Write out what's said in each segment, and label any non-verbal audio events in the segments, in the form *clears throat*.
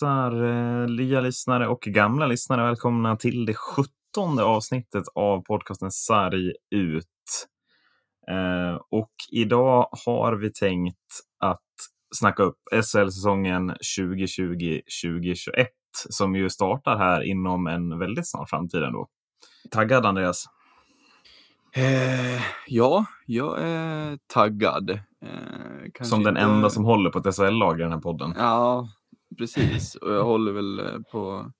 hälsar eh, nya lyssnare och gamla lyssnare välkomna till det sjuttonde avsnittet av podcasten Sarg ut. Eh, och idag har vi tänkt att snacka upp SHL-säsongen 2020-2021 som ju startar här inom en väldigt snar framtid ändå. Taggad Andreas? Eh, ja, jag är taggad. Eh, som den inte... enda som håller på ett SHL-lag i den här podden. Ja, precis. Och jag håller väl eh, på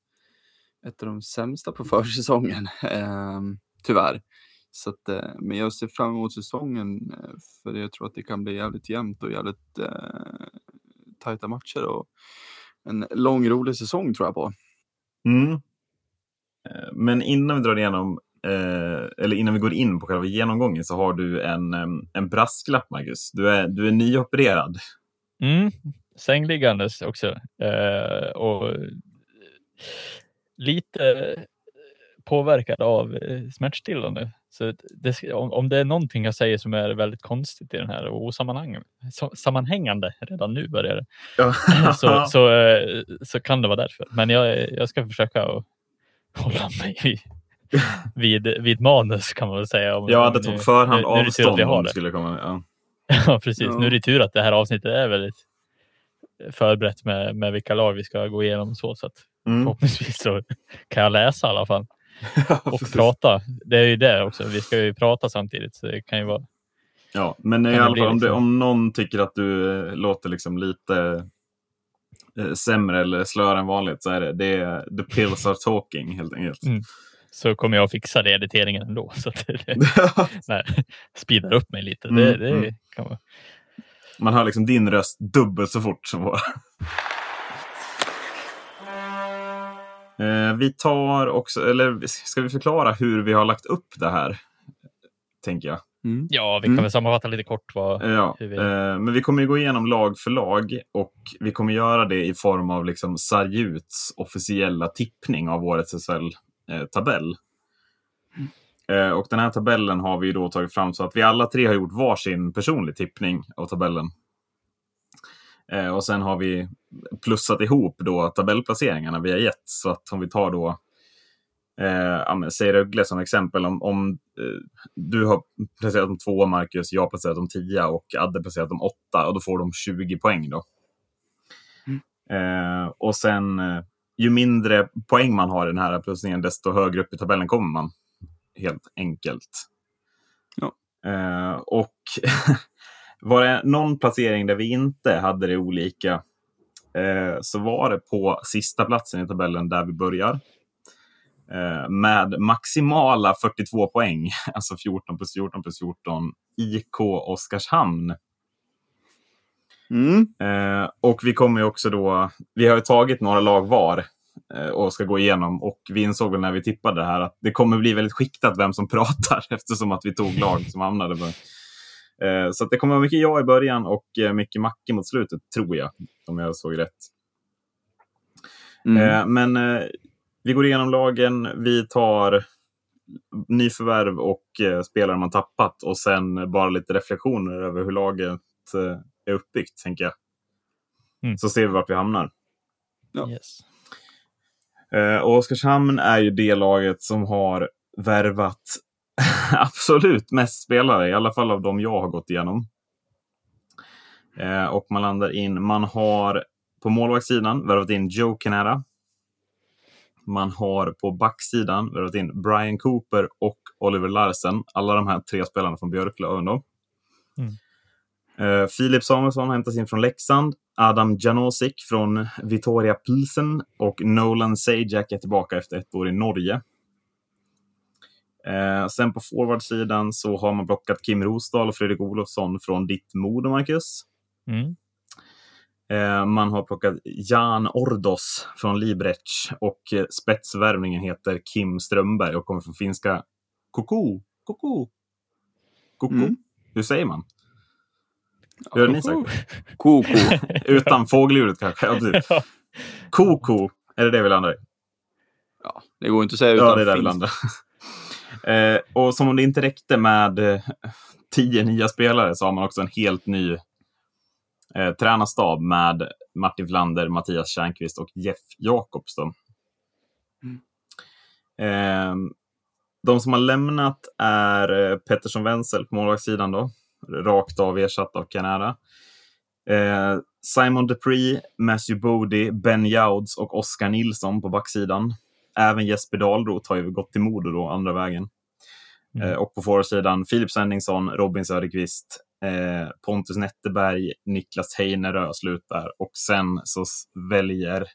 ett av de sämsta på *laughs* försäsongen, eh, tyvärr. Så att, eh, men jag ser fram emot säsongen eh, för jag tror att det kan bli jävligt jämnt och jävligt eh, tajta matcher och en lång rolig säsong tror jag på. Mm. Men innan vi drar igenom, eh, eller innan vi går in på själva genomgången så har du en, en brasklapp, Marcus. Du är, du är nyopererad. Mm, sängliggandes också. Eh, och lite påverkad av smärtstillande. Så det, om, om det är någonting jag säger som är väldigt konstigt i den här och osammanhängande redan nu börjar det. *laughs* så, så, så kan det vara därför. Men jag, jag ska försöka att hålla mig vid, vid manus kan man väl säga. Om, ja, det tog förhand nu, avstånd om det skulle komma. Ja, *laughs* ja precis. Ja. Nu är det tur att det här avsnittet är väldigt förberett med, med vilka lag vi ska gå igenom så, så att mm. förhoppningsvis så kan jag läsa i alla fall. *laughs* och prata. Det är ju det också. Vi ska ju prata samtidigt så det kan ju vara. Ja, men i alla fall om, liksom... om någon tycker att du eh, låter liksom lite eh, sämre eller slör än vanligt så är det, det är the pills are talking helt enkelt. Mm. Så kommer jag fixa det editeringen ändå. Så att det, *laughs* nej, speedar upp mig lite. Det, mm, det mm. kan man. Man hör liksom din röst dubbelt så fort som vår. Eh, vi tar också, eller ska vi förklara hur vi har lagt upp det här? Tänker jag. Mm. Ja, vi kan mm. väl sammanfatta lite kort. Vad, ja, vi... eh, men vi kommer gå igenom lag för lag och vi kommer göra det i form av liksom Sarjuts officiella tippning av årets SHL-tabell. Eh, och den här tabellen har vi då tagit fram så att vi alla tre har gjort varsin personlig tippning av tabellen. Eh, och sen har vi plussat ihop då tabellplaceringarna vi har gett. Så att om vi tar då, eh, säg Rögle som exempel, om, om eh, du har placerat dem två, Marcus, jag har placerat dem tio och Adde placerat dem åtta och då får de 20 poäng då. Mm. Eh, och sen, eh, ju mindre poäng man har i den här plussningen, desto högre upp i tabellen kommer man. Helt enkelt. Ja. Eh, och *laughs* Var det någon placering där vi inte hade det olika eh, så var det på sista platsen i tabellen där vi börjar. Eh, med maximala 42 poäng, *laughs* alltså 14 plus 14 plus 14, IK Oskarshamn. Mm. Eh, och vi kommer ju också då, vi har ju tagit några lag var och ska gå igenom och vi insåg väl när vi tippade det här att det kommer bli väldigt skiktat vem som *laughs* pratar eftersom att vi tog lag som hamnade på Eh, så det kommer vara mycket jag i början och eh, mycket Macke mot slutet, tror jag. Om jag såg rätt. Mm. Eh, men vi går igenom lagen, vi tar nyförvärv och spelare man tappat och sen bara lite reflektioner över hur laget är uppbyggt, tänker jag. Mm. Så ser vi vart vi hamnar. Ja. Yes. Och Oskarshamn är ju det laget som har värvat *laughs* absolut mest spelare, i alla fall av de jag har gått igenom. Eh, och man landar in, man har på målvaktssidan värvat in Joe Canara. Man har på backsidan värvat in Brian Cooper och Oliver Larsen. Alla de här tre spelarna från Björklöven. Då. Mm. Eh, Filip Samuelsson hämtas in från Leksand. Adam Janosik från Vitoria Pilsen och Nolan Sajak är tillbaka efter ett år i Norge. Eh, sen på forwardsidan så har man plockat Kim Rosdahl och Fredrik Olofsson från ditt Modo, Marcus. Mm. Eh, man har plockat Jan Ordos från Librec och eh, spetsvärvningen heter Kim Strömberg och kommer från finska Koko. Koko. Koko. Mm. Hur säger man? Hur har ni sagt? Koko. *laughs* Utan fågelljudet kanske. Ja, precis. Koko. Är det det vi landar i? Ja, det går inte att säga utan Ja, det är där vi landar. *laughs* Eh, och som om det inte räckte med eh, tio nya spelare så har man också en helt ny Eh, tränarstab med Martin Flander, Mattias Tjärnqvist och Jeff Jakobs. Mm. Eh, de som har lämnat är eh, Pettersson Wenzel på målvaktssidan då. Rakt av ersatt av Canara. Eh, Simon Dupree, Matthew Bodie, Ben Jouds och Oskar Nilsson på backsidan. Även Jesper Dahlroth har ju gått till Modo då, andra vägen. Mm. Eh, och på forwardsidan Filip Svenningsson, Robin Söderqvist, eh, Pontus Netterberg, Niklas Heinerö slutar. Och sen så väljer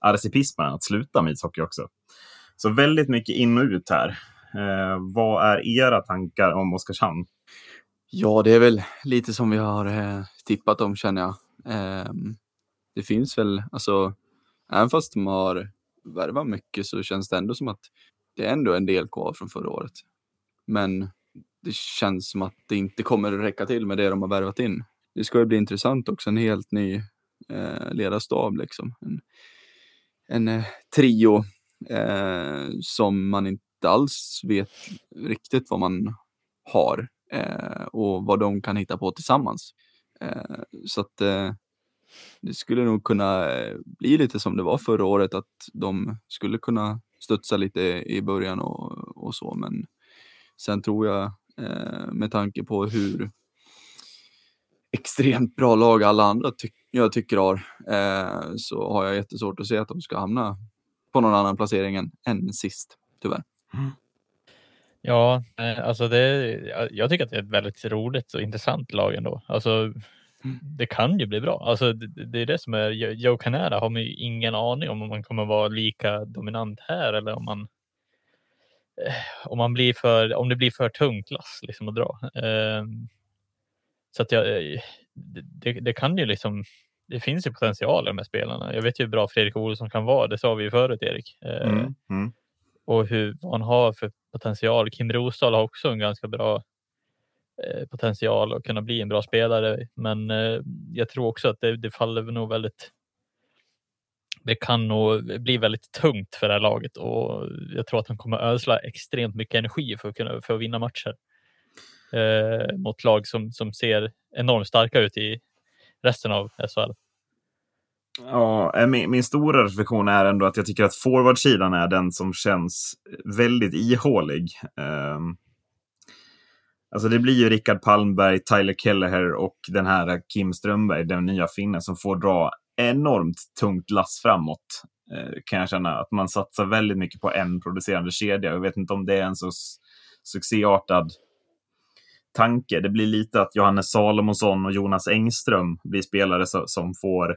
Arsi Pismanen att sluta med ishockey också. Så väldigt mycket in och ut här. Eh, vad är era tankar om Oskarshamn? Ja, det är väl lite som vi har eh, tippat om känner jag. Eh, det finns väl, alltså, även fast de har värvat mycket så känns det ändå som att det är ändå en del kvar från förra året. Men det känns som att det inte kommer att räcka till med det de har värvat in. Det ska ju bli intressant också, en helt ny eh, ledarstab liksom. En, en eh, trio eh, som man inte alls vet riktigt vad man har Eh, och vad de kan hitta på tillsammans. Eh, så att eh, det skulle nog kunna eh, bli lite som det var förra året, att de skulle kunna studsa lite i början och, och så, men sen tror jag eh, med tanke på hur extremt bra lag alla andra ty jag tycker har, eh, så har jag jättesvårt att se att de ska hamna på någon annan placering än, än sist, tyvärr. Mm. Ja, eh, alltså det, jag- tycker att det är ett väldigt roligt och intressant lag ändå. Alltså, det kan ju bli bra. Alltså, det, det är det som är, Jo- Joe Canara har man ju ingen aning om om man kommer vara lika dominant här eller om man eh, om, man blir för, om det blir för tungt lass liksom att dra. Ehm, så att jag, eh, det, det- kan ju liksom, det finns ju potential i de här spelarna. Jag vet ju hur bra Fredrik Olsson kan vara, det sa vi ju förut Erik. Mm. Mm och hur, vad han har för potential. Kim Rosdahl har också en ganska bra eh, potential att kunna bli en bra spelare. Men eh, jag tror också att det, det faller nog väldigt det kan nog bli väldigt tungt för det här laget och jag tror att han kommer ödsla extremt mycket energi för att kunna för att vinna matcher. Eh, mot lag som, som ser enormt starka ut i resten av SHL. Ja, eh, min, min stora reflektion är ändå att jag tycker att forwardsidan är den som känns väldigt ihålig. Um, alltså det blir ju Rickard Palmberg, Tyler Kelleher och den här Kim Strömberg, den nya finnen, som får dra enormt tungt lass framåt. Uh, kan jag känna att man satsar väldigt mycket på en producerande kedja. Jag vet inte om det är en så succéartad tanke. Det blir lite att Johannes Salomonsson och Jonas Engström blir spelare som får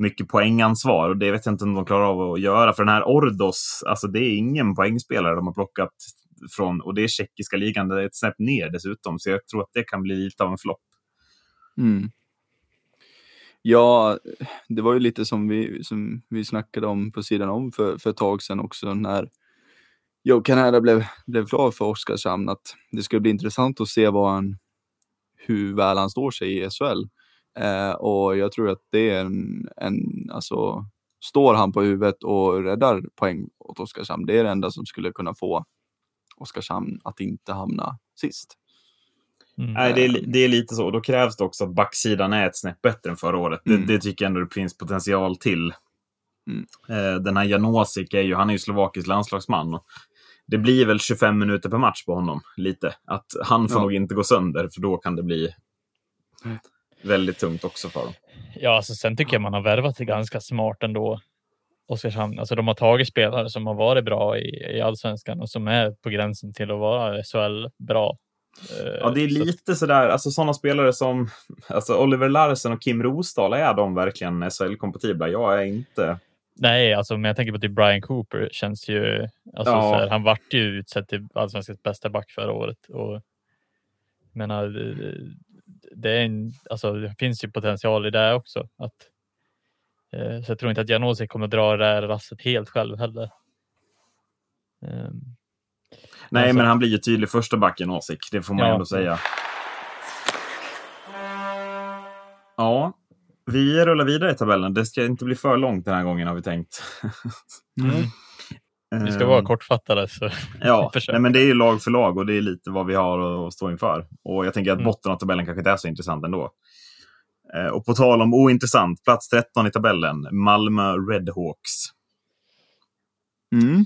mycket poängansvar och det vet jag inte om de klarar av att göra. För den här Ordos, alltså det är ingen poängspelare de har plockat från och det är tjeckiska ligan, det är ett snäpp ner dessutom. Så jag tror att det kan bli lite av en flopp. Mm. Ja, det var ju lite som vi, som vi snackade om på sidan om för, för ett tag sedan också när Joe Canada blev, blev klar för Oskarshamn att det skulle bli intressant att se vad han, hur väl han står sig i SHL. Eh, och jag tror att det är en, en, alltså står han på huvudet och räddar poäng åt Oskarshamn, det är det enda som skulle kunna få Oskarshamn att inte hamna sist. Mm. Nej, det är, li- det är lite så. Och då krävs det också att backsidan är ett snäpp bättre än förra året. Mm. Det, det tycker jag ändå det finns potential till. Mm. Eh, den här Janosik är ju, han är ju slovakisk landslagsman. Och det blir väl 25 minuter per match på honom, lite. Att han får Ja. nog inte gå sönder, för då kan det bli Nej. Väldigt tungt också för dem. Ja, alltså, sen tycker jag man har värvat det ganska smart ändå. Oskarshamn, alltså de har tagit spelare som har varit bra i, i allsvenskan och som är på gränsen till att vara SHL bra. Eh, Ja, det är så att- lite sådär, alltså sådana spelare som alltså Oliver Larsen och Kim Rosdahl, är de verkligen SHL-kompatibla? Jag är inte. Nej, alltså men jag tänker på typ Brian Cooper känns ju, alltså, Ja. så här, han vart ju utsedd till allsvenskans bästa back förra året. Och, menar, det- är en, alltså, det finns ju potential i det också. Att, eh, så jag tror inte att Janosik kommer dra det här rasset helt själv heller. Ehm, Nej, Alltså- men han blir ju tydlig första backen, Åsik. Det får man Ja. ändå säga. Ja, vi rullar vidare i tabellen. Det ska inte bli för långt den här gången har vi tänkt. Mm. *laughs* Vi ska Ehm, vara kortfattade. Så. *laughs* Ja, nej, men det är ju lag för lag och det är lite vad vi har att stå inför. Och jag tänker att Mm. botten av tabellen kanske inte är så intressant ändå. Eh, och på tal om ointressant, plats 13 i tabellen, Malmö Redhawks. Mm.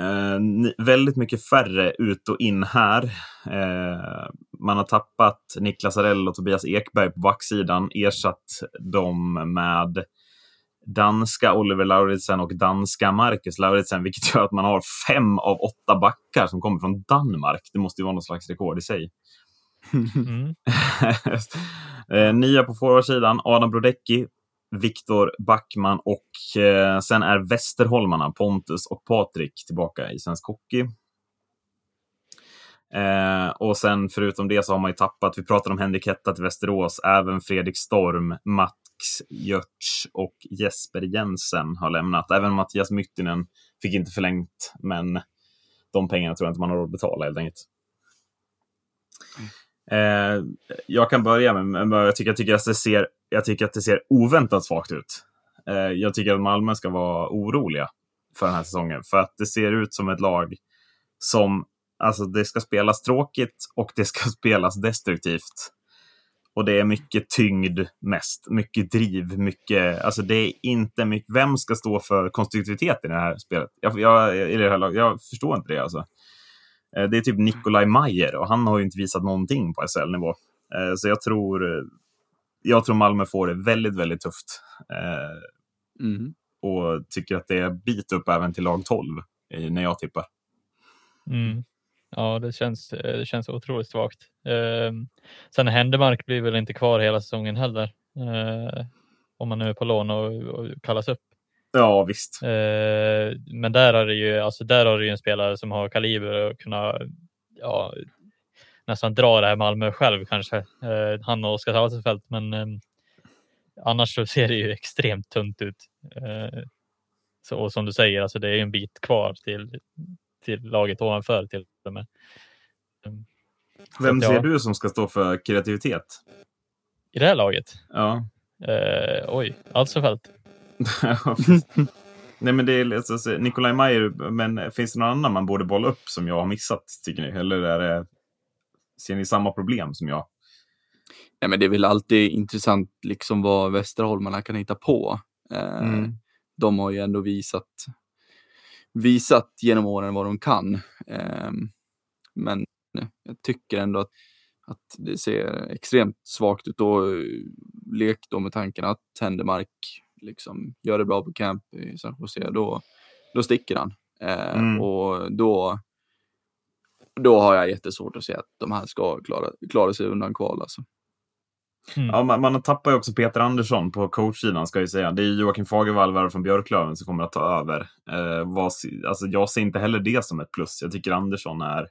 Eh, väldigt mycket färre ut och in här. Eh, man har tappat Niklas Arell och Tobias Ekberg på backsidan, ersatt dem med danska Oliver Lauritsen och danska Marcus Lauritsen, vilket gör att man har fem av åtta backar som kommer från Danmark. Det måste ju vara någon slags rekord i sig. Mm. *laughs* Eh, Nya på forwardsidan, Adam Brodecki, Viktor Backman och eh, sen är Västerholmarna, Pontus och Patrik tillbaka i svensk hockey. Eh, och sen förutom det så har man ju tappat, vi pratade om Henrik Hetta till Västerås, även Fredrik Storm, Max Görtz och Jesper Jensen har lämnat. Även Mattias Myttinen fick inte förlängt, men de pengarna tror jag inte man har råd att betala helt enkelt. Eh, jag kan börja med, med jag, tycker, jag, tycker att det ser, jag tycker att det ser oväntat svagt ut. Eh, jag tycker att Malmö ska vara oroliga för den här säsongen. För att det ser ut som ett lag som, alltså det ska spelas tråkigt och det ska *laughs* spelas destruktivt. Och det är mycket tyngd mest, mycket driv, mycket, alltså det är inte mycket, vem ska stå för konstruktivitet i det här spelet? Jag, jag, i det här laget? jag förstår inte det alltså. Eh, Det är typ Nikolaj Mayer och han har ju inte visat någonting på SHL-nivå. Eh, Så jag tror, jag tror Malmö får det väldigt, väldigt tufft. Eh, Mm. Och tycker att det är bit upp även till lag 12 eh, när jag tippar. Mm. Ja, det känns, eh, det känns otroligt svagt. Eh, sen Händemark blir väl inte kvar hela säsongen heller. Eh, om man nu är på lån och, och kallas upp. Ja, visst. Eh, men där har det ju, alltså där har du ju en spelare som har kaliber och kunna ja, nästan dra det här Malmö själv kanske. Eh, han och Oskar Salsefelt, men eh, annars så ser det ju extremt tunt ut. Eh, så, och som du säger, alltså det är ju en bit kvar till, till laget ovanför till och med. Mm. Vem ser du som ska stå för kreativitet? I det här laget? Ja. Eh, oj, Alsefelt. *laughs* Nej, men det är alltså, så- Nikolaj Mayer, men finns det någon annan man borde bolla upp som jag har missat, tycker ni? Eller är det, ser ni samma problem som jag? Nej, men det är väl alltid intressant liksom vad Västerholmarna kan hitta på. Eh, Mm. De har ju ändå visat, visat genom åren vad de kan. Eh, men jag tycker ändå att, att det ser extremt svagt ut. Och eh, lek då med tanken att Händemark liksom gör det bra på camp i San Jose, då, då sticker han. Eh, Mm. Och då, då har jag jättesvårt att se att de här ska klara, klara sig undan kval. Alltså. Mm. Ja, man, man tappar ju också Peter Andersson på coachsidan, ska jag säga. Det är Joakim Fagervall från Björklöven som kommer att ta över. Eh, vad, alltså, jag ser inte heller det som ett plus. Jag tycker Andersson är,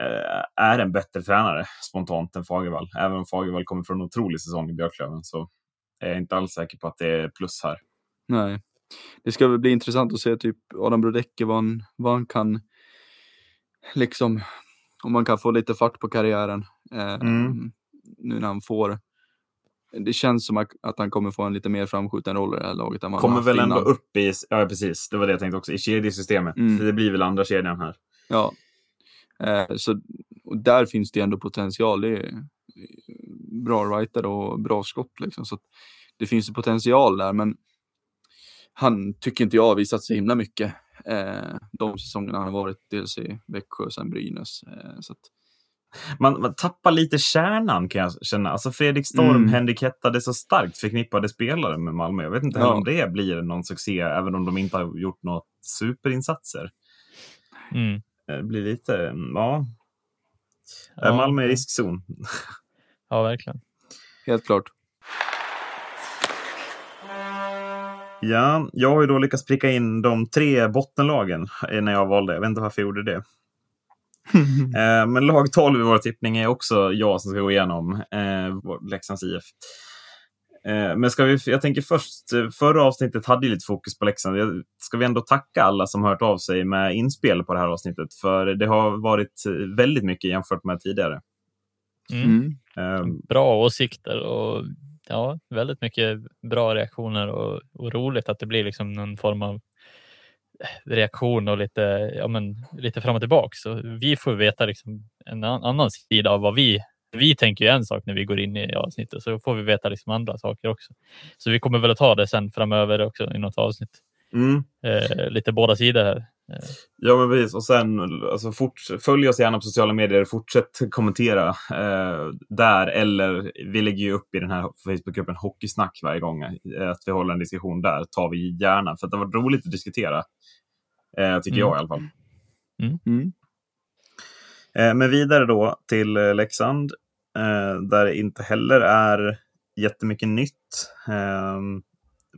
eh, är en bättre tränare spontant än Fagervall. Även om Fagervall kommer från en otrolig säsong i Björklöven så är jag inte alls säker på att det är plus här. Nej. Det ska väl bli intressant att se typ Adam Brodecki vad han, vad han kan liksom om man kan få lite fart på karriären. Eh, Mm. Nu när han får det känns som att, han kommer få en lite mer framskjuten roll i det här laget än vad han Kommer haft väl ändå innan. upp i, ja precis, det var det jag tänkte också, i kedjesystemet. Mm. Det blir väl andra kedjan här. Ja. Eh, så och där finns det ändå potential. Det är bra writer och bra skott liksom. Så att det finns ju potential där, men han tycker inte jag har visat så himla mycket. Eh, de säsongerna han har varit dels i Växjö och sen Brynäs. Eh, så att, Man, man tappar lite kärnan kan jag känna. Alltså Fredrik Storm, Mm. Henrik Hetta, det är så starkt förknippade spelare med Malmö. Jag vet inte Ja. om det blir någon succé, även om de inte har gjort något superinsatser. Mm. Det blir lite, mm, ja. Ja, Malmö är riskzon. Ja, verkligen. helt klart. Ja, jag har ju då lyckats pricka in de tre bottenlagen eh, när jag valde. Jag vet inte varför jag gjorde det. Eh, men lag 12 i vår tippning är också jag som ska gå igenom. Eh, Leksands IF. Eh, men ska vi, jag tänker först, eh, förra avsnittet hade ju lite fokus på Leksand. Ska vi ändå tacka alla som hört av sig med inspel på det här avsnittet? För det har varit väldigt mycket jämfört med tidigare. Mm. Mm. Eh, Bra åsikter och ja, väldigt mycket bra reaktioner och, och roligt att det blir liksom någon form av reaktion och lite, ja, men, lite fram och tillbaka. Så vi får veta liksom en an- annan sida av vad vi vi tänker ju en sak när vi går in i avsnittet, så får vi veta liksom andra saker också. Så vi kommer väl att ta det sen framöver också i något avsnitt. Mm. Eh, lite båda sidor här. Eh, Ja, men precis. Och sen, alltså, fort, följ oss gärna på sociala medier. Fortsätt kommentera eh, där. Eller vi lägger ju upp i den här Facebookgruppen Hockeysnack varje gång. Eh, att vi håller en diskussion där tar vi gärna. För att det varit roligt att diskutera. Eh, tycker Mm. jag i alla fall. Mm. Eh, men vidare då till eh, Leksand. Eh, där det inte heller är jättemycket nytt. Eh,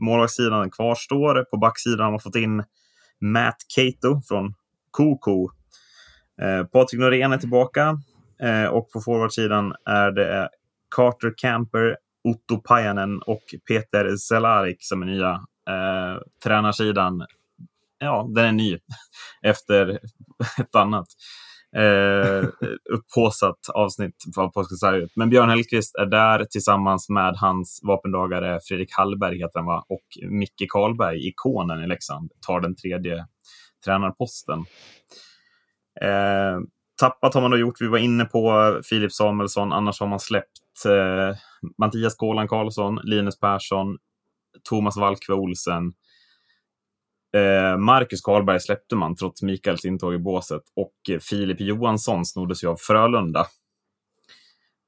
målvaktssidan kvarstår. På backsidan har man fått in Matt Cato från Koko. Eh, Patrik Norén är tillbaka. Eh, och på forwardsidan är det Carter Camper, Otto Pajanen och Peter Zelarik som är nya. Eh, tränarsidan, ja, den är ny *laughs* efter ett annat eh, upphåsat avsnitt av Påskensarget. Men Björn Hellkvist är där tillsammans med hans vapendragare Fredrik Hallberg heter han va? och Micke Karlberg, ikonen i Leksand, tar den tredje tränarposten. Eh, tappat har man då gjort, vi var inne på Filip Samuelsson, annars har man släppt eh, Mattias Kolan Karlsson, Linus Persson, Thomas Valkve Olsen, Eh, Marcus Karlberg släppte man trots Mikaels intåg i båset och eh, Filip Johansson snoddes ju av Frölunda.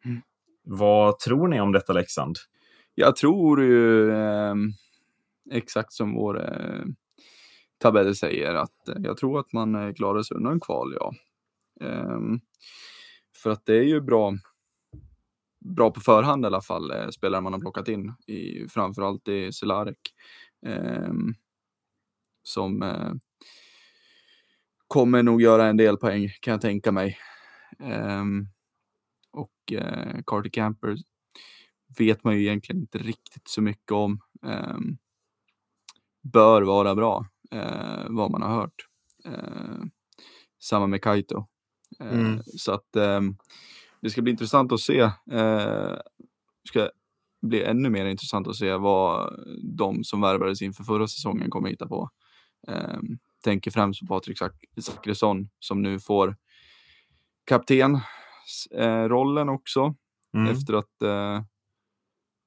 Mm. Vad tror ni om detta Leksand? Jag tror ju eh, exakt som vår eh, tabell säger att eh, jag tror att man eh, klarar sig undan kval, ja. Ehm, för att det är ju bra, bra på förhand i alla fall, eh, spelare man har plockat in, i, framförallt i Celarek. ehm, som eh, kommer nog göra en del poäng kan jag tänka mig. Ehm, och eh, Carter Camper vet man ju egentligen inte riktigt så mycket om. Ehm, bör vara bra, eh, vad man har hört. Eh, samma med Kaito. Eh, Mm. Så att ehm, det ska bli intressant att se. Eh, ska bli ännu mer intressant att se vad de som värvades inför förra säsongen kommer hitta på. Ehm, tänker främst på Patrik Zack- Zackrisson som nu får kaptensrollen också Mm. efter att eh,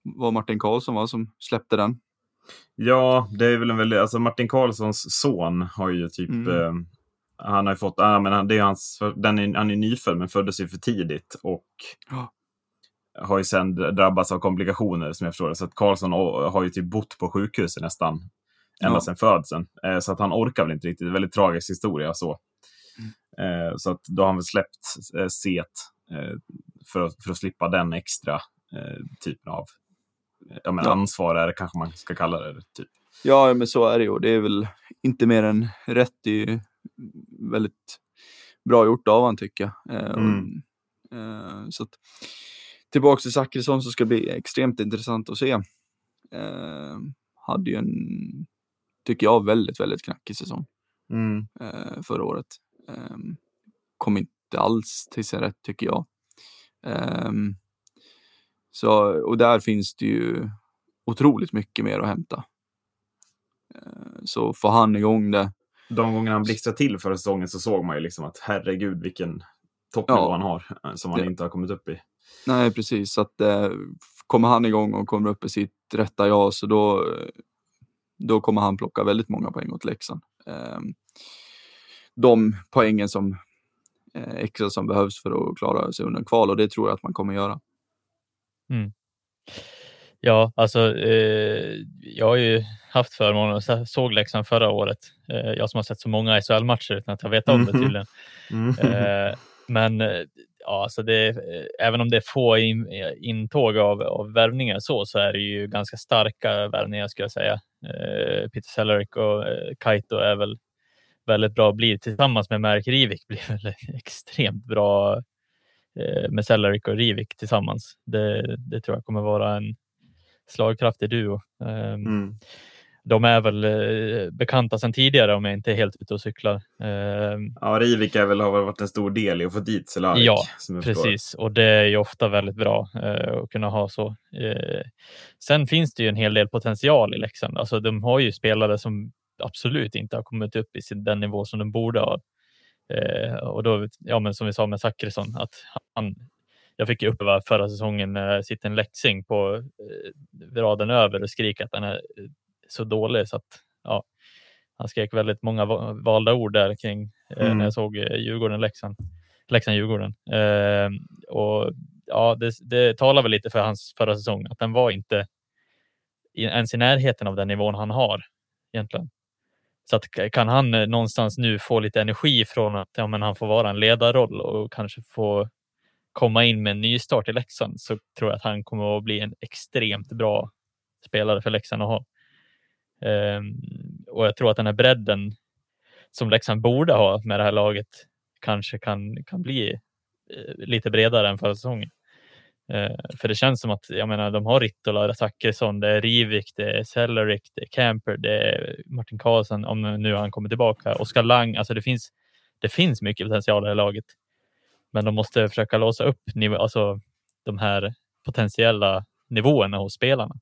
var Martin Karlsson va, som släppte den. Ja, det är väl en väldigt, alltså Martin Karlssons son har ju typ, Mm. eh, han har ju fått, ah, men det är hans, den är, han är nyfödd men föddes ju för tidigt och Ja. har ju sen drabbats av komplikationer som jag förstår det. Så att Karlsson har ju typ bott på sjukhuset nästan ända Ja. sedan födseln. Eh, så att han orkar väl inte riktigt. Det är en väldigt tragisk historia så. Mm. Eh, så att då har han väl släppt eh, set eh, för, att- för att slippa den extra typen av ja, men Ja. ansvar, är det kanske man ska kalla det. Typ. Ja, men så är det ju. Det är väl inte mer än rätt. Det är ju väldigt bra gjort av han tycker jag. Och, Mm. eh, så att, tillbaks till Zachrisson så ska bli extremt intressant att se. Eh, hade ju en, tycker jag, väldigt, väldigt knackig säsong Mm. eh, förra året. Eh, kom inte alls till sin rätt tycker jag. Eh, så, och där finns det ju otroligt mycket mer att hämta. Eh, Så får han igång det. De gånger han blixtrade till förra säsongen så såg man ju liksom att herregud vilken toppnivå Ja. han har eh, som han Det- inte har kommit upp i. Nej, precis. Så att eh, kommer han igång och kommer upp i sitt rätta jag så då, eh, då kommer han plocka väldigt många poäng åt Leksand. Eh, de poängen som eh, extra som behövs för att klara sig undan kval och det tror jag att man kommer göra. Ja, alltså eh, jag har ju haft förmånen att såg Leksand förra året. Eh, jag som har sett så många SHL-matcher utan att jag vet om det Mhm. tydligen. *laughs* Mm. Eh, men eh, ja, alltså det, eh, även om det är få in, intåg av, av värvningar så, så är det ju ganska starka värvningar skulle jag säga. Eh, Peter Cehlarik och eh, Kaito är väl väldigt bra. Blir tillsammans med Mark Rivik blir väl *laughs* extremt bra eh, med Cehlarik och Rivik tillsammans. Det, det tror jag kommer vara en slagkraftig duo. Ehm, mm. De är väl eh, bekanta sedan tidigare om jag inte är helt ute och cyklar. Ehm, Ja, Rivik är väl, har väl varit en stor del i att få dit Cehlarik. Ja, förstår. Precis, och det är ju ofta väldigt bra eh, att kunna ha så. Eh, sen finns det ju en hel del potential i Leksand. Alltså, de har ju spelare som absolut inte har kommit upp i den nivå som de borde ha. Och då, ja, men som vi sa med Zachrisson, att han jag fick ju uppleva förra säsongen när jag sitter en läxing på raden över och skriker att den är så dålig så att ja, han skrek väldigt många valda ord där kring eh, mm. när jag såg Djurgården-Leksand. Leksand-Djurgården. Eh, och ja, det, det talar väl lite för hans förra säsong, att den var inte ens i närheten av den nivån han har egentligen. Så att kan han eh, någonstans nu få lite energi från att ja, men han får vara en ledarroll och kanske få komma in med en ny start i Leksand så tror jag att han kommer att bli en extremt bra spelare för Leksand att ha. Ehm, och jag tror att den här bredden som Leksand borde ha med det här laget kanske kan, kan bli eh, lite bredare än förra säsongen. Ehm, för det känns som att jag menar, de har Rittola, Zachrisson, det är Rivik, det är Sellerik, det är Camper, det är Martin Karlsson om nu han kommer tillbaka. Oskar Lang, alltså det finns, det finns mycket potential i det här laget. Men de måste försöka låsa upp alltså, de här potentiella nivåerna hos spelarna.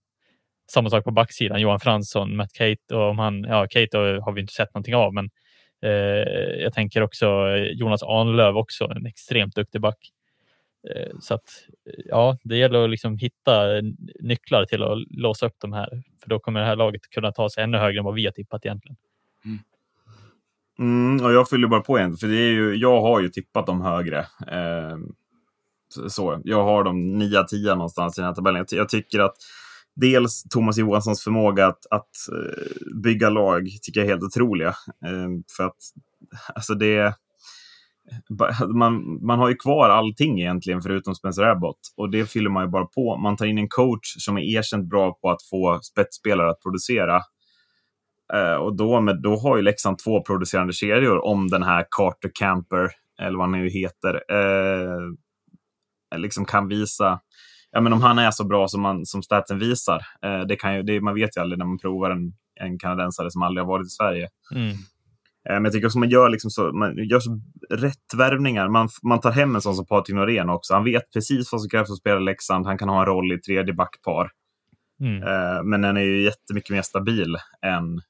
Samma sak på backsidan, Johan Fransson, Matt Kate och om han, ja, Kate har vi inte sett någonting av, men eh, jag tänker också eh, Jonas Ahnlöv också, en extremt duktig back. Eh, så att ja, det gäller att liksom hitta nycklar till att låsa upp de här, för då kommer det här laget kunna ta sig ännu högre än vad vi har tippat egentligen. Mm. Mm, och jag fyller bara på en, för det är ju, jag har ju tippat dem högre. Eh, så, jag har dem 9-10 någonstans i den här tabellen. Jag, jag, tycker att dels Thomas Johanssons förmåga att, att eh, bygga lag tycker jag är helt otroliga. Eh, för att alltså det, man, man har ju kvar allting egentligen förutom Spencer Abbott och det fyller man ju bara på. Man tar in en coach som är erkänt bra på att få spetsspelare att producera eh, och då, med, då har ju Leksand två producerande kedjor om den här Carter Camper, eller vad han nu heter, eh, liksom kan visa ja, men om han är så bra som, man, som statsen visar. Uh, det kan ju, det, man vet ju aldrig när man provar en, en kanadensare som aldrig har varit i Sverige. Mm. Men jag tycker också man gör, liksom så, man gör så rätt värvningar. Man, man tar hem en sån som Patrik Norén också. Han vet precis vad som krävs för att spela Leksand. Han kan ha en roll i tredje backpar. Mm. Men den är ju jättemycket mer stabil än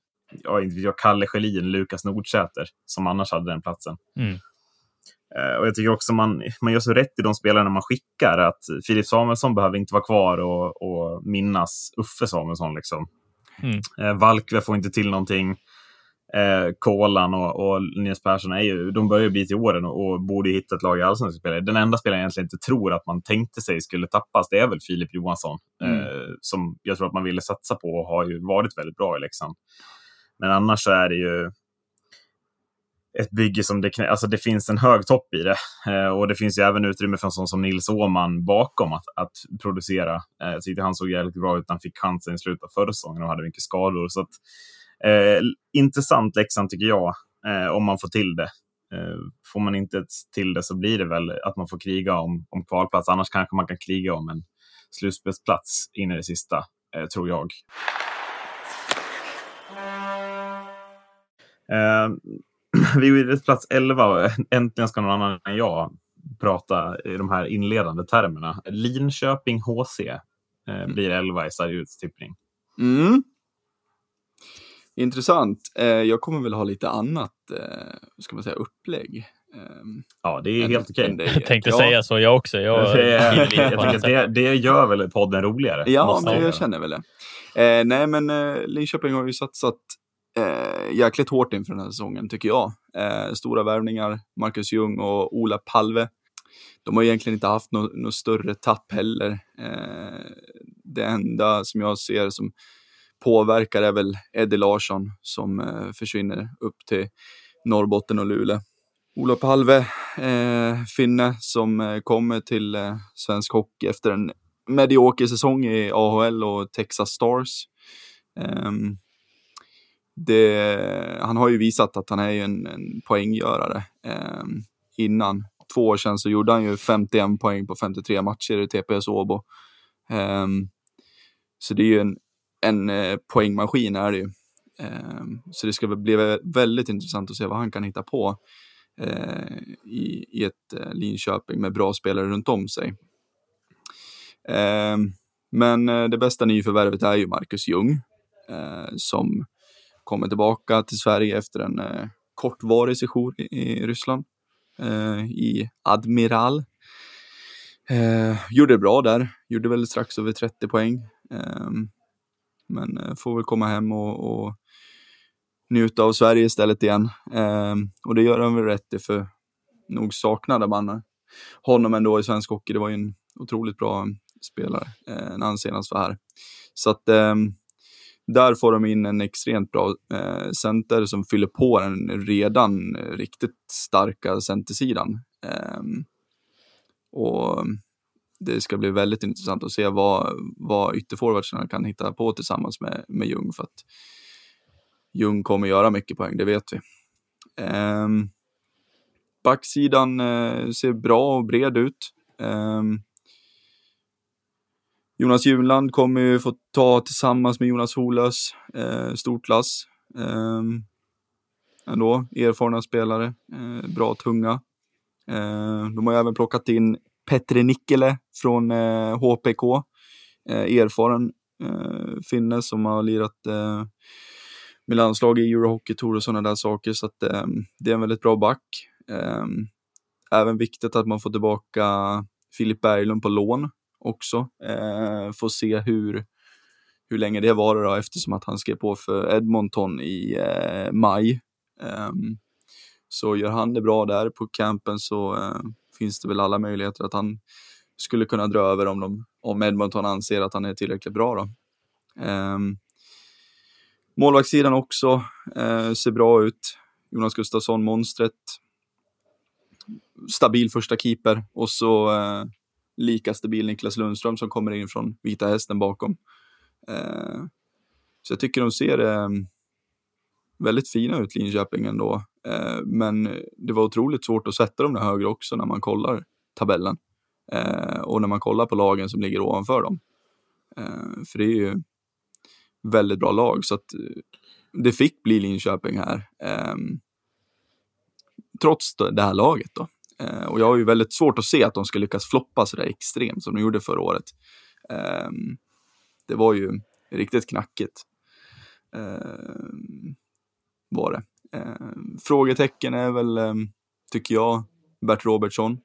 ja, inte jag, Kalle Schelin, Lukas Nordsäter, som annars hade den platsen. Mm. Uh, och Jag tycker också man, man gör så rätt i de spelarna man skickar. Att Filip Samuelsson behöver inte vara kvar och, och minnas Uffe Samuelsson. Liksom. Mm. Uh, Valkve får inte till någonting. Uh, Kolan och, och Linus Persson är ju, de börjar bli till åren och, och borde hitta ett lag i allsvenskan spelare. Den enda spelaren jag egentligen inte tror att man tänkte sig skulle tappas, det är väl Filip Johansson. Mm. som jag tror att man ville satsa på och har ju varit väldigt bra i Leksand. Men annars så är det ju ett bygge som det, alltså det finns en hög topp i det. Eh, och det finns ju även utrymme för en sån som Nils Åman bakom att, att producera. Eh, jag tyckte han såg jävligt bra ut. Han fick chansen i slutet av förra säsongen och hade mycket skador. Så att, eh, intressant Leksand tycker jag, eh, om man får till det. Eh, får man inte till det så blir det väl att man får kriga om, om kvalplats. Annars kanske man kan kriga om en slutspelsplats in i det sista, eh, tror jag. Eh, *clears throat* Vi är plats 11 och äntligen ska någon annan än jag prata i de här inledande termerna. Linköping HC eh, blir 11 i Sarjuts tippning. Mm. Intressant. Eh, jag kommer väl ha lite annat, eh, ska man säga, upplägg. Ehm, ja, det är helt okej. Okay. Jag tänkte ja. säga så jag också. Jag, *laughs* jag, jag det, det gör väl podden roligare? Ja, men jag känner väl det. Eh, nej, men eh, Linköping har ju satsat eh, jäkligt hårt inför den här säsongen tycker jag. Eh, stora värvningar, Marcus Ljung och Ola Palve. De har egentligen inte haft något no större tapp heller. Eh, det enda som jag ser som påverkar är väl Eddie Larsson som eh, försvinner upp till Norrbotten och Luleå. Ola Palve, eh, finne som eh, kommer till eh, svensk hockey efter en medioker säsong i AHL och Texas Stars. Um, det, han har ju visat att han är en, en poänggörare. Eh, innan två år sedan så gjorde han ju 51 poäng på 53 matcher i TPS Åbo. Eh, så det är ju en, en eh, poängmaskin är det ju. Ehm, så det ska bli väldigt intressant att se vad han kan hitta på eh, i, i ett eh, Linköping med bra spelare runt om sig. Ehm, men eh, det bästa nyförvärvet är ju Marcus Ljung eh, som kommer tillbaka till Sverige efter en eh, kortvarig session i, i Ryssland, eh, i Admiral. Eh, gjorde det bra där, gjorde väl strax över 30 poäng. Eh, men eh, får väl komma hem och, och njuta av Sverige istället igen. Eh, och det gör han väl rätt i, för nog saknade man eh, honom ändå i svensk hockey. Det var ju en otroligt bra spelare eh, när han senast var här. Så att eh, där får de in en extremt bra eh, center som fyller på den redan eh, riktigt starka centersidan. Ehm, och det ska bli väldigt intressant att se vad, vad ytterforwardsarna kan hitta på tillsammans med, med Ljung för att Ljung kommer göra mycket poäng, det vet vi. Ehm, backsidan eh, ser bra och bred ut. Um, Jonas Junland kommer ju få ta tillsammans med Jonas Holös eh, Stort storklass. Eh, ändå, erfarna spelare, eh, bra tunga. Ehm, de har ju även plockat in Petri Nikkele från eh, HPK, eh, erfaren finne som har lirat med landslag i Eurohockey Tour och sådana där saker. Så att, eh, det är en väldigt bra back. Eh, även viktigt att man får tillbaka Filip Berglund på lån också. Eh, får se hur, hur länge det varar då, eftersom att han skrev på för Edmonton i eh, maj. Ehm, så gör han det bra där på campen så eh, finns det väl alla möjligheter att han skulle kunna dra över om, de, om Edmonton anser att han är tillräckligt bra. Då. Um, Målvaktssidan också eh, ser bra ut. Jonas Gustafsson, monstret. Stabil första keeper och så eh, lika stabil Niklas Lundström som kommer in från Vita Hästen bakom. Eh, så jag tycker de ser eh, väldigt fina ut, Linköping ändå. Eh, men det var otroligt svårt att sätta dem där högre också när man kollar tabellen. Eh, och när man kollar på lagen som ligger ovanför dem. Eh, för det är ju väldigt bra lag. Så att eh, det fick bli Linköping här. Eh, trots det här laget då. Eh, och jag har ju väldigt svårt att se att de ska lyckas floppa så där extremt som de gjorde förra året. Eh, det var ju riktigt knackigt. Ehm, var det. Ehm, frågetecken är väl, ehm, tycker jag, Bert Robertsson.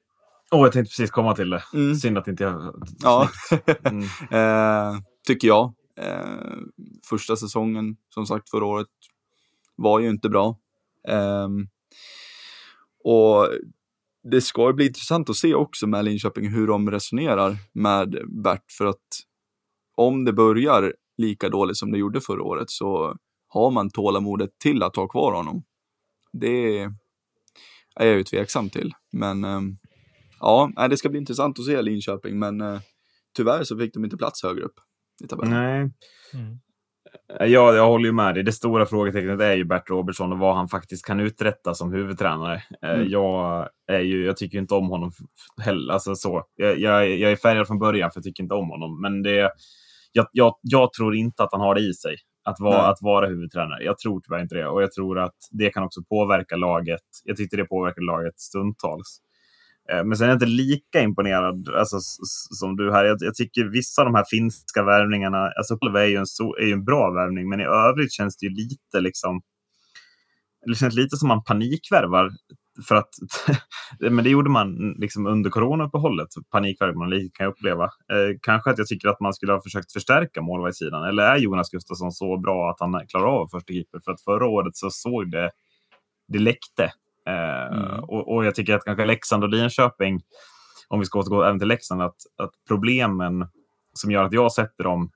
Oh, jag tänkte precis komma till det. Mm. Synd att inte jag... Ja, mm. *laughs* eh, tycker jag. Eh, första säsongen, som sagt, förra året var ju inte bra. Eh, och det ska bli intressant att se också med Linköping hur de resonerar med Bert, för att om det börjar lika dåligt som det gjorde förra året så har man tålamodet till att ha kvar honom. Det är jag ju tveksam till, men eh, ja, det ska bli intressant att se Linköping, men eh, tyvärr så fick de inte plats högre upp i tabellen. Nej. Mm. Ja, jag håller ju med dig. Det stora frågetecknet är ju Bert Robertson och vad han faktiskt kan uträtta som huvudtränare. Eh, mm. Jag, är ju, jag tycker inte om honom heller. Alltså så. Jag, jag, jag är färgad från början för jag tycker inte om honom. Men det, jag, jag, jag tror inte att han har det i sig att vara, att vara huvudtränare. Jag tror tyvärr inte det. Och jag tror att det kan också påverka laget. Jag tyckte det påverkar laget stundtals. Eh, men sen är jag inte lika imponerad alltså, som du här. Jag, jag, tycker vissa av de här finska värvningarna, alltså är ju en, so, är ju en bra värvning, men i övrigt känns det ju lite liksom det känns lite som man panikvärvar för att, *laughs* men det gjorde man liksom under coronauppehållet, panikvärvar man lite kan jag uppleva. Eh, kanske att jag tycker att man skulle ha försökt förstärka målvaktssidan, eller är Jonas Gustafsson så bra att han klarar av första keeper? För att förra året så såg det, det läckte Mm. Eh, och, och, jag tycker att kanske Leksand och Linköping, om vi ska återgå även till Leksand, att, att problemen som gör att jag sätter dem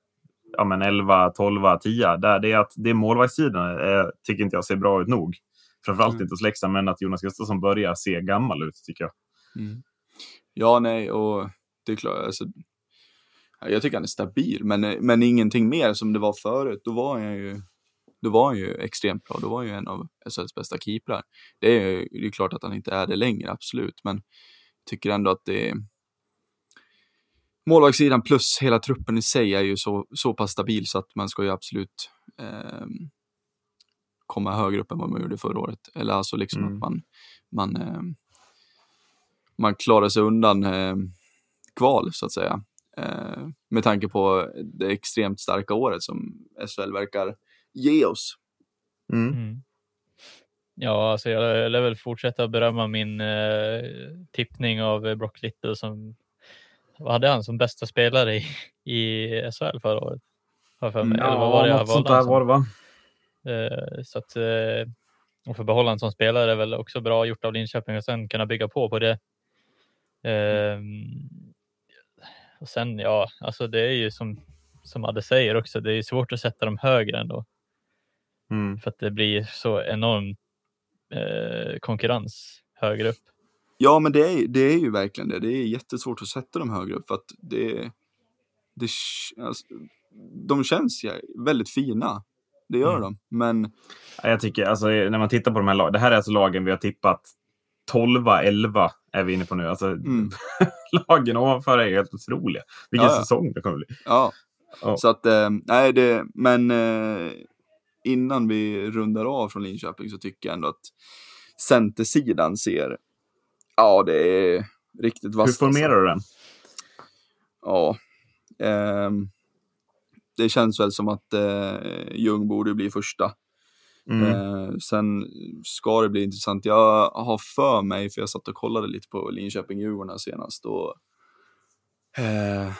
ja, men 11, 12, 10, där, det är att det är målvaktssidan eh, tycker inte jag ser bra ut nog. Framförallt mm. inte hos Leksand, men att Jonas Gustafsson börjar se gammal ut tycker jag. Mm. Ja, nej, och det är klart, alltså, jag tycker han är stabil, men, men ingenting mer som det var förut. Då var han ju då var han ju extremt bra. Då var han ju en av SHLs bästa keeprar. Det är ju klart att han inte är det längre, absolut, men tycker ändå att det är målvaktssidan plus hela truppen i sig är ju så, så pass stabil så att man ska ju absolut eh, komma högre upp än vad man gjorde förra året. Eller alltså liksom mm. att man, man, eh, man klarar sig undan eh, kval så att säga. Eh, med tanke på det extremt starka året som SHL verkar ge oss. Mm. Mm. Ja, alltså jag lär väl fortsätta berömma min eh, tippning av Brock Little som vad hade han som bästa spelare i, i SHL förra året? Har för mig. Ja, Eller vad var det något sånt där var det va? Eh, Så att eh, att få behålla en sån spelare är väl också bra gjort av Linköping och sen kunna bygga på på det. Ehm, Och sen ja, alltså det är ju som, som Adde säger också, det är svårt att sätta dem högre ändå Mm. för att det blir så enorm eh, konkurrens högre upp. Ja, men det är, det är ju verkligen det. Det är jättesvårt att sätta dem högre upp för att det, det alltså, de känns ju väldigt fina. Det gör Mm. de. Men Ja, Jag tycker, alltså, när man tittar på de här lagen, det här är alltså lagen vi har tippat 12, 11 är vi inne på nu. Alltså, Mm. *laughs* lagen ovanför är helt otroliga. Vilken Ja, ja. säsong det kommer bli. ja, Ja. så att eh, nej, det, men eh, innan vi rundar av från Linköping så tycker jag ändå att centersidan ser, ja, det är riktigt Hur vasst. formerar du den? Ja. ehm, det känns väl som att eh, Ljung borde bli första. Mm. Eh, sen ska det bli intressant. Jag har för mig, för jag satt och kollade lite på Linköping-Djurgården senast. Och, eh,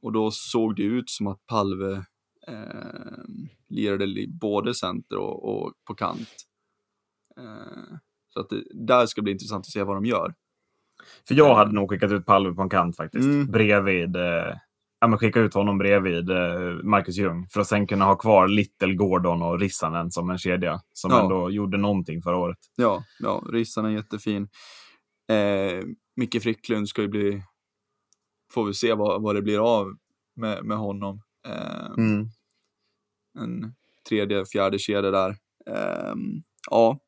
och då såg det ut som att Palve eh, lirade li- både center och, och på kant. Eh, så att det, där ska bli intressant att se vad de gör. För jag hade nog skickat ut Palve på en kant faktiskt. Mm. Bredvid. Eh, ja, men skicka ut honom bredvid eh, Marcus Ljung. För att sen kunna ha kvar Little, Gordon och Rissanen som en kedja. Som Ja. ändå gjorde någonting förra året. Ja, ja Rissan är jättefin. Eh, Micke Fricklund ska ju bli, får vi se vad, vad det blir av med, med honom. Eh, Mm. En tredje, fjärde kedja där. Eh, ja,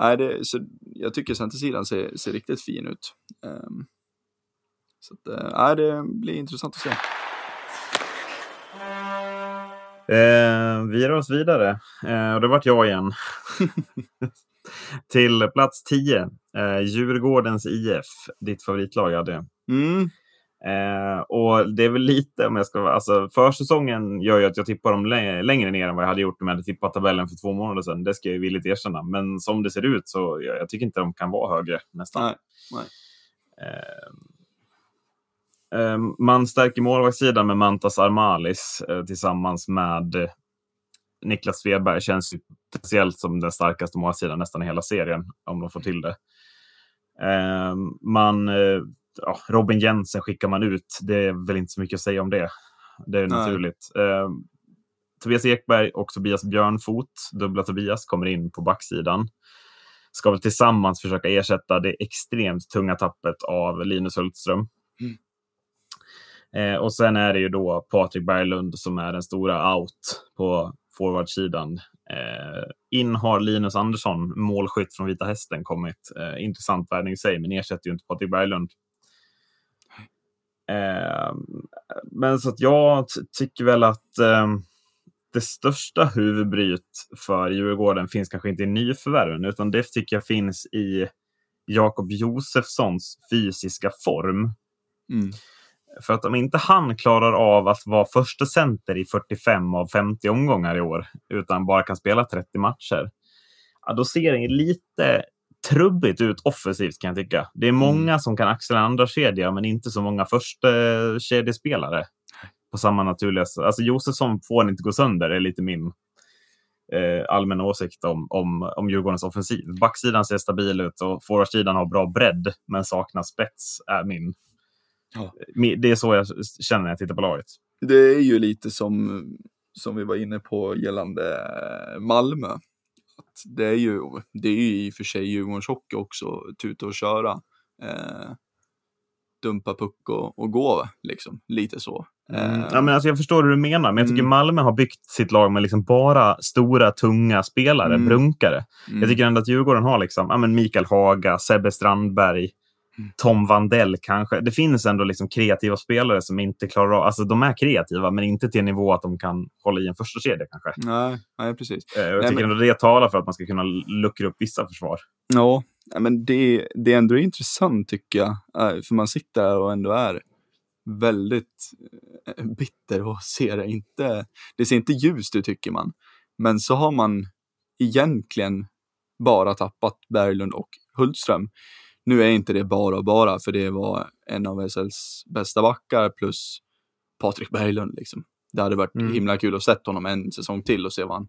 Nej, det, så jag tycker centersidan ser, ser riktigt fin ut. Eh, så att, eh, nej, det blir intressant att se. Eh, vi rör oss vidare. Eh, och det vart jag igen. *laughs* Till plats 10. Eh, Djurgårdens IF. Ditt favoritlag, ja det. Mm, Eh, och det är väl lite, om jag ska vara, alltså försäsongen gör ju att jag tippar dem lä- längre ner än vad jag hade gjort om jag hade tippat tabellen för två månader sedan. Det ska jag ju villigt erkänna. Men som det ser ut så jag, jag tycker inte de kan vara högre nästan. nej, nej. Eh, eh, man stärker målvaktssidan med Mantas Armalis eh, tillsammans med Niklas Svedberg. Känns ju potentiellt som den starkaste målvaktssidan nästan i hela serien om de får till det. Eh, man, ja, Robin Jensen skickar man ut. Det är väl inte så mycket att säga om det. Det är Nej. naturligt. Eh, Tobias Ekberg och Tobias Björnfot, dubbla Tobias, kommer in på backsidan. Ska väl tillsammans försöka ersätta det extremt tunga tappet av Linus Hultström. Eh, och sen är det ju då Patrik Berglund som är den stora out på forwardsidan. Eh, in har Linus Andersson, målskytt från Vita Hästen, kommit. Eh, intressant värvning i sig, men ersätter ju inte Patrik Berglund. Eh, men så att jag tycker väl att eh, det största huvudbryt för Djurgården finns kanske inte i nyförvärven, utan det tycker jag finns i Jakob Josefssons fysiska form. Mm. För att om inte han klarar av att vara första center i 45 av 50 omgångar i år, utan bara kan spela 30 matcher, ja, då ser det lite trubbigt ut offensivt kan jag tycka. Det är många som kan axla en andra kedja men inte så många första kedjespelare på samma naturliga sätt. Alltså Josefsson får inte gå sönder, är lite min eh, allmänna åsikt om, om, om Djurgårdens offensiv. Backsidan ser stabil ut och forwardsidan har bra bredd men saknar spets, är min. Ja. Det är så jag känner när jag tittar på laget. Det är ju lite som, som vi var inne på gällande eh, Malmö. Att det, är ju, det är ju i och för sig Djurgårdens hockey också, tuta och köra. Eh, dumpa puck och, och gå, liksom. Lite så. Mm. Eh, Ja, men alltså jag förstår hur du menar, men jag tycker Mm. Malmö har byggt sitt lag med liksom bara stora, tunga spelare, Mm. brunkare. mm, Jag tycker ändå att Djurgården har liksom, ja, men Mikael Haga, Sebbe Strandberg. Tom Vandell kanske. Det finns ändå liksom kreativa spelare som inte klarar av... Alltså de är kreativa, men inte till en nivå att de kan hålla i en första kedja kanske. Nej, nej, precis. Eh, Jag Nej, tycker men- ändå det talar för att man ska kunna luckra upp vissa försvar. Ja, nej, men det, det är ändå intressant tycker jag. Eh, För man sitter där och ändå är väldigt eh, bitter och ser det inte, det ser inte ljust ut tycker man. Men så har man egentligen bara tappat Berglund och Hultström. Nu är inte det bara och bara, för det var en av SLs bästa backar plus Patrik Berglund. Liksom. Det hade varit Mm. himla kul att se honom en säsong till och se vad han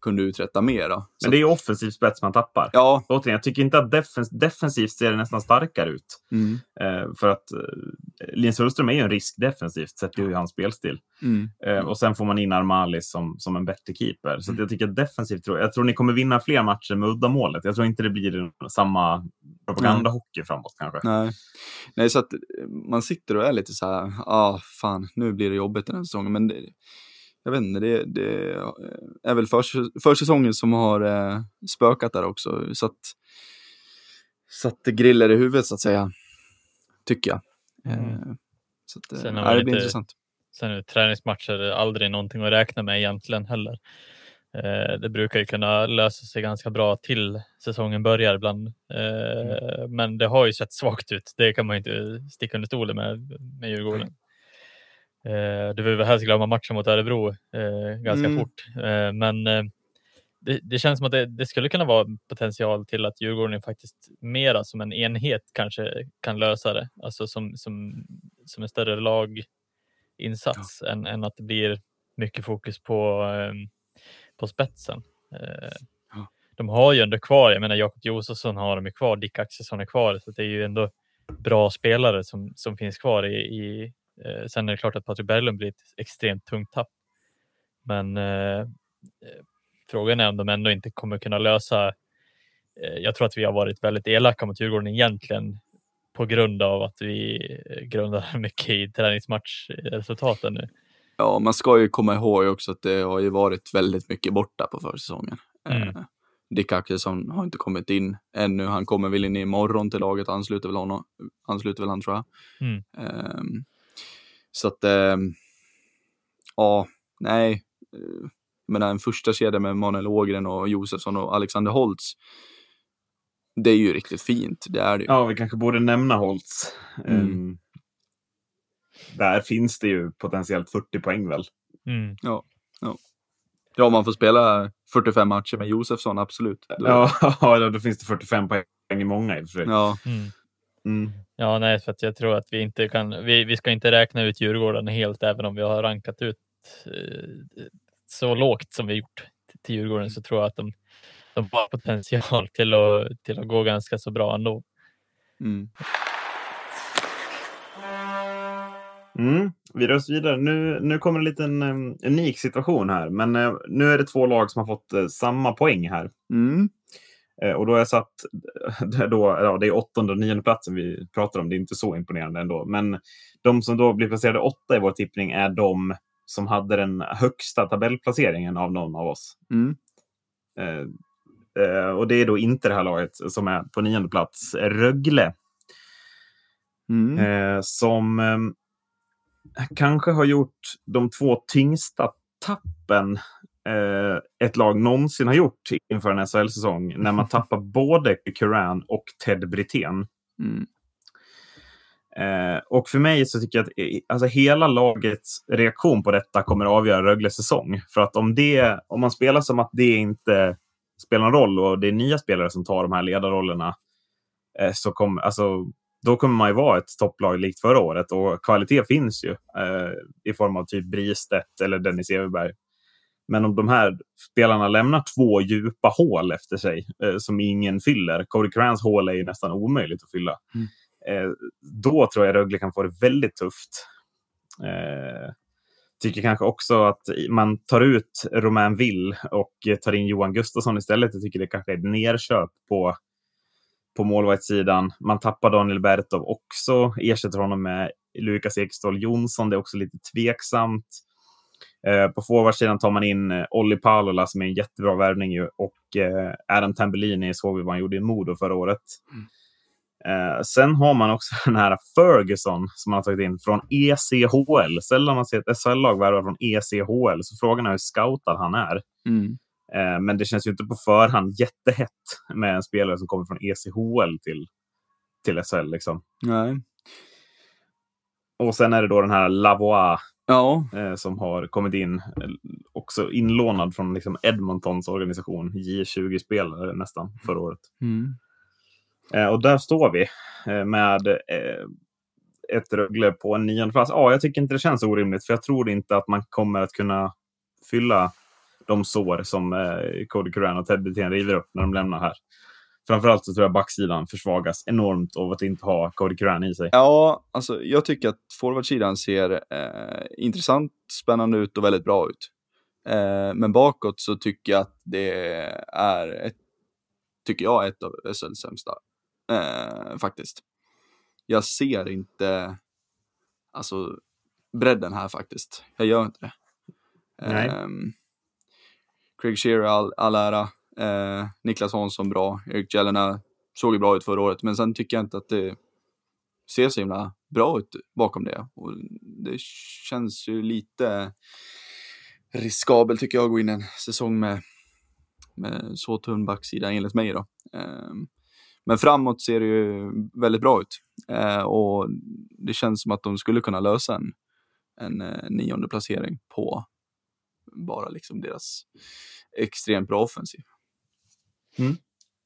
kunde uträtta mer. Då. Så, Men det är ju offensiv spets man tappar. Ja, Återigen, jag tycker inte att defens defensivt ser det nästan starkare ut. mm, Eh, för att eh, Linus Hultström är ju en risk defensivt, sett ju hans spelstil. mm, Eh, och sen får man in Armalis som, som en bättre keeper. Så Mm. jag tycker att defensivt, tror, jag tror ni kommer vinna fler matcher med uddamålet. Jag tror inte det blir samma propagandahockey framåt kanske. nej. nej, så att man sitter och är lite så här, ah, fan, nu blir det jobbigt den här säsongen. Men det, jag vet inte, det, det är väl för, försäsongen som har eh, spökat där också. Så att, satt griller i huvudet så att säga, tycker jag. Eh, Mm. Så att, eh, Sen man det blir intressant. Sen är träningsmatcher aldrig någonting att räkna med egentligen heller. Eh, det brukar ju kunna lösa sig ganska bra till säsongen börjar ibland. Eh, Men det har ju sett svagt ut. Det kan man ju inte sticka under stolen med, med Djurgården. Eh, du vill väl helst glömma matchen mot Örebro eh, ganska Mm. fort. Eh, men det, det känns som att det, det skulle kunna vara potential till att Djurgården faktiskt mera som en enhet kanske kan lösa det. Alltså som, som, som en större laginsats än, än att det blir mycket fokus på, ehm, på spetsen. Ja. De har ju ändå kvar, jag menar Jakob Josefsson har de ju kvar, Dick Axelsson är kvar, så det är ju ändå bra spelare som, som finns kvar i, i eh, Sen är det klart att Patrik Berglund blir ett extremt tungt tapp. Men eh, eh, frågan är om de ändå inte kommer kunna lösa eh, jag tror att vi har varit väldigt elaka mot Djurgården egentligen på grund av att vi eh, grundar *laughs* mycket i träningsmatchresultaten nu. Ja, man ska ju komma ihåg också att det har ju varit väldigt mycket borta på försäsongen. Mm. Eh, Dick Axelsson har inte kommit in ännu. Han kommer väl in imorgon till laget, ansluter väl, honom, ansluter väl han tror jag. Mm. Ehm, så att, ehm, ja, nej. Men en första kedja med Manuel Ågren och Josefsson och Alexander Holtz. Det är ju riktigt fint, det är det ju. Ja, vi kanske borde nämna Holtz. Mm. Ehm, där finns det ju potentiellt 40 poäng väl? Mm. Ja, om man får spela 45 matcher med Josefsson, absolut. Då- *laughs* Ja, då finns det 45 poäng i många i och för sig. ja, Mm. Ja, nej, för att jag tror att vi inte kan. Vi, vi ska inte räkna ut Djurgården helt, även om vi har rankat ut eh, så lågt som vi gjort till- till Djurgården, så tror jag att de, de har potential till att, till att gå ganska så bra ändå. mm. Mm. Vi rör oss vidare. Nu, nu kommer en liten um, unik situation här. Men eh, nu är det två lag som har fått eh, samma poäng här. Mm. Eh, och då har jag satt, *laughs* det, då, ja, det är åttonde och nionde platsen vi pratar om. Det är inte så imponerande ändå. Men de som då blir placerade åtta i vår tippning är de som hade den högsta tabellplaceringen av någon av oss. Mm. Eh, eh, och det är då inte det här laget som är på nionde plats. Rögle. Mm. Eh, som eh, kanske har gjort de två tyngsta tappen eh, ett lag någonsin har gjort inför en SHL-säsong. *laughs* När man tappar både Curran och Ted Brithén. Mm. Eh, och för mig så tycker jag att eh, alltså, hela lagets reaktion på detta kommer att avgöra Rögles säsong. För att om, det, om man spelar som att det inte spelar någon roll och det är nya spelare som tar de här ledarrollerna, eh, så kommer, alltså, då kommer man ju vara ett topplag likt förra året. Och kvalitet finns ju eh, i form av typ Bristedt eller Dennis Everberg. Men om de här spelarna lämnar två djupa hål efter sig eh, som ingen fyller, Cody Crans hål är ju nästan omöjligt att fylla. Mm. Eh, då tror jag Rögle kan få det väldigt tufft. Eh, tycker kanske också att man tar ut Romain Will och tar in Johan Gustafsson istället. Jag tycker det kanske är ett nerköp på, på målvaktssidan. Man tappar Daniel Bertov också, ersätter honom med Lukas Ekståhl Jonsson. Det är också lite tveksamt. Eh, på forwardsidan tar man in eh, Olli Palola som är en jättebra värvning ju, och eh, Adam Tambellini såg vi vad han gjorde i Modo förra året. Eh, sen har man också *laughs* den här Ferguson som man har tagit in från ECHL. Sällan man ser ett SHL-lag värva från ECHL, så frågan är hur scoutad han är. Mm. Eh, men det känns ju inte på förhand jättehett med en spelare som kommer från ECHL till, till SHL. Liksom. Nej. Och sen är det då den här Lavois Ja. eh, som har kommit in, eh, också inlånad från liksom, Edmontons organisation, J20-spelare nästan, förra året. Mm. Eh, och där står vi eh, med eh, ett Rögle på en nionde plats. Ja, jag tycker inte det känns orimligt, för jag tror inte att man kommer att kunna fylla de sår som eh, Cody Curran och Ted Brithén river upp när de lämnar här. Framförallt så tror jag backsidan försvagas enormt av att inte ha Cody Curran i sig. Ja, alltså jag tycker att forwardsidan ser eh, intressant, spännande ut och väldigt bra ut. Eh, men bakåt så tycker jag att det är ett, tycker jag, ett av SHLs sämsta. Eh, faktiskt. Jag ser inte alltså bredden här faktiskt. Jag gör inte det. Nej. Ehm, Craig Shearer all, all ära. Eh, Niklas Hansson bra. Erik Jelena såg ju bra ut förra året, men sen tycker jag inte att det ser så himla bra ut bakom det. Och det känns ju lite riskabelt tycker jag att gå in en säsong med, med så tunn backsida enligt mig då. Eh, men framåt ser det ju väldigt bra ut eh, och det känns som att de skulle kunna lösa en, en eh, nionde placering på bara liksom deras extremt bra offensiv.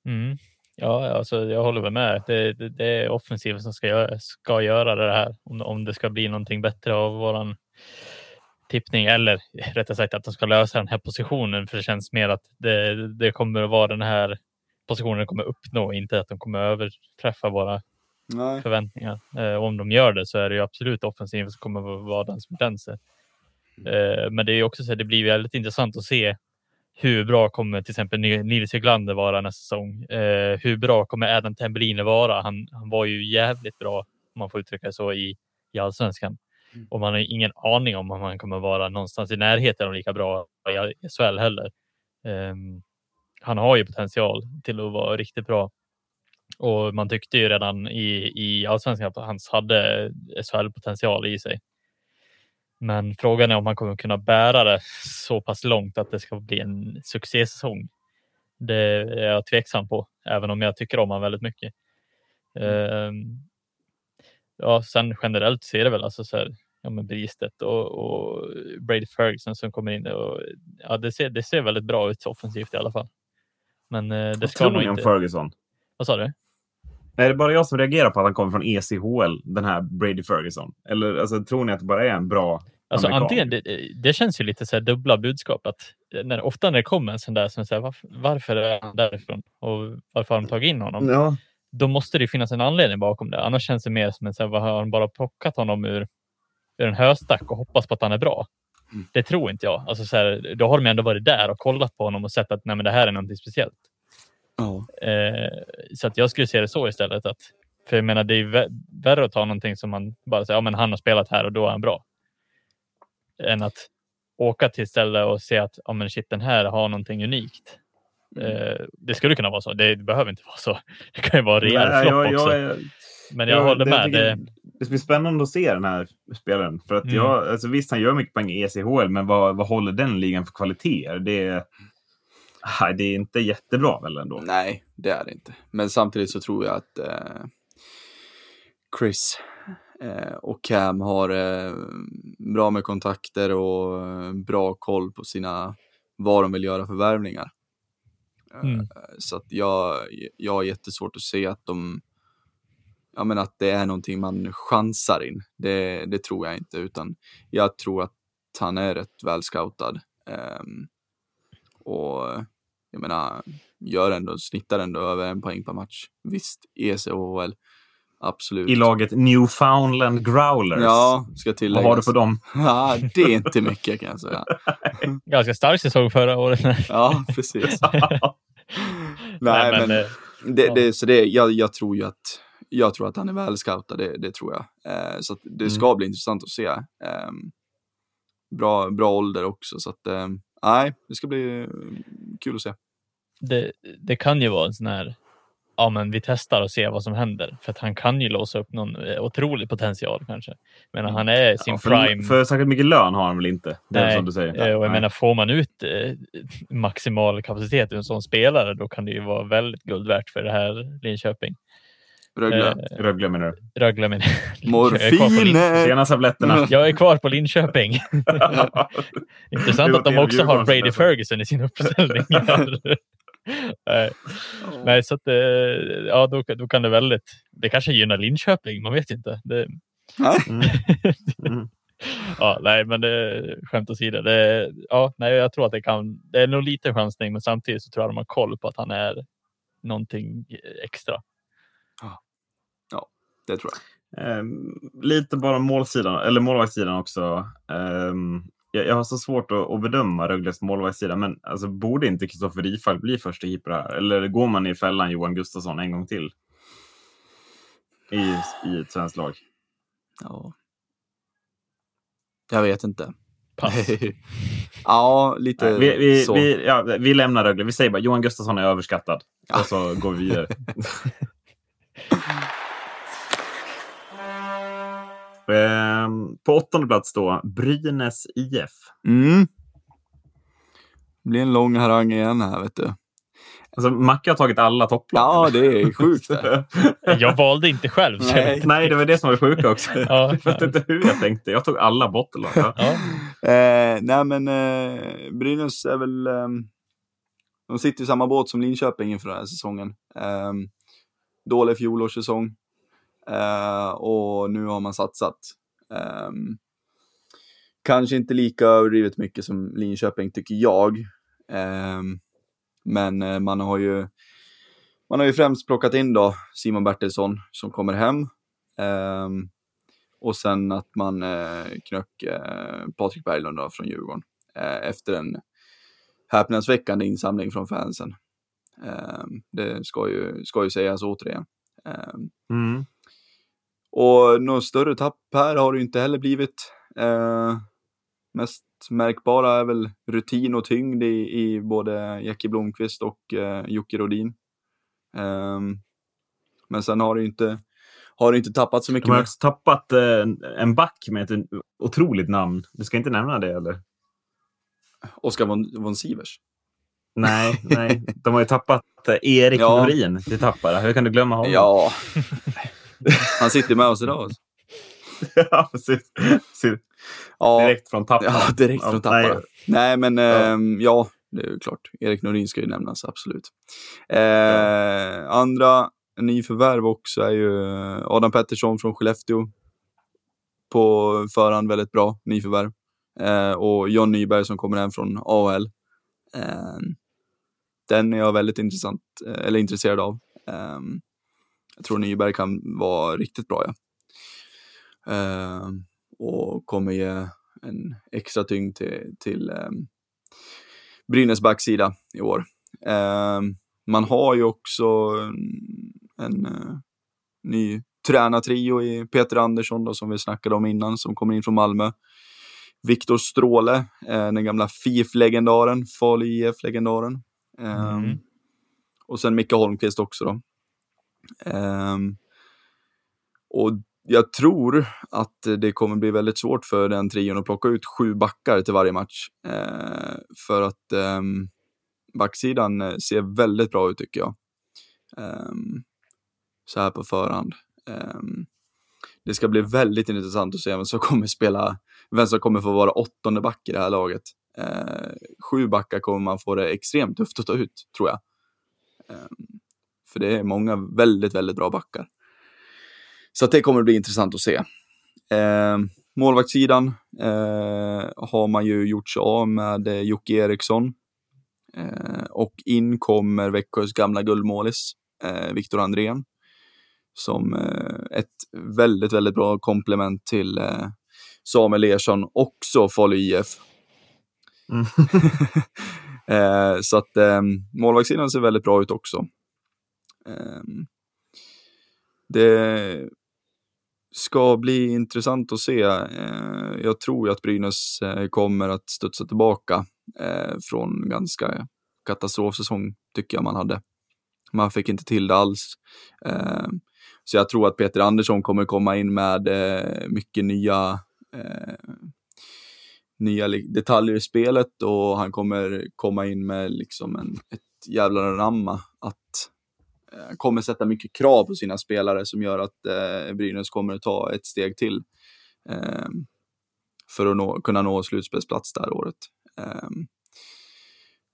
Mm. Ja, alltså, jag håller väl med. Det, det, det är offensiven som ska göra, ska göra det här. Om, om det ska bli någonting bättre av våran tippning eller rättare sagt att de ska lösa den här positionen. För det känns mer att det, det kommer att vara den här positionen de kommer uppnå, inte att de kommer överträffa våra Nej. förväntningar. Eh, om de gör det så är det ju absolut offensiven som kommer att vara den som glänser. Eh, men det är ju också så att det blir väldigt intressant att se hur bra kommer till exempel Nils Höglander vara nästa säsong? Eh, hur bra kommer Adam Tambellini vara? Han, han var ju jävligt bra, om man får uttrycka det så, i, i allsvenskan. Mm. Och man har ingen aning om om han kommer vara någonstans i närheten av lika bra i SHL heller. Ehm, han har ju potential till att vara riktigt bra. Och man tyckte ju redan i, i allsvenskan att han hade SHL-potential i sig. Men frågan är om han kommer kunna bära det så pass långt att det ska bli en succésäsong. Det är jag tveksam på, även om jag tycker om honom väldigt mycket. Ehm, ja, sen generellt ser det väl alltså så här, ja, men Bristedt och, och Brady Ferguson som kommer in. Och, ja, det, ser, det ser väldigt bra ut offensivt i alla fall. Men eh, det ska nog inte... Ferguson? Vad sa du? Nej, det är bara jag som reagerar på att han kommer från ECHL, den här Brady Ferguson. Eller alltså, tror ni att det bara är en bra Alltså amerikan? antingen, det, det känns ju lite så här dubbla budskap. Att när, ofta när det kommer en sån där som säger varför, varför är han därifrån och varför har de tagit in honom? Ja, Då måste det finnas en anledning bakom det. Annars känns det mer som en så här, vad har de bara plockat honom ur, ur en höstack och hoppas på att han är bra? Mm. Det tror inte jag. Alltså så här, då har de ändå varit där och kollat på honom och sett att nej, men det här är någonting speciellt. Ja. Eh, så att jag skulle se det så istället. Att, för jag menar, det är vä- värre att ta någonting som man bara säger, ja men han har spelat här och då är han bra. Än att åka till stället och se att, ja men shit, den här har någonting unikt. Mm. Eh, det skulle kunna vara så. Det, behöver inte vara så. *laughs* Det kan ju vara rejäl flopp jag, också. jag, är- men jag håller det, med. Det, det blir spännande att se den här spelaren. För att Mm. jag, alltså visst, han gör mycket poäng i ECHL, men vad, vad håller den ligan för kvaliteter? Det nej, det är inte jättebra väl ändå? Nej, det är det inte. Men samtidigt så tror jag att eh, Chris eh, och Cam har eh, bra med kontakter och eh, bra koll på sina, vad de vill göra för värvningar. Eh, Mm. Så att jag, jag har jättesvårt att se att de, ja men att det är någonting man chansar in. Det, det tror jag inte, utan jag tror att han är rätt väl scoutad. Ehm, och jag menar, gör ändå, snittar ändå över en poäng per match. Visst, ECHL, absolut. I laget Newfoundland Growlers. Ja, ska vad tilläggas. har du på dem? *laughs* Ja, det är inte mycket kan jag säga. *laughs* ganska stark säsong förra året. Ja, precis. *laughs* Nej, Nej, men, eh, det, ja. det, så det, jag, jag tror ju att jag tror att han är väl scoutad, det, det tror jag. Eh, så att det Mm. ska bli intressant att se. Eh, bra, bra ålder också, så att eh, nej, det ska bli eh, kul att se. det, det kan ju vara en sån här, ja men vi testar och ser vad som händer. För att han kan ju låsa upp någon eh, otrolig potential kanske. Men han är sin Ja, för, prime. för särskilt mycket lön har han väl inte? Det Nej, som du säger. Eh, Och jag Nej. menar, får man ut eh, *laughs* maximal kapacitet ur en sån spelare, då kan det ju vara väldigt guld värt för det här Linköping. Rögle. Eh, Rögle menar du? Rögle menar jag. Morfiner! Sena tabletterna. Jag är kvar på Linköping. *laughs* Intressant att de också har Brady. Ferguson i sin uppställning. *laughs* Nej. Så att det, ja, då, då kan det väldigt. Det kanske gynnar Linköping, man vet inte. Det, Nej. Mm. Mm. *laughs* ja, nej, men det, skämt åsido. Det, ja, nej, jag tror att det kan. Det är nog lite chansning, men samtidigt så tror jag de har koll på att han är någonting extra. Det tror jag. Ehm, lite bara målsidan, eller målvaktssidan också. Ehm, jag, jag har så svårt att, att bedöma Rögles målvaktssida, men alltså, borde inte Kristoffer Rifalk bli första keeper här? Eller går man i fällan Johan Gustafsson en gång till? I, i ett svenskt lag. Ja. Jag vet inte. Pass. *laughs* ja, lite Nej, vi, vi, så. vi, ja, vi lämnar Rögle. Vi säger bara Johan Gustafsson är överskattad. Ja. Och så går vi vidare. *laughs* *laughs* Ehm, på åttonde plats då, Brynäs IF. Mm. Det blir en lång harang igen här, vet du. Alltså, Macke har tagit alla topplag. Ja, det är sjukt. *laughs* Jag valde inte själv. Nej. Nej, det var det som var det sjuka också. *laughs* Ja, jag vet inte hur jag tänkte. Jag tog alla bottenlag. Ja. Eh, nej, men eh, Brynäs är väl... ehm, de sitter i samma båt som Linköping inför den här säsongen. Eh, dålig fjolårssäsong. Uh, och nu har man satsat. Um, kanske inte lika överdrivet mycket som Linköping, tycker jag. Um, men eh, man har ju man har ju främst plockat in då Simon Bertilsson som kommer hem. Um, och sen att man eh, knöck eh, Patrik Berglund då, från Djurgården eh, efter en häpnadsväckande insamling från fansen. Ehm, det ska ju, ska ju sägas återigen. Ehm, Mm och något större tapp här har det inte heller blivit. Eh, mest märkbara är väl rutin och tyngd i, i både Jackie Blomqvist och eh, Jocke Rodin. Ehm, men sen har det inte, har inte tappat så mycket. De har också tappat eh, en back med ett otroligt namn. Du ska inte nämna det, eller? Oskar von, von Sivers. Nej, nej. De har ju tappat eh, Erik Ja. Norin till Tappara. Hur kan du glömma honom? Ja, han sitter med oss idag. alltså. *laughs* ja precis. Ja, Direkt från Tappara. Ja, direkt Ja, från Tappara. nej. Nej, men ehm, ja, det är klart. Erik Norin ska ju nämnas, absolut. Eh, Andra nyförvärv också är ju Adam Pettersson från Skellefteå. På förhand väldigt bra nyförvärv. Eh, och John Nyberg som kommer hem från AHL. Eh, den är jag väldigt intressant, eh, eller intresserad av. Eh, jag tror Nyberg kan vara riktigt bra, ja. Eh, och kommer ge en extra tyngd till, till um, Brynäs backsida i år. Ehm, man har ju också en, en eh, ny tränartrio i Peter Andersson då, som vi snackade om innan, som kommer in från Malmö. Viktor Stråle, eh, den gamla FIF-legendaren, Falu IF-legendaren. Ehm, Mm. Och sen Micke Holmqvist också då. Ehm, och jag tror att det kommer bli väldigt svårt för den trion att plocka ut sju backar till varje match. Ehm, för att ehm, backsidan eh, ser väldigt bra ut tycker jag. Så här på förhand. Det ska bli väldigt intressant att se vem som kommer spela, vem som kommer få vara åttonde back i det här laget. Sju backar kommer man få det extremt tufft att ta ut, tror jag. För det är många väldigt, väldigt bra backar. Så att det kommer bli intressant att se. Eh, målvaktssidan eh, har man ju gjort sig av med eh, Jocke Eriksson. Eh, och in kommer Växjös gamla guldmålis, eh, Viktor Andrén. Som eh, ett väldigt, väldigt bra komplement till eh, Samuel Ersson, också Falu IF. Mm. *laughs* *laughs* eh, så att eh, målvaktssidan ser väldigt bra ut också. Ehm, det ska bli intressant att se. Ehm, jag tror ju att Brynäs eh, kommer att studsa tillbaka eh, från ganska katastrofsäsong, tycker jag man hade. Man fick inte till det alls. Ehm, så jag tror att Peter Andersson kommer komma in med eh, mycket nya, eh, nya detaljer i spelet och han kommer komma in med liksom en, ett jävla ramma att Eh, kommer sätta mycket krav på sina spelare som gör att eh, Brynäs kommer att ta ett steg till eh, för att nå, kunna nå slutspelsplats det här året. Eh,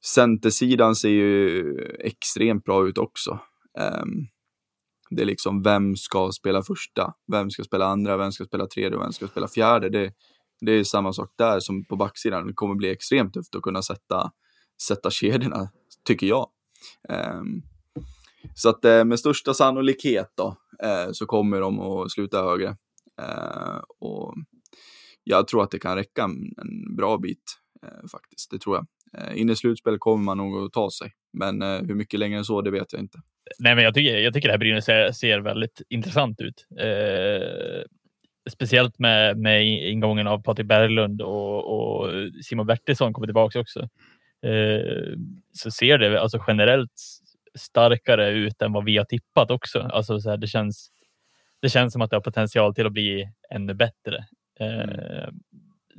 Centersidan ser ju extremt bra ut också. Eh, det är liksom vem ska spela första, vem ska spela andra, vem ska spela tredje och vem ska spela fjärde. Det, det är samma sak där som på backsidan. Det kommer bli extremt tufft att kunna sätta, sätta kedjorna, tycker jag. Um, så att eh, med största sannolikhet då, eh, så kommer de att sluta högre. Eh, och jag tror att det kan räcka en, en bra bit faktiskt, det tror jag. in i slutspel kommer man nog att ta sig, men hur mycket längre än så, det vet jag inte. Nej, men jag tycker, jag tycker det här Brynäs ser, ser väldigt intressant ut. Eh, speciellt med, med ingången av Patrik Berglund och, och Simon Bertilsson kommer tillbaka också. Eh, så ser det alltså generellt starkare ut än vad vi har tippat också. Alltså så här, det, känns, det känns som att det har potential till att bli ännu bättre. Eh, mm.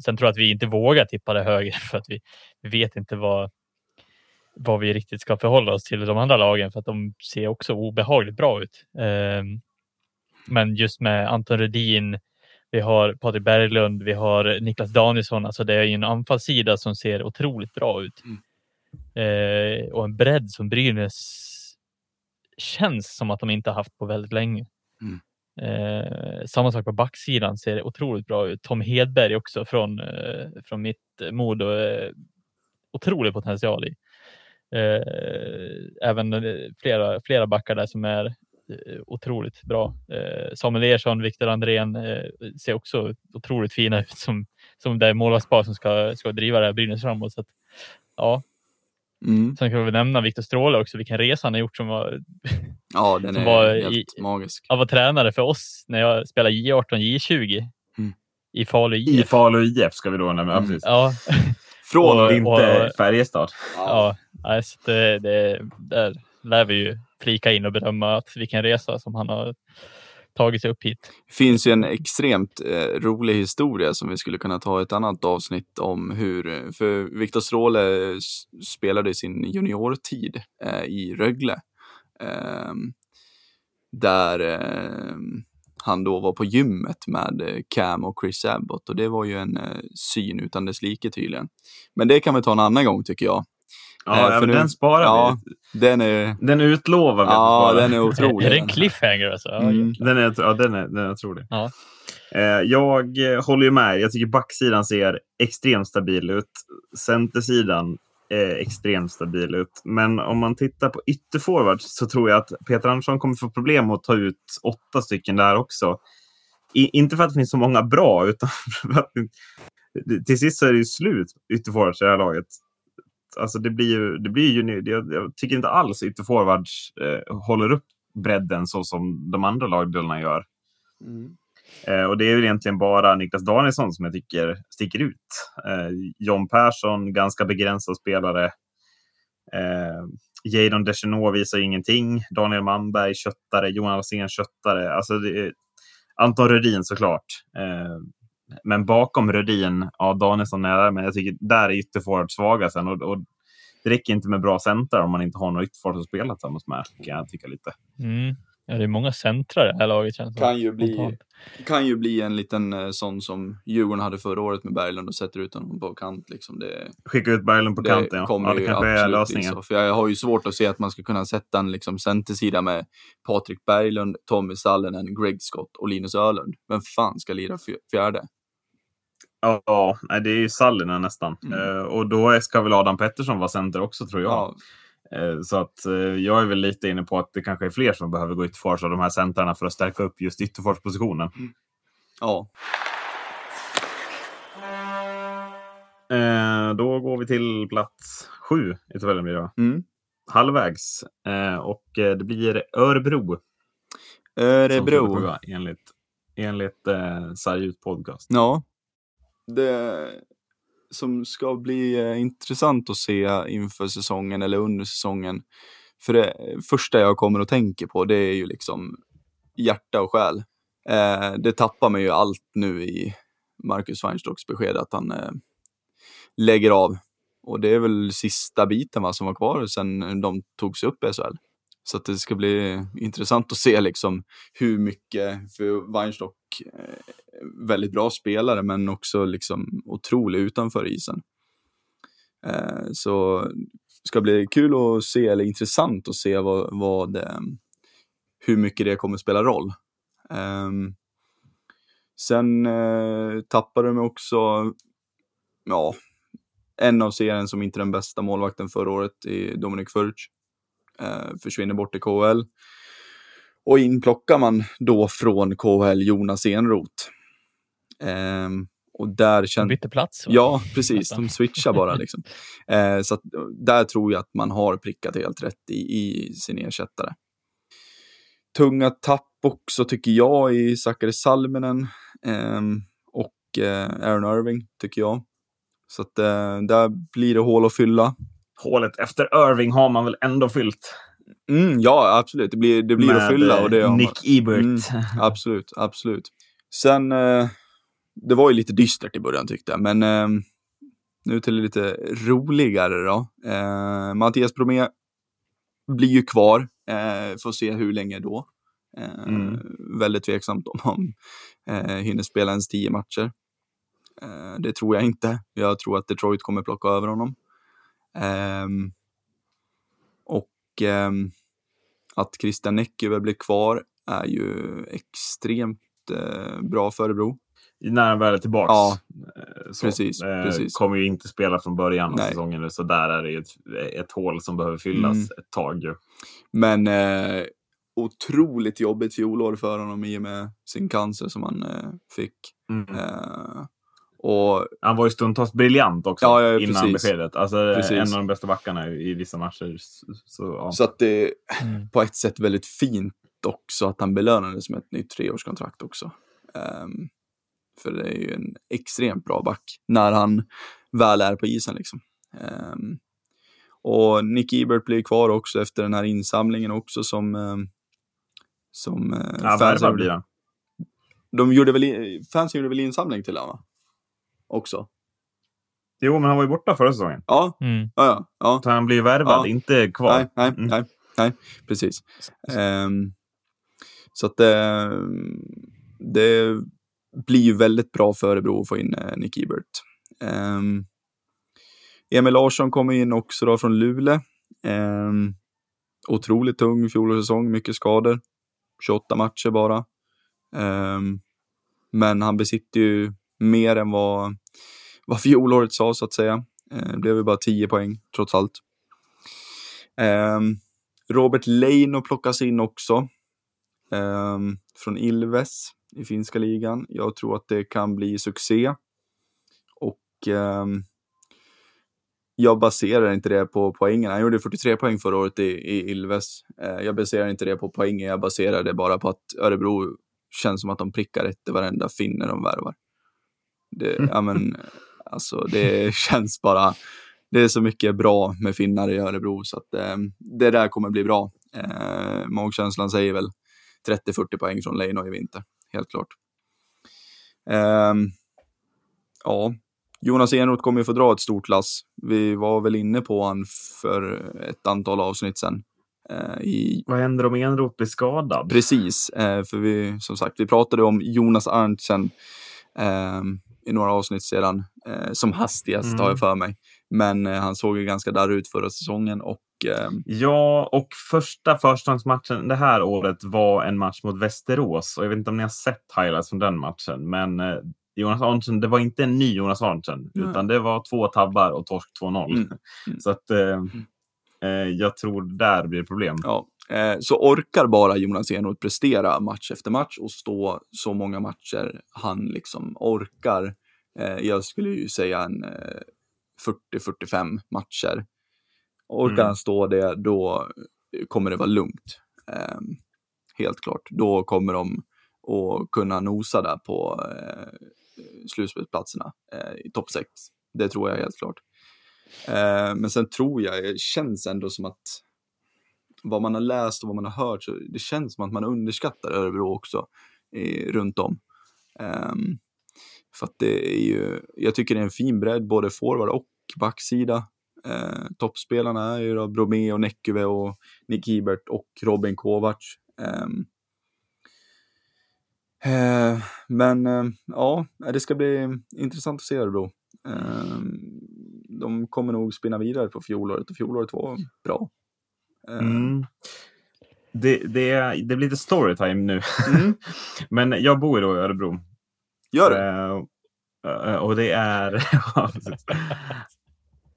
Sen tror jag att vi inte vågar tippa det högre *laughs* för att vi, vi vet inte vad, vad vi riktigt ska förhålla oss till de andra lagen för att de ser också obehagligt bra ut. Ehm, men just med Anton Rudin, vi har Patrik Berglund, vi har Niklas Danielsson. Alltså det är en anfallssida som ser otroligt bra ut. Mm. Eh, och en bredd som Brynäs känns som att de inte har haft på väldigt länge. Mm. Eh, samma sak på backsidan ser otroligt bra ut. Tom Hedberg också från, eh, från mitt Modo. Eh, otrolig potential i. Eh, även flera, flera backar där som är eh, otroligt bra. Eh, Samuel Ersson, Viktor Andrén ser också otroligt fina ut som, som det målvaktspar som ska, ska driva det här Brynäs framåt. Så att, ja. Mm. Sen kan vi nämna Viktor Stråle också, vilken resa han har gjort som var, ja, den är var helt i, magisk. Han var tränare för oss när jag spelade J18, J20 mm. i Falu IF. I Falu IF ska vi då nämna. Mm. Ja. *laughs* Från och, inte Färjestad. Ja, ja det, det, där lär vi ju flika in och bedöma att vilken resa som han har tagit sig upp hit. Det finns ju en extremt eh, rolig historia som vi skulle kunna ta ett annat avsnitt om hur, för Viktor Stråle eh, spelade sin juniortid eh, i Rögle. Eh, där ehm, han då var på gymmet med eh, Cam och Chris Abbott och det var ju en eh, syn utan dess like tydligen. Men det kan vi ta en annan gång tycker jag. Ja, eh, för nu, den sparar ja, vi. Den, är, den utlovar vi Ja, den är otrolig. är det en cliffhanger alltså? Mm. Den är, ja, den är, den är otrolig. Ja. Jag håller ju med. Jag tycker backsidan ser extremt stabil ut. Centersidan är extremt stabil ut. Men om man tittar på ytterforwards så tror jag att Peter Andersson kommer få problem att ta ut åtta stycken där också. I, inte för att det finns så många bra, utan *laughs* för att till sist så är det ju slut ytterforwards i det här laget. Alltså det blir ju, det blir ju jag, jag tycker inte alls ytterforwards eh, håller upp bredden så som de andra lagdelarna gör. Mm. Eh, och det är ju egentligen bara Niklas Danielsson som jag tycker sticker ut. Eh, John Persson, ganska begränsad spelare. Eh, Jadon Deschenaux visar ingenting. Daniel Manberg, köttare. Johan Alsén, köttare. Alltså det, Anton Rödin såklart. Eh, men bakom Rödin, ja Danielsson är där, men jag tycker där är ytterforward svaga sen. Och, och det räcker inte med bra center om man inte har några ytterforward att spela tillsammans med, kan jag tycka lite. Mm. Ja, det är många centrar i det här laget känns kan ju, bli, kan ju bli en liten eh, sån som Djurgården hade förra året med Berglund och sätter ut honom på kant. Liksom. Det, Skicka ut Berglund på kanten, ja. Kommer ja det kanske är lösningen. Så, för jag har ju svårt att se att man ska kunna sätta en liksom, centersida med Patrik Berglund, Tommy Sallinen, Greg Scott och Linus Öhlund. Vem fan ska lira fjärde? Ja, det är ju Sallinen nästan. Mm. Uh, och då ska väl Adam Pettersson vara center också tror jag. Ja, Eh, så att eh, jag är väl lite inne på att det kanske är fler som behöver gå ytterfors av de här centrarna för att stärka upp just ytterforspositionen. Mm. Ja. Eh, då går vi till plats sju i tabellen blir det mm. Halvvägs. och det blir Örebro. Örebro. enligt enligt eh, Sarjut podcast. Ja. Det, som ska bli eh, intressant att se inför säsongen eller under säsongen. För det första jag kommer att tänka på det är ju liksom hjärta och själ. Eh, det tappar mig ju allt nu i Marcus Weinstocks besked att han eh, lägger av. Och det är väl sista biten va, som var kvar sen de togs upp i SHL. Så att det ska bli intressant att se liksom hur mycket, för Weinstock är väldigt bra spelare men också liksom otrolig utanför isen. Eh, så det ska bli kul att se, eller intressant att se vad, vad eh, hur mycket det kommer spela roll. Ehm, sen tappade de också, ja, en av serien som inte är den bästa målvakten förra året i Dominik Furch. Uh, försvinner bort i KHL. Och in plockar man då från KHL Jonas Enroth. Um, och där känner... De bytte plats? Ja, precis. De switchar bara. *laughs* Liksom. Eh, så att, där tror jag att man har prickat helt rätt i, i sin ersättare. Tunga tapp också tycker jag i Sakari Salminen eh, och eh, Aaron Irving tycker jag. Så att eh, där blir det hål att fylla. Hålet efter Irving har man väl ändå fyllt? Mm, ja, absolut. Det blir, det blir att fylla. Och det eh, Nick Ebert. Mm, absolut, absolut. Sen eh, det var ju lite dystert i början tyckte jag, men eh, nu till det lite roligare då. Eh, Mattias Bromé blir ju kvar, eh, får se hur länge då. Eh, mm. Väldigt tveksamt om han eh, hinner spela ens tio matcher. Eh, det tror jag inte. Jag tror att Detroit kommer plocka över honom. Ehm, och ehm, att Christian Näckyve blir kvar är ju extremt eh, bra för Örebro när han väl är tillbaka. Ja, eh, så, precis, eh, precis. Kommer ju inte spela från början av Nej. säsongen nu, så där är det ett, ett hål som behöver fyllas mm. ett tag. Ju. Men eh, otroligt jobbigt fjolår för honom i och med sin cancer som han eh, fick. Mm. Eh, och, han var ju stundtals briljant också ja, ja, innan precis. beskedet. Alltså precis. en av de bästa backarna i vissa matcher. Så, ja. så att det är mm. på ett sätt väldigt fint också att han belönades med ett nytt treårskontrakt också. Um, för det är ju en extremt bra back när han väl är på isen. Liksom. Um, och Nick Ebert blir kvar också efter den här insamlingen också som, um, som uh, ja, fansen blir han. De gjorde väl, fansen gjorde väl insamling till honom Också. Jo, men han var ju borta förra säsongen. Ja, mm. ja, ja, ja. Så han blir värvad, ja. inte kvar. Nej, nej, mm. nej, nej, precis. Um, så att uh, det blir ju väldigt bra för Örebro att få in eh, Nick Ebert. Um, Emil Larsson kommer in också då från Luleå. Um, otroligt tung fjolårssäsong, mycket skador. 28 matcher bara. Um, men han besitter ju mer än vad, vad fjolåret sa så att säga. Det blev ju bara 10 poäng trots allt. Ehm, Robert Leino plockas in också. Ehm, från Ilves i finska ligan. Jag tror att det kan bli succé. Och ehm, jag baserar inte det på poängen. Han gjorde 43 poäng förra året i, i Ilves. Eh, jag baserar inte det på poängen, jag baserar det bara på att Örebro känns som att de prickar rätt i varenda finne de värvar. Det, mm. ja, men, alltså, det *laughs* känns bara, det är så mycket bra med finnar i Örebro så att eh, det där kommer bli bra. Eh, magkänslan säger väl 30-40 poäng från Leino i vinter helt klart. Um, ja, Jonas Enroth kommer ju få dra ett stort lass. Vi var väl inne på han för ett antal avsnitt sedan. Uh, i... Vad händer om Enroth blir skadad? Precis, uh, för vi som sagt, vi pratade om Jonas Arntzen uh, i några avsnitt sedan, eh, som hastigast mm. har jag för mig. Men han såg ju ganska där ut förra säsongen och Eh... Ja, och första förstahandsmatchen det här året var en match mot Västerås. Och jag vet inte om ni har sett highlights från den matchen. Men eh, Jonas Arntzen, det var inte en ny Jonas Arntzen. Mm. Utan det var två tabbar och torsk 2-0. Mm. Mm. *laughs* Så att eh, eh, jag tror där blir det problem. Ja. Eh, så orkar bara Jonas Enroth prestera match efter match och stå så många matcher han liksom orkar. Eh, jag skulle ju säga en 40-45 matcher Orkar mm. han stå det, då kommer det vara lugnt. Eh, helt klart. Då kommer de att kunna nosa där på eh, slutspelsplatserna eh, i topp 6. Det tror jag helt klart. Eh, men sen tror jag, det känns ändå som att vad man har läst och vad man har hört, så det känns som att man underskattar Örebro också eh, runt om. Um, för att det är ju, jag tycker det är en fin bredd, både forward och backsida. Eh, toppspelarna är ju då Bromé och Näckyve och Nick Hibert och Robin Kovacs. Eh, men eh, ja, det ska bli intressant att se Örebro. Eh, de kommer nog spinna vidare på fjolåret och fjolåret var bra. Eh, Mm. Det, det, det blir lite storytime nu. Mm. *laughs* Men jag bor då i Örebro. Gör det? Eh, eh, och det är... *laughs*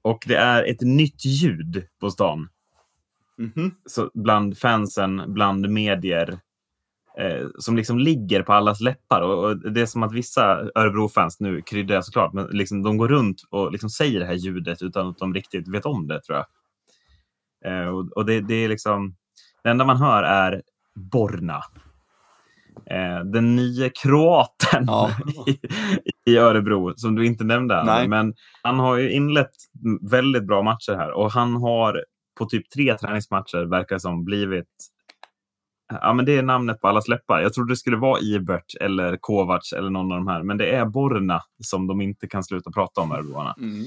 och det är ett nytt ljud på stan. Mhm. Så bland fansen, bland medier. Eh, som liksom ligger på allas läppar. Och, och det är som att vissa Örebro-fans, nu kryddar jag såklart, men liksom, de går runt och liksom säger det här ljudet utan att de riktigt vet om det, tror jag. Eh, och och det, det är liksom... Det enda man hör är Borna. Eh, den nya kroaten Ja. *laughs* i, i Örebro, som du inte nämnde. Nej. Men han har ju inlett väldigt bra matcher här och han har på typ tre träningsmatcher, verkar som, blivit Ja, men det är namnet på allas läppar. Jag trodde det skulle vara Ibert eller Kovacs eller någon av de här. Men det är Borna som de inte kan sluta prata om, Örebroarna. Mm.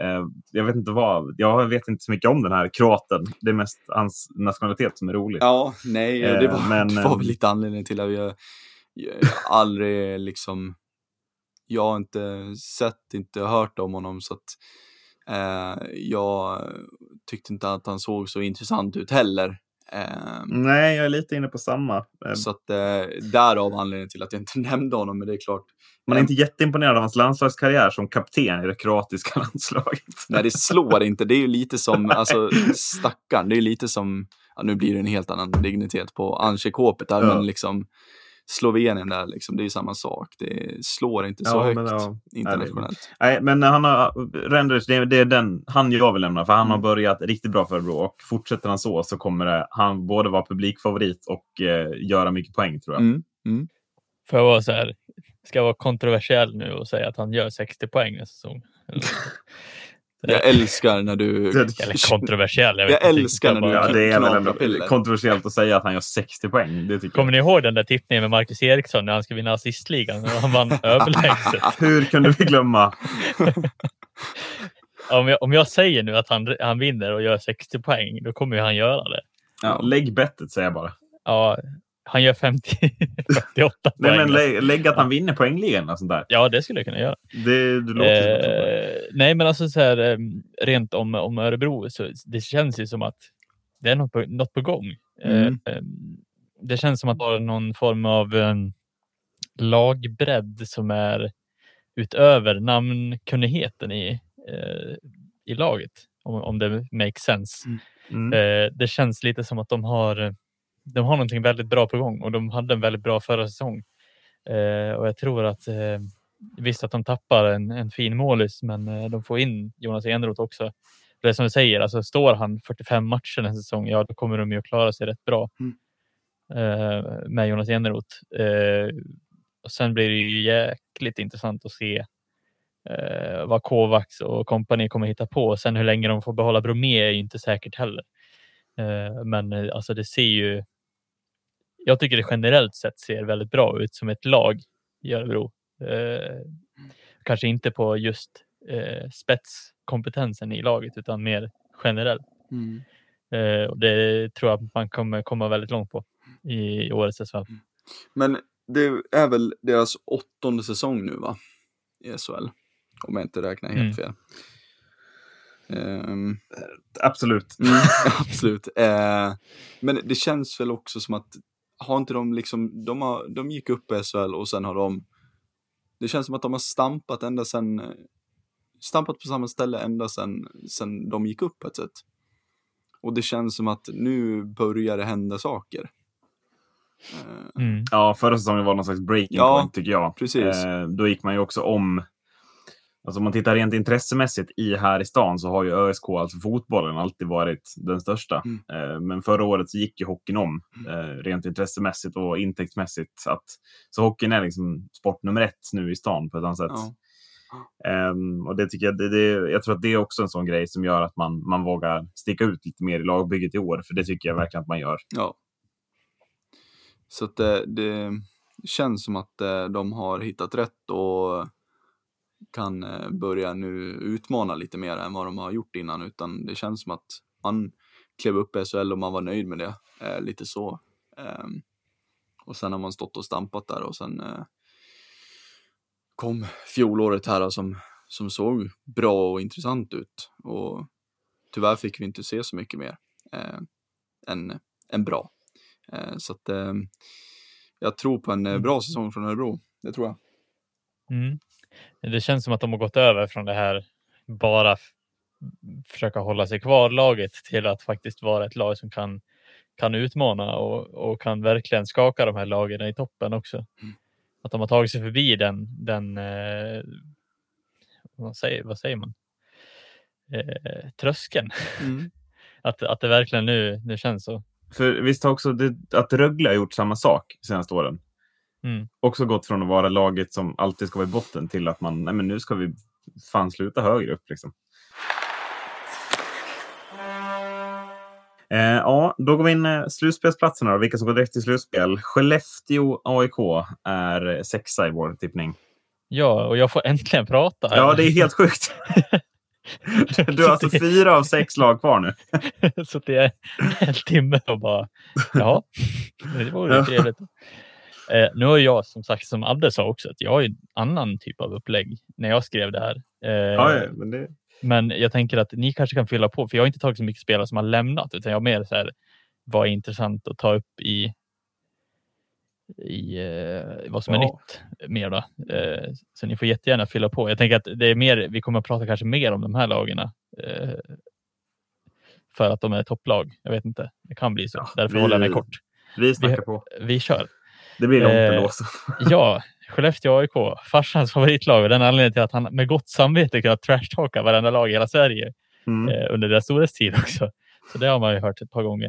Eh, jag vet inte vad. Jag vet inte så mycket om den här kroaten. Det är mest hans nationalitet som är roligt. Ja, nej, det Eh, var, men, det var eh, väl lite anledningen till att jag, jag, jag aldrig liksom, jag har inte sett, inte hört om honom så att eh, jag tyckte inte att han såg så intressant ut heller. Eh, Nej, jag är lite inne på samma. Eh, Så att eh, därav anledningen till att jag inte *laughs* nämnde honom, men det är klart, Man är inte jätteimponerad av hans landslagskarriär som kapten i det kroatiska *laughs* landslaget. nej det slår inte, det är ju lite som, *laughs* alltså stackarn, det är lite som, ja, nu blir det en helt annan dignitet på Anche Kåpet där, Ja. men liksom Slovenien där, liksom, det är ju samma sak. Det slår inte så Ja, högt men ja. internationellt. Nej, men han har, Renders, det, är- det är den han jag vill lämna. För han har Mm. börjat riktigt bra för Örebro. Och fortsätter han så så kommer det, han både vara publikfavorit och eh, göra mycket poäng tror jag. Mm. Mm. Får jag vara så här, ska jag vara kontroversiell nu och säga att han gör 60 poäng nästa säsong? *laughs* *laughs* Jag älskar när du... *laughs* eller kontroversiell, jag, Jag älskar när du- Ja, det är väl ändå kontroversiellt att säga att han gör 60 poäng. Det Kommer ni ihåg den där tippningen med Marcus Eriksson när han skulle vinna assistligan? Och Han vann *laughs* överlägset. jag. Hur kunde vi glömma? *laughs* Om jag, om jag säger nu att han, han vinner och gör 60 poäng, då kommer ju han göra det. Ja, lägg bettet säger jag bara. Ja, han gör 50, 58 poäng. Nej, men lägg, lägg att han vinner poängligan och sånt där. Ja, det skulle jag kunna göra. Det, det låter Eh, nej, men alltså så här, eh, rent om, om Örebro, så det känns ju som att det är något på, något på gång. Eh, Mm. eh, det känns som att det har någon form av eh, lagbredd som är utöver namnkunnigheten i, eh, i laget, om, om det makes sense. Mm. Eh, det känns lite som att de har, de har någonting väldigt bra på gång och de hade en väldigt bra förra säsong. Eh, och jag tror att eh, visst att de tappar en, en fin målis, men eh, de får in Jonas Eneroth också. Det är som du säger, alltså står han 45 matcher en säsong, ja då kommer de ju att klara sig rätt bra Mm. eh, med Jonas Eneroth. Eh, och sen blir det ju jäkligt intressant att se eh, vad Kovacs och kompani kommer hitta på. Sen hur länge de får behålla Bromé är ju inte säkert heller. Men alltså det ser ju. Jag tycker det generellt sett ser väldigt bra ut som ett lag i Örebro. Eh, kanske inte på just eh, spetskompetensen i laget utan mer generellt. Mm. Eh, och det tror jag att man kommer komma väldigt långt på i årets SHL. Men det är väl deras åttonde säsong nu va? I SHL. Om jag inte räknar helt Mm. fel. Ehm, Absolut. Mm, *laughs* absolut. Eh, men det känns väl också som att, har inte de liksom, de, har, de gick upp i SHL och sen har de, det känns som att de har stampat ända sen, stampat på samma ställe ända sen, sen de gick upp på ett sätt. Och det känns som att nu börjar det hända saker. Eh, Mm. Ja, förra säsongen var någon slags breaking Ja, point tycker jag. precis. Eh, då gick man ju också om. Alltså om man tittar rent intressemässigt i här i stan så har ju ÖSK, alltså fotbollen, alltid varit den största. Mm. Eh, men förra året så gick ju hockeyn om eh, rent intressemässigt och intäktsmässigt. Så, att, så hockeyn är liksom sport nummer ett nu i stan på ett annat sätt. ja. Ehm, och det tycker jag, det, det, jag tror att det är också en sån grej som gör att man, man vågar sticka ut lite mer i lagbygget i år. För det tycker jag verkligen att man gör. Ja. Så det, det känns som att eh, de har hittat rätt och kan eh, börja nu utmana lite mer än vad de har gjort innan. Utan det känns som att man klev upp i SHL och man var nöjd med det. Eh, lite så. Ehm, och sen har man stått och stampat där och sen eh, kom fjolåret här som som såg bra och intressant ut. Och tyvärr fick vi inte se så mycket mer eh, än, än bra. Eh, så att eh, jag tror på en eh, bra säsong från Örebro. Det tror jag. Mm. Det känns som att de har gått över från det här bara försöka hålla sig kvar laget till att faktiskt vara ett lag som kan, kan utmana och, och kan verkligen skaka de här lagen i toppen också. Mm. Att de har tagit sig förbi den, den eh, vad, säger, vad säger man? Eh, tröskeln. Mm. *laughs* Att, att det verkligen nu, nu känns så. För visst har också det, att Rögle har gjort samma sak de senaste åren. Mm. Också gått från att vara laget som alltid ska vara i botten till att man, nej men nu ska vi fan sluta högre upp liksom. Eh, ja, då går vi in eh, slutspelsplatserna då, vilka som går direkt till slutspel. Skellefteå AIK är sexa i vår tippning. Ja, och jag får äntligen prata. Ja, det är helt sjukt. *laughs* Du har alltså fyra av sex lag kvar nu. *laughs* så det är en timme och bara, ja, *laughs* det vore trevligt. Eh, nu har jag som sagt, som Adde sa också, att jag har en annan typ av upplägg när jag skrev det här. Eh, Ja, ja, men det... Men jag tänker att ni kanske kan fylla på, för jag har inte tagit så mycket spelare som har lämnat, utan jag har mer så här, vad är intressant att ta upp i, i eh, vad som är Ja. nytt mer då. Eh, så ni får jättegärna fylla på. Jag tänker att det är mer, vi kommer att prata kanske mer om de här lagen eh, för att de är topplag. Jag vet inte, det kan bli så. Ja, Därför vi- håller jag mig kort. Vi snackar Vi- på. Vi kör. Det blir långt Eh, ändå. så. *laughs* Ja, Skellefteå AIK, farsans favoritlag och den anledningen till att han med gott samvete kunnat trashtalka varenda lag i hela Sverige Mm. eh, under deras storhetstid också. Så det har man ju hört ett par gånger.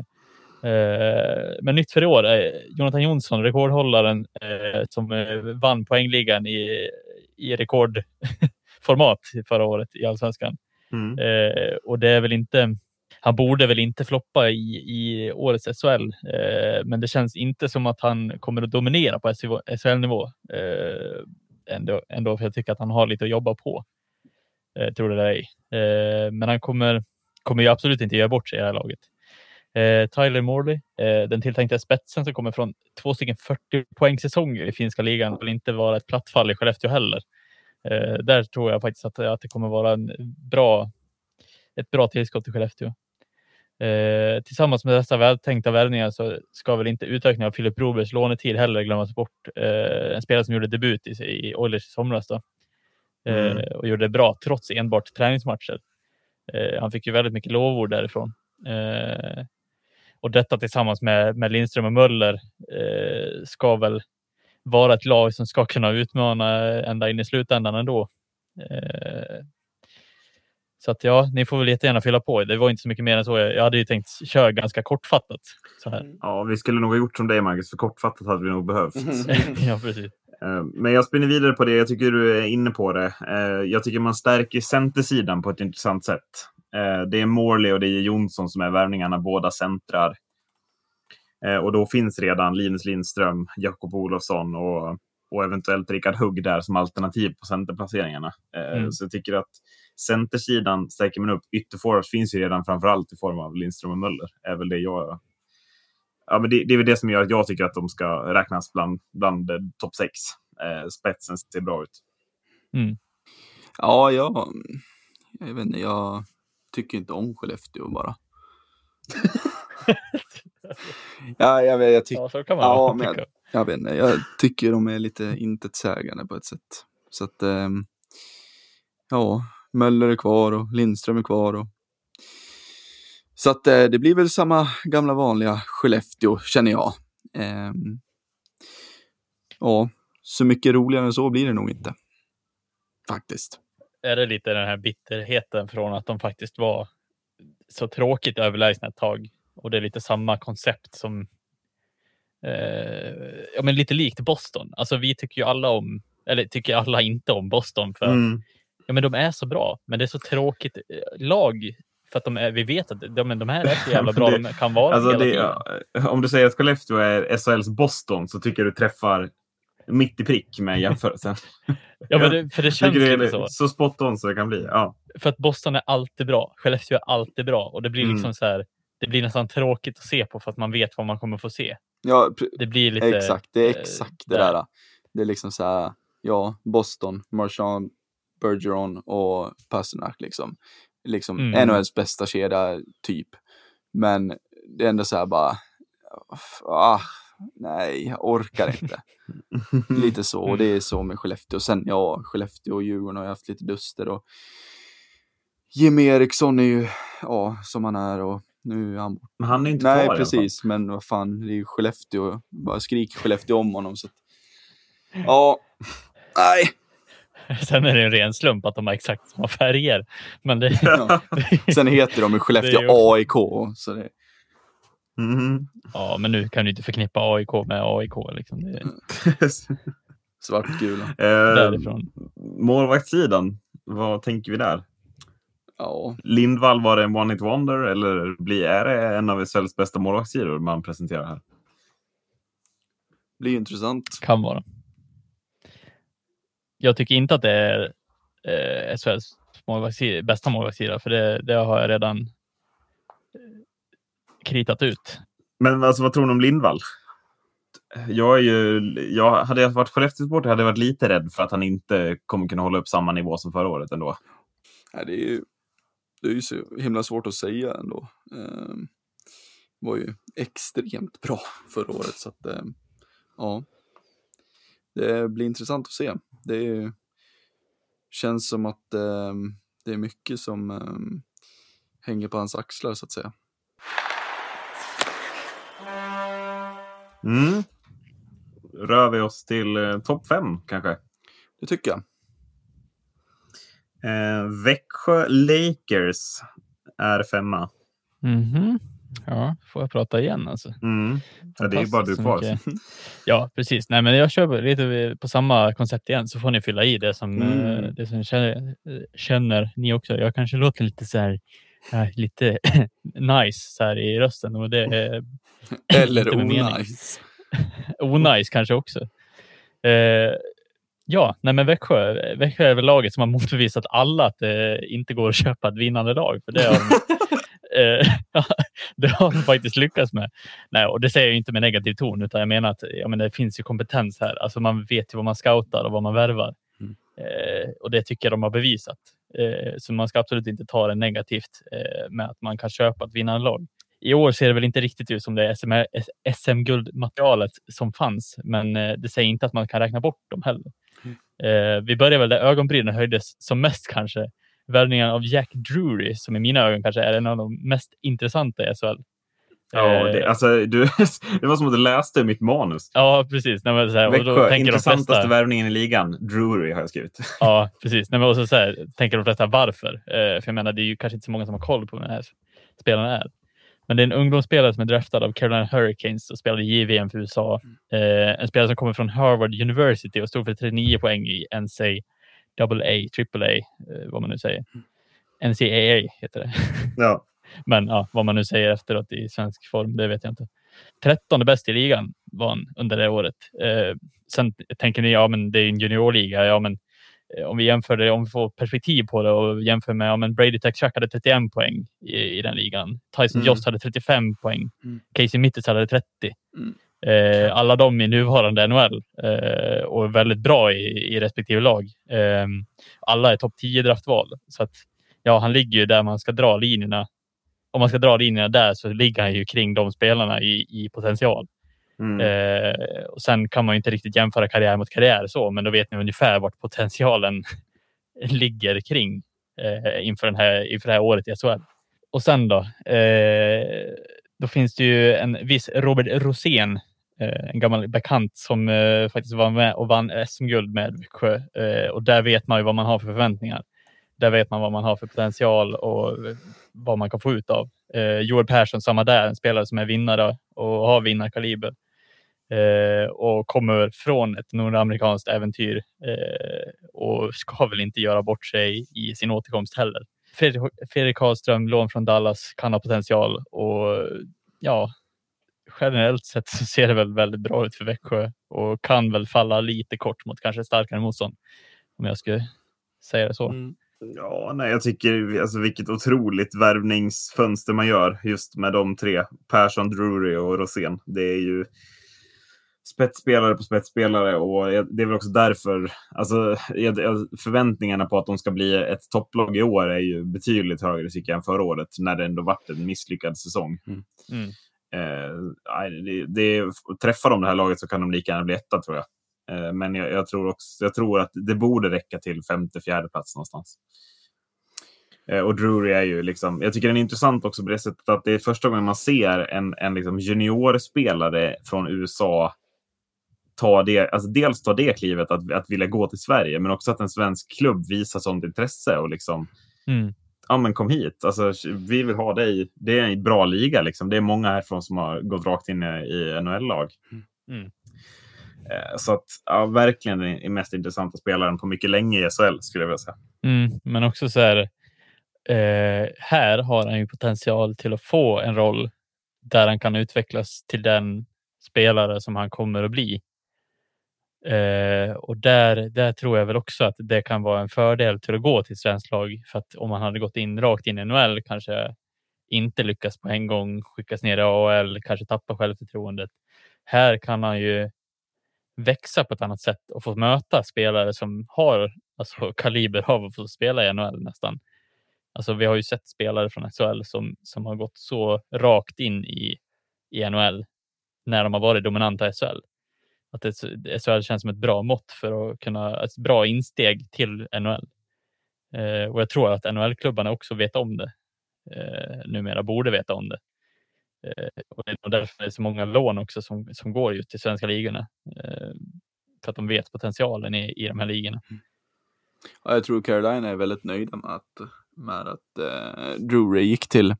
Eh, men nytt för i år, eh, Jonathan Jonsson, rekordhållaren eh, som eh, vann poängligan i, i rekordformat förra året i Allsvenskan. Mm. Eh, och det är väl inte, han borde väl inte floppa i, i årets SHL, eh, men det känns inte som att han kommer att dominera på SHL-nivå. Eh, ändå, ändå, för jag tycker att han har lite att jobba på. Eh, tror det eller ej. Eh, men han kommer, kommer ju absolut inte göra bort sig i det här laget. Eh, Tyler Morley, eh, den tilltänkta spetsen som kommer från två stycken 40 poängsäsonger i finska ligan, vill inte vara ett platt fall i Skellefteå heller. Eh, där tror jag faktiskt att, att det kommer vara en bra, ett bra tillskott till Skellefteå. Eh, tillsammans med dessa vältänkta värvningar så ska väl inte utökningen av Filip Brobers lånetid heller glömmas bort. Eh, en spelare som gjorde debut i, i Oilers i somras då. Eh, Mm. och gjorde det bra trots enbart träningsmatcher. Eh, han fick ju väldigt mycket lovord därifrån. Eh, och detta tillsammans med, med Lindström och Möller eh, ska väl vara ett lag som ska kunna utmana ända in i slutändan ändå. Så att ja, ni får väl jättegärna fylla på. Det var inte så mycket mer än så. Jag hade ju tänkt köra ganska kortfattat. Så här. Ja, vi skulle nog ha gjort som dig, Marcus. För kortfattat hade vi nog behövt. *laughs* *laughs* ja, precis. Eh, Men jag spinner vidare på det. Jag tycker du är inne på det. Eh, Jag tycker man stärker centersidan på ett intressant sätt. Eh, Det är Morley och det är Jonsson som är värvningarna, båda centrar. Och då finns redan Linus Lindström, Jakob Olofsson och, och eventuellt Rickard Hugg där som alternativ på centerplaceringarna. Mm. Så jag tycker att centersidan stärker man upp. Ytterforwards finns ju redan framförallt i form av Lindström och Möller. Är väl det jag... Ja, men det, det är väl det som gör att jag tycker att de ska räknas bland, bland eh, topp sex. Eh, spetsen ser bra ut. Ja, jag, jag vet inte, jag tycker inte om Skellefteå bara. *laughs* ja, jag vet, jag tycker Ja, så kan man Ja, men- tycka. Jag vet inte, jag tycker de är lite intetsägande på ett sätt. Så att, ehm, ja, Möller är kvar och Lindström är kvar. Och... Så att eh, det blir väl samma gamla vanliga Skellefteå, känner jag. Ehm, ja, så mycket roligare än så blir det nog inte. Faktiskt. Är det lite den här bitterheten från att de faktiskt var så tråkigt överlägsna ett tag? Och det är lite samma koncept som eh, ja, men lite likt Boston. Alltså vi tycker ju alla om, eller tycker alla inte om Boston för Mm. Ja, men de är så bra, men det är så tråkigt eh, lag för att de är, vi vet att de, men de här är så jävla bra *laughs* Det- de kan vara Alltså det, ja, om du säger att Skellefteå är SHLs Boston så tycker jag du träffar mitt i prick med jämförelsen. *laughs* Ja, men det, *laughs* för det känns lite det så. så spot on så det kan bli. Ja. För att Boston är alltid bra. Skellefteå är alltid bra och det blir Mm. liksom så här. Det blir nästan tråkigt att se på för att man vet vad man kommer få se. Ja, Det blir lite. exakt. Det är eh, exakt det där. där. Det är liksom så här, ja, Boston, Marchand, Bergeron och Pasternak liksom. Liksom Mm. NHLs bästa kedja typ. Men det är ändå så här bara, ah, nej, jag orkar inte. *laughs* Lite så, och det är så med Skellefteå. Sen ja, Skellefteå och Djurgården har ju haft lite duster och Jimmy Eriksson är ju, ja, som han är och nu är han borta. Men han är inte Nej, kvar fall. precis, men vad fan, det är ju Skellefteå. Bara skrik Skellefteå om honom. Så att, ja, *laughs* nej. *laughs* Sen är det en ren slump att de har exakt samma färger. Men det, Ja. *laughs* Sen heter de ju Skellefteå AIK. Så det, Mhm. ja, men nu kan du inte förknippa AIK med AIK. Liksom. Det Mm. *laughs* svartgula. eh, målvaktssidan, vad tänker vi där? Ja, Lindvall, var det en one hit wonder eller blir, är det en av SHLs bästa målvaktssidor man presenterar här? blir intressant. Kan vara. Jag tycker inte att det är eh, SHLs målvaktssida, bästa målvaktssida, för det, det har jag redan eh, kritat ut. Men alltså, vad tror ni om Lindvall? Jag är ju, jag, hade jag varit Skellefteå-supporter hade jag varit lite rädd för att han inte kommer kunna hålla upp samma nivå som förra året ändå. Nej, det är ju det är ju så himla svårt att säga ändå. Ehm, var ju extremt bra förra året. Så att, ehm, ja, det blir intressant att se. Det är, känns som att ehm, det är mycket som ehm, hänger på hans axlar så att säga. Mm. Rör vi oss till eh, topp fem kanske? Det tycker jag. Eh, Växjö Lakers är femma. Mhm. Ja, får jag prata igen alltså. Mm. Ja, det är ju bara du kvar. mycket. Ja, precis. Nej, men jag kör lite på samma koncept igen så får ni fylla i det som, Mm. eh, det som känner, känner ni också. Jag kanske låter lite så här, lite *laughs* nice så här i rösten och det är *laughs* Eller onajs. *laughs* onajs kanske också. Eh, ja, nej men Växjö, Växjö är väl laget som har motbevisat alla att det inte går att köpa ett vinnande lag. För det har de, eh, *laughs* det har de faktiskt lyckats med. Nej, och det säger jag inte med negativ ton, utan jag menar att ja, men det finns ju kompetens här. Alltså man vet ju vad man scoutar och vad man värvar. Mm. Eh, och det tycker jag de har bevisat. Eh, så man ska absolut inte ta det negativt eh, med att man kan köpa ett vinnande lag. I år ser det väl inte riktigt ut som det SM-guldmaterialet som fanns, men eh, det säger inte att man kan räkna bort dem heller. Eh, vi börjar väl där ögonbrynen höjdes som mest kanske. Värvningen av Jack Drury, som i mina ögon kanske är en av de mest intressanta i SHL. Ja, Eh, det, alltså, du, *laughs* det var som att du läste mitt manus. Ja, precis. Nej, men så här, och då Växjö, tänker de intressantaste flesta, värvningen i ligan. Drury har jag skrivit. *laughs* Ja, precis. Nej, men och så, så här, tänker de flesta varför. Eh, för jag menar, det är ju kanske inte så många som har koll på vem den här spelaren är. Men det är en ungdomsspelare som är draftad av Carolina Hurricanes och spelade i JVM för USA. Eh, en spelare som kommer från Harvard University och stod för 39 poäng i NCAA, AAA, eh, vad man nu säger. NCAA heter det. Ja. *laughs* Men ja, vad man nu säger efteråt i svensk form, det vet jag inte. 13 bäst i ligan var han under det året. Eh, sen tänker ni, ja men det är en juniorliga. Ja, men eh, om vi jämför det, om vi får perspektiv på det och jämför med, ja men Brady Tkachuk hade 31 poäng i, i den ligan. Tyson Mm. Jost hade 35 poäng. Mm. Casey Mitters hade 30. Mm. Eh, alla de i nuvarande NHL eh, och väldigt bra i, i respektive lag. Eh, alla är topp 10 draftval. Så att, ja, han ligger ju där man ska dra linjerna. Om man ska dra linjerna där så ligger han ju kring de spelarna i, i potential. Mm. Eh, och sen kan man ju inte riktigt jämföra karriär mot karriär så, men då vet ni ungefär vart potentialen *laughs* ligger kring eh, inför, den här, inför det här året i SHL. Och sen då? Eh, då finns det ju en viss Robert Rosén, Eh, en gammal bekant som eh, faktiskt var med och vann SM-guld med Växjö. Eh, och där vet man ju vad man har för förväntningar. Där vet man vad man har för potential och vad man kan få ut av. Eh, Joel Persson, samma där, en spelare som är vinnare och har vinnarkaliber. Eh, och kommer från ett nordamerikanskt äventyr eh, och ska väl inte göra bort sig i sin återkomst heller. Fredrik, Fredrik Karlström, lån från Dallas, kan ha potential och ja, generellt sett så ser det väl väldigt bra ut för Växjö och kan väl falla lite kort mot kanske starkare motstånd. Om jag skulle säga det så. Mm. Ja, nej, jag tycker alltså, vilket otroligt värvningsfönster man gör just med de tre. Persson, Drury och Rosén. Det är ju spetsspelare på spetsspelare och det är väl också därför, alltså förväntningarna på att de ska bli ett topplag i år är ju betydligt högre tycker jag än förra året när det ändå varit en misslyckad säsong. Mm. Mm. Eh, det, det, träffar de det här laget så kan de lika gärna bli etta tror jag. Eh, men jag, jag, tror också, jag tror att det borde räcka till femte, fjärde plats någonstans. Eh, och Drury är ju liksom, jag tycker den är intressant också på det sättet att det är första gången man ser en, en liksom juniorspelare från USA ta det, alltså dels ta det klivet att, att vilja gå till Sverige, men också att en svensk klubb visar sånt intresse och liksom mm. Ja, men kom hit. Alltså, vi vill ha dig. Det är en bra liga. Liksom. Det är många härifrån som har gått rakt in i NHL-lag. Mm. mm. Eh, så att, ja, verkligen den mest intressanta spelaren på mycket länge i SHL skulle jag vilja säga. Mm, men också så här, eh, här har han ju potential till att få en roll där han kan utvecklas till den spelare som han kommer att bli. Eh, och där, där tror jag väl också att det kan vara en fördel till att gå till svenskt lag. För att om man hade gått in rakt in i NHL kanske inte lyckas på en gång, skickas ner i AHL, kanske tappa självförtroendet. Här kan han ju växa på ett annat sätt och få möta spelare som har alltså, kaliber av att få spela i NHL nästan. Alltså, vi har ju sett spelare från SHL som, som har gått så rakt in i, i NHL när de har varit dominanta i SHL. Att SHL känns som ett bra mått för att kunna, ett bra insteg till NHL. Eh, och jag tror att NHL-klubbarna också vet om det. Eh, numera borde veta om det. Eh, och det är därför det är så många lån också som, som går just till svenska ligorna. Eh, för att de vet potentialen i, i de här ligorna. Mm. Ja, jag tror Carolina är väldigt nöjda med att, med att eh, Drury gick till,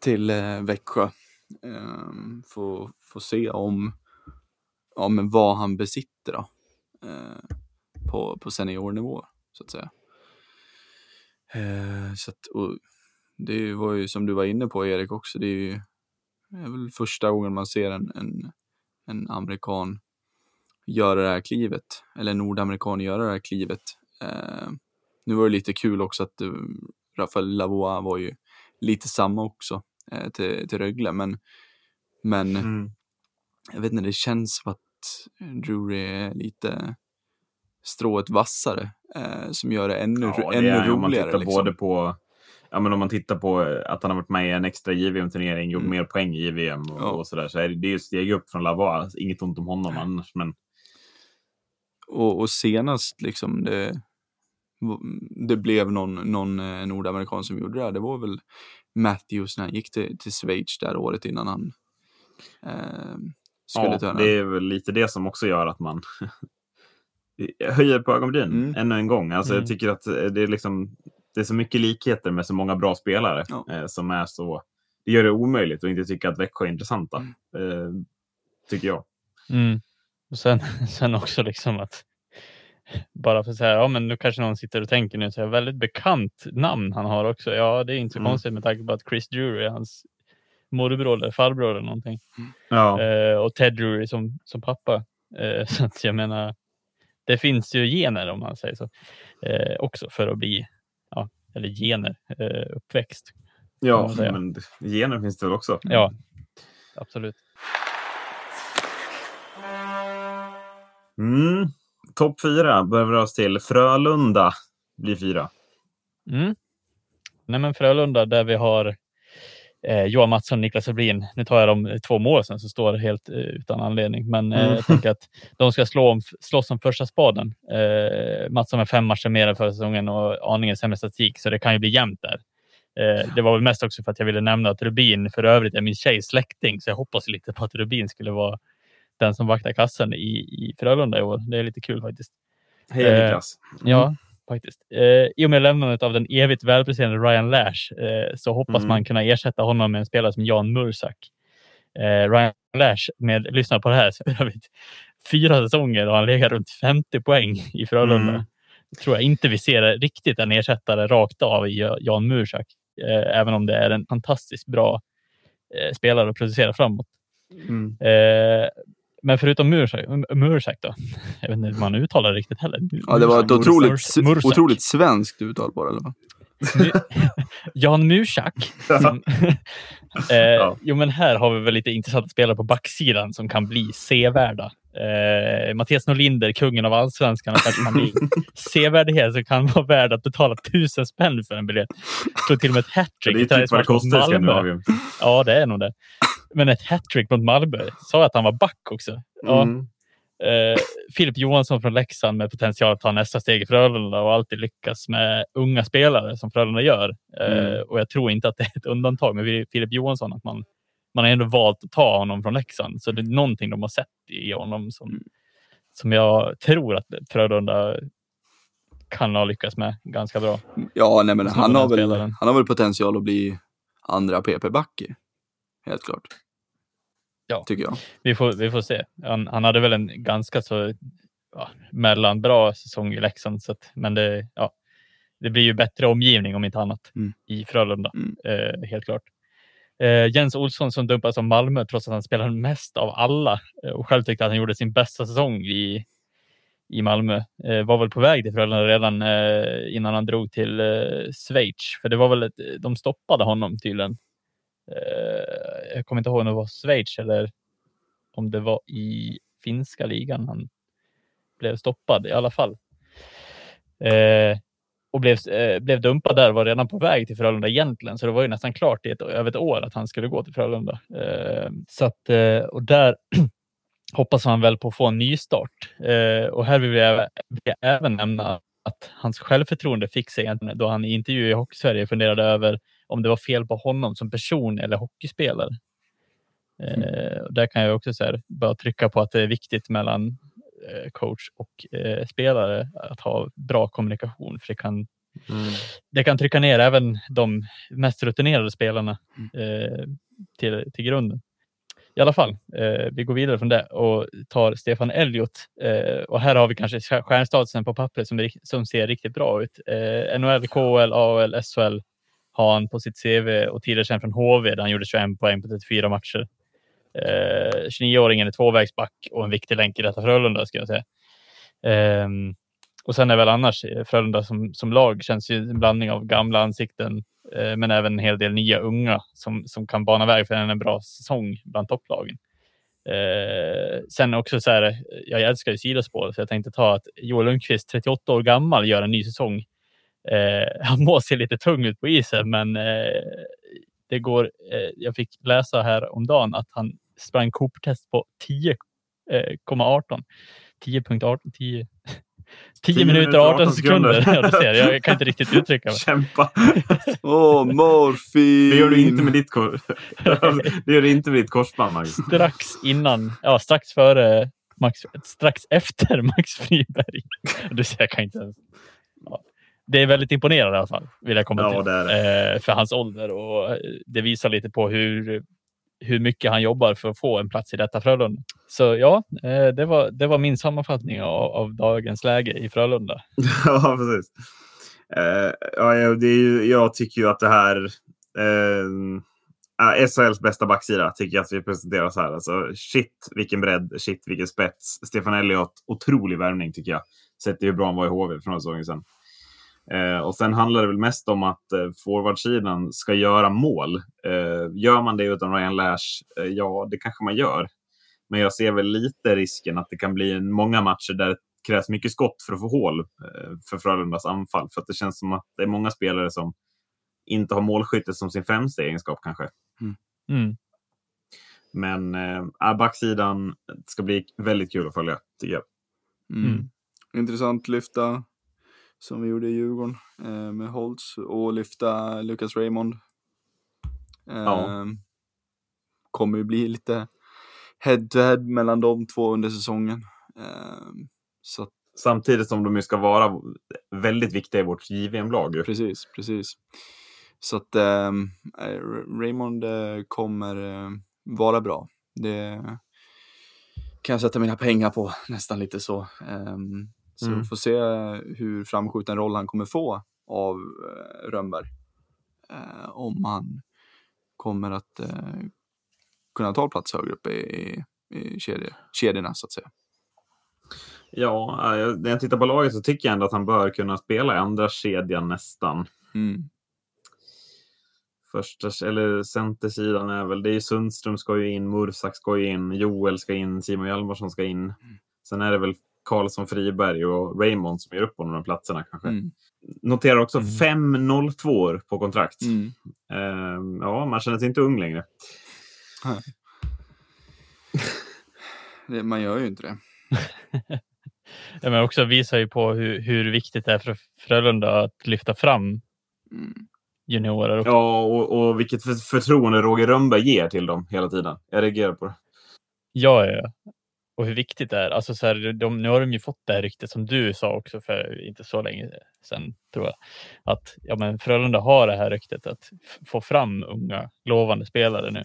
till eh, Växjö. Eh, få, få se om, ja, men vad han besitter då, eh, på, på seniornivå, så att säga. Eh, så att, och, det var ju som du var inne på Erik också, det är ju det är väl första gången man ser en, en, en amerikan göra det här klivet, eller en nordamerikan göra det här klivet. Eh, nu var det lite kul också att uh, Rafael Lavois var ju lite samma också eh, till, till Rögle, men, men mm. jag vet inte, det känns som att Drury är lite strået vassare eh, som gör det ännu, ja, det ännu är, roligare. Om man tittar liksom. både på ja, men om man tittar på att han har varit med i en extra JVM-turnering, gjort mm. mer poäng i JVM och, ja. och sådär, så är det, det är ju steg upp från Lavois. Inget ont om honom annars, men... Och, och senast liksom det, det blev någon, någon eh, nordamerikan som gjorde det här, det var väl Matthews när han gick till, till Schweiz där året innan han eh, skulle ja, det är väl lite det som också gör att man *laughs* höjer på ögonbrynen mm. ännu en gång. Alltså, mm. Jag tycker att det är liksom det är så mycket likheter med så många bra spelare ja. eh, som är så... Det gör det omöjligt att inte tycka att Växjö är intressanta. Mm. Eh, tycker jag. Mm. Och sen, *laughs* sen också liksom att *laughs* bara för så här, ja men nu kanske någon sitter och tänker nu, så här, väldigt bekant namn han har också. Ja, det är inte så mm. konstigt med tanke på att Chris Drury är hans morbror eller farbror eller någonting. Ja. Eh, och Ted Drury som, som pappa. Eh, *laughs* så att jag menar, det finns ju gener om man säger så, eh, också för att bli eller gener, eh, uppväxt. Ja, men gener finns det väl också? Ja, absolut. Mm. Topp fyra börjar vi oss till. Frölunda blir fyra. Mm. Nej, men Frölunda där vi har eh, Johan Mattsson och Niklas Öbrien. Nu tar jag de två mål som står helt eh, utan anledning, men eh, mm. jag tänker att de ska slå om, slåss om första spaden. Eh, Mattsson med fem matcher mer än förra säsongen och aningen sämre statistik, så det kan ju bli jämnt där. Eh, det var väl mest också för att jag ville nämna att Rubin för övrigt är min tjejs släkting, så jag hoppas lite på att Rubin skulle vara den som vaktar kassen i, i Frölunda i år. Det är lite kul faktiskt. Hej Niklas. Mm. Ja, faktiskt. Eh, I och med lämnandet av den evigt välpresterande Ryan Lash eh, så hoppas mm. man kunna ersätta honom med en spelare som Jan Mursak. Eh, Ryan Lash, med, lyssna på det här, *laughs* fyra säsonger och han legat runt 50 poäng i Frölunda. Mm. tror jag inte vi ser riktigt en ersättare rakt av i Jan Mursak, eh, även om det är en fantastiskt bra eh, spelare att producera framåt. Mm. Men förutom Mursak, då? *laughs* Jag vet inte hur man uttalar det riktigt heller. Ja, det var ett otroligt, otroligt svenskt uttal det. Eller? *laughs* Jan Mursak. Som, *laughs* eh, ja. Jo, men här har vi väl lite intressanta spelare på backsidan som kan bli sevärda. Eh, Mattias Norlinder, kungen av allsvenskan, kanske kan bli sevärdighet som kan vara värd att betala tusen spänn för en biljett. Slog till och med ett hattrick i träningsmatch mot Malmö. Ja, det är nog det. Men ett hattrick mot Malmö. Sa att han var back också. Ja. Mm. Eh, Filip Johansson från Leksand med potential att ta nästa steg i Frölunda och alltid lyckas med unga spelare som Frölunda gör. Eh, mm. Och jag tror inte att det är ett undantag med Filip Johansson, att man, man har ändå valt att ta honom från Leksand. Så det är någonting de har sett i honom som, mm. som jag tror att Frölunda kan ha lyckats med ganska bra. Ja, nej, men han har, väl, han har väl potential att bli andra PP-back helt klart. Ja, tycker jag. Vi får, vi får se. Han, han hade väl en ganska så ja, mellanbra säsong i Leksand, så att, men det, ja, det blir ju bättre omgivning om inte annat mm. i Frölunda, mm. eh, helt klart. Eh, Jens Olsson som dumpas av Malmö trots att han spelade mest av alla eh, och själv tyckte att han gjorde sin bästa säsong i, i Malmö. Eh, var väl på väg till Frölunda redan eh, innan han drog till eh, Schweiz, för det var väl ett, de stoppade honom tydligen Eh, jag kommer inte ihåg om det var Schweiz eller om det var i finska ligan han blev stoppad i alla fall. Eh, och blev, eh, blev dumpad där var redan på väg till Frölunda egentligen, så det var ju nästan klart i ett, över ett år att han skulle gå till Frölunda. Eh, så att, eh, och där *clears throat* hoppas han väl på att få en ny start. Eh, och här vill jag, vill jag, även nämna att hans självförtroende fick sig då han i intervju i Hockeysverige funderade över om det var fel på honom som person eller hockeyspelare. Mm. Eh, där kan jag också så här, bara trycka på att det är viktigt mellan eh, coach och eh, spelare att ha bra kommunikation, för det kan, mm. det kan trycka ner även de mest rutinerade spelarna mm. eh, till, till grunden. I alla fall, eh, vi går vidare från det och tar Stefan Elliot. Eh, och här har vi kanske stjärnstatusen på pappret som, som ser riktigt bra ut. Eh, NHL, KHL, AHL, SHL har han på sitt CV och tidigare känd från HV där han gjorde 21 poäng på 34 matcher. Eh, 29-åringen är tvåvägsback och en viktig länk i detta Frölunda skulle jag säga. Eh, och sen är väl annars eh, Frölunda som, som lag känns ju en blandning av gamla ansikten eh, men även en hel del nya unga som, som kan bana väg för en bra säsong bland topplagen. Eh, sen också så här, eh, jag älskar ju sidospår så jag tänkte ta att Joel Lundqvist, 38 år gammal, gör en ny säsong Eh, *laughs* han må se lite tung ut på isen, men eh, det går. Eh, jag fick läsa här om dagen att han sprang Cooper-test på 10,18. 10.18. 10 10 minuter och 18 sekunder. sekunder. ja, ser, jag kan inte riktigt uttrycka mig. Kämpa. *laughs* Åh, oh, morfin! Det gör du inte med ditt, kor *laughs* det gör du inte med ditt korsband, Magnus. Strax innan, ja, strax före Max, strax efter Max Friberg. Du ser, jag kan inte ens det är väldigt imponerande i alla fall, vill jag komma ja, till. Eh, för hans ålder och eh, det visar lite på hur, hur mycket han jobbar för att få en plats i detta Frölunda. Så ja, eh, det, var, det var min sammanfattning av, av dagens läge i Frölunda. *laughs* ja, precis. Uh, ja, det är ju, jag tycker ju att det här uh, SHLs bästa backsida tycker jag att vi presenterar så här. Alltså, shit vilken bredd, shit vilken spets. Stefan Elliot, otrolig värvning tycker jag. Sett hur bra han var i HV för några säsonger sedan. Eh, och sen handlar det väl mest om att eh, forwardsidan ska göra mål. Eh, gör man det utan Ryan Lash? Eh, ja, det kanske man gör. Men jag ser väl lite risken att det kan bli många matcher där det krävs mycket skott för att få hål eh, för Frölundas anfall. För att det känns som att det är många spelare som inte har målskytte som sin främsta egenskap kanske. Mm. Mm. Men äh, backsidan ska bli väldigt kul att följa, tycker jag. Mm. mm. Intressant lyfta som vi gjorde i Djurgården eh, med Holtz och lyfta Lucas Raymond. Eh, ja. Kommer ju bli lite head-to-head -head mellan de två under säsongen. Eh, så Samtidigt som de ju ska vara väldigt viktiga i vårt JVM-lag. Precis, precis. Så att ehm, eh, Raymond eh, kommer eh, vara bra. Det kan jag sätta mina pengar på nästan lite så. Um, så mm. vi får se hur framskjuten roll han kommer få av eh, Rönnberg. Eh, om han kommer att eh, kunna ta plats högre upp i, i kedjor, kedjorna så att säga. Ja, eh, när jag tittar på laget så tycker jag ändå att han bör kunna spela i andra kedjan nästan. Mm. Första, eller centersidan är väl, det är Sundström ska ju in, Mursak ska ju in, Joel ska in, Simon Hjalmarsson ska in. Sen är det väl Karlsson, Friberg och Raymond som gör upp på de platserna kanske. Mm. Noterar också Mm. 5-0-2 på kontrakt. Mm. Ehm, ja, man känner sig inte ung längre. Det, man gör ju inte det. *laughs* Ja, men också visar ju på hur, hur viktigt det är för Frölunda att lyfta fram Mm. juniorer. Och, Ja, och, och vilket för, förtroende Roger Rönnberg ger till dem hela tiden. Jag reagerar på det. Ja, ja, ja. Och hur viktigt det är. Alltså, så här, de, nu har de ju fått det här ryktet som du sa också för inte så länge sedan, tror jag. Att ja, men Frölunda har det här ryktet att få fram unga, lovande spelare nu.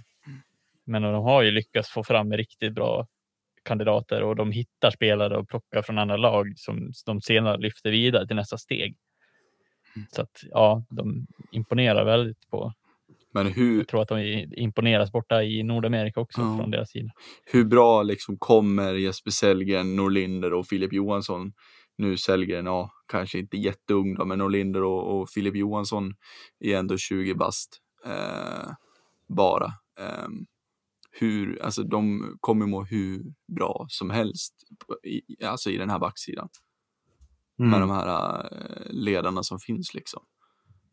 Men de har ju lyckats få fram riktigt bra kandidater och de hittar spelare och plockar från andra lag som de senare lyfter vidare till nästa steg. Så att ja, de imponerar väldigt på. Men hur, Jag tror att de imponeras borta i Nordamerika också Ja. från deras sida. hur bra liksom kommer Jesper Sellgren, Norlinder och Filip Johansson? Nu Sellgren, ja, kanske inte jätteung då, men Norlinder och, och Filip Johansson är ändå 20 bast eh, bara. Ehm, hur, alltså de kommer må hur bra som helst på- i, alltså i den här backsidan med Mm. de här eh, ledarna som finns liksom.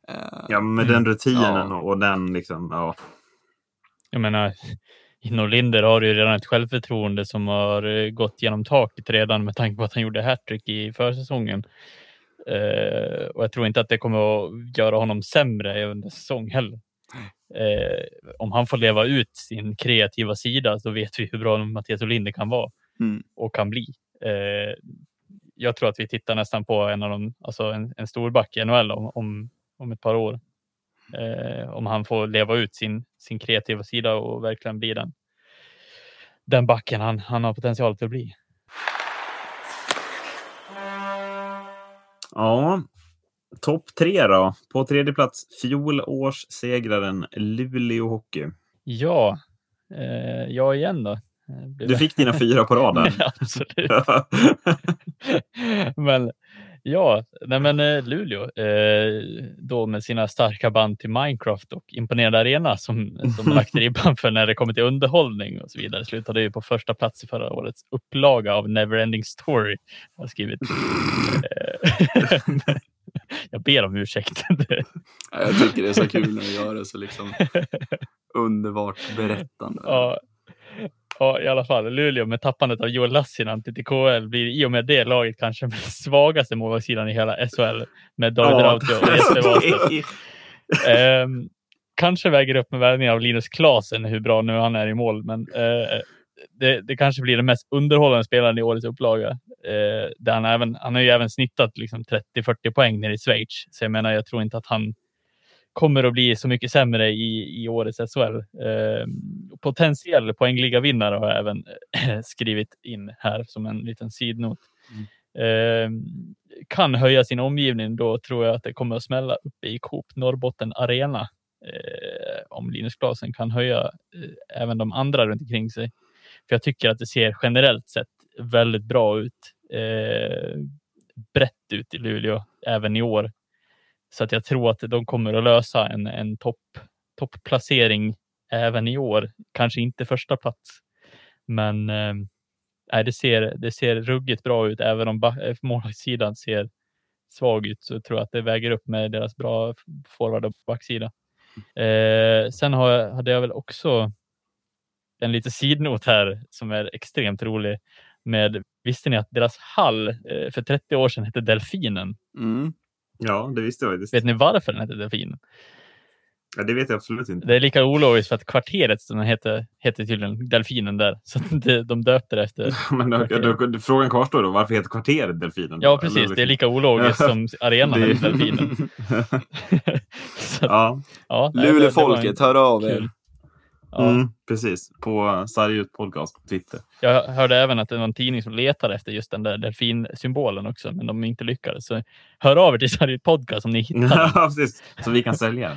Eh, Ja, med Mm. den rutinen Ja. och, den liksom, ja. Jag menar, i Norlinder har ju redan ett självförtroende som har eh, gått genom taket redan med tanke på att han gjorde hattrick i försäsongen. Eh, och jag tror inte att det kommer att göra honom sämre under säsong heller. Eh, om han får leva ut sin kreativa sida så vet vi hur bra Mattias Olinder kan vara Mm. och kan bli. Eh, jag tror att vi tittar nästan på en av de, alltså en, en storback i NHL om, om, om ett par år. Eh, om han får leva ut sin, sin kreativa sida och verkligen bli den, den backen han, han har potential till att bli. Ja, topp tre då. På tredje plats fjolårssegraren Luleå Hockey. Ja, eh, jag igen då. Eh, Du fick dina fyra på raden. *laughs* Absolut. *laughs* men ja, nej men eh, Luleå eh, då med sina starka band till Minecraft och imponerande arena som, som *laughs* lagt ribban för när det kommer till underhållning och så vidare slutade ju på första plats i förra årets upplaga av Neverending Story. Jag har skrivit. *laughs* Jag ber om ursäkt. Ja, Jag tycker det är så kul när vi gör det så liksom *laughs* underbart berättande. Ja, ja, i alla fall. Luleå med tappandet av Joel Lassinen till KL blir i och med det laget kanske den *laughs* svagaste målvaktssidan i hela SHL med David Rautio och Jesper *laughs* Wahlstedt. Ehm, kanske väger upp med värvningen av Linus Klasen, hur bra nu han är i mål, men eh, det, det kanske blir den mest underhållande spelaren i årets upplaga. Eh, där han, även, han har ju även snittat liksom 30-40 poäng nere i Schweiz, så jag menar, jag tror inte att han kommer att bli så mycket sämre i, i årets SHL. Eh, potentiell poängliga vinnare har jag även eh, *clears throat* skrivit in här som en liten sidnot. Eh, kan höja sin omgivning, då tror jag att det kommer att smälla uppe i Coop Norrbotten Arena. Eh, om Linus Klasen kan höja eh, även de andra runt omkring sig. För jag tycker att det ser generellt sett väldigt bra ut. Eh, brett ut i Luleå även i år. Så att jag tror att de kommer att lösa en, en topp toppplacering även i år. Kanske inte första plats, men eh, det, ser, det ser ruggigt bra ut. Även om eh, målvaktssidan ser svag ut så tror jag att det väger upp med deras bra forward och backsida. Eh, sen har jag, hade jag väl också en liten sidnot här som är extremt rolig. Med, visste ni att deras hall eh, för 30 år sedan hette Delfinen? Mm. Ja, det visste jag faktiskt. Vet ni varför den hette Delfinen? Ja, det vet jag absolut inte. Det är lika ologiskt för att kvarteret som den heter, heter tydligen Delfinen där. Så att det, de döpte det efter. *laughs* Men då, då, då, frågan kvarstår då, varför heter kvarteret Delfinen? Ja, precis. Eller Det är liksom- lika ologiskt som *laughs* arenan Det- Delfinen. *laughs* Så att, ja, ja, Luleåfolket, hör av er. kul. Ja. Mm, precis, på Sargut podcast på Twitter. Jag hörde även att det var en tidning som letar efter just den där delfinsymbolen också, men de inte lyckades. Så hör av er till Sargut podcast om ni hittar *laughs* Ja, precis. Så vi kan sälja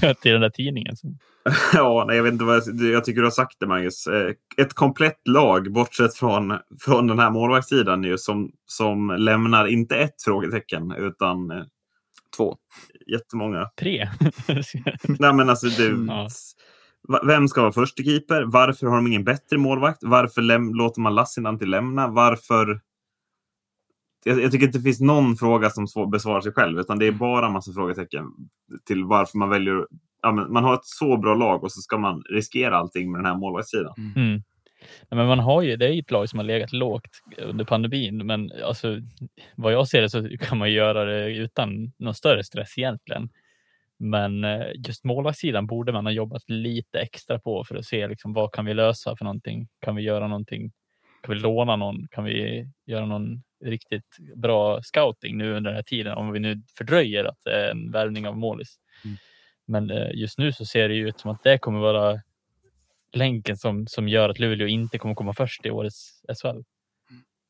den. *laughs* till den där tidningen. Så. *laughs* Ja, nej, jag vet inte vad jag, jag tycker du har sagt det, Magnus. Eh, Ett komplett lag, bortsett från, från den här målvaktssidan, ju, som, som lämnar inte ett frågetecken, utan eh, Två. jättemånga. Tre. Nej, men alltså, det, Ja. Vem ska vara första keeper? Varför har de ingen bättre målvakt? Varför läm- låter man Lassinantti lämna? Varför? Jag, jag tycker inte det finns någon fråga som besvarar sig själv, utan det är bara en massa frågetecken till varför man väljer. Ja, men man har ett så bra lag och så ska man riskera allting med den här målvaktssidan. Mm. Nej, Men man har ju, det är ju ett lag som har legat lågt under pandemin, men alltså, vad jag ser det så kan man göra det utan någon större stress egentligen. Men eh, just målvaktssidan borde man ha jobbat lite extra på för att se liksom, vad kan vi lösa för någonting? Kan vi göra någonting? Kan vi låna någon? Kan vi göra någon riktigt bra scouting nu under den här tiden? Om vi nu fördröjer att det är en värvning av målis. Mm. Men eh, just nu så ser det ju ut som att det kommer vara länken som, som gör att Luleå inte kommer komma först i årets SHL.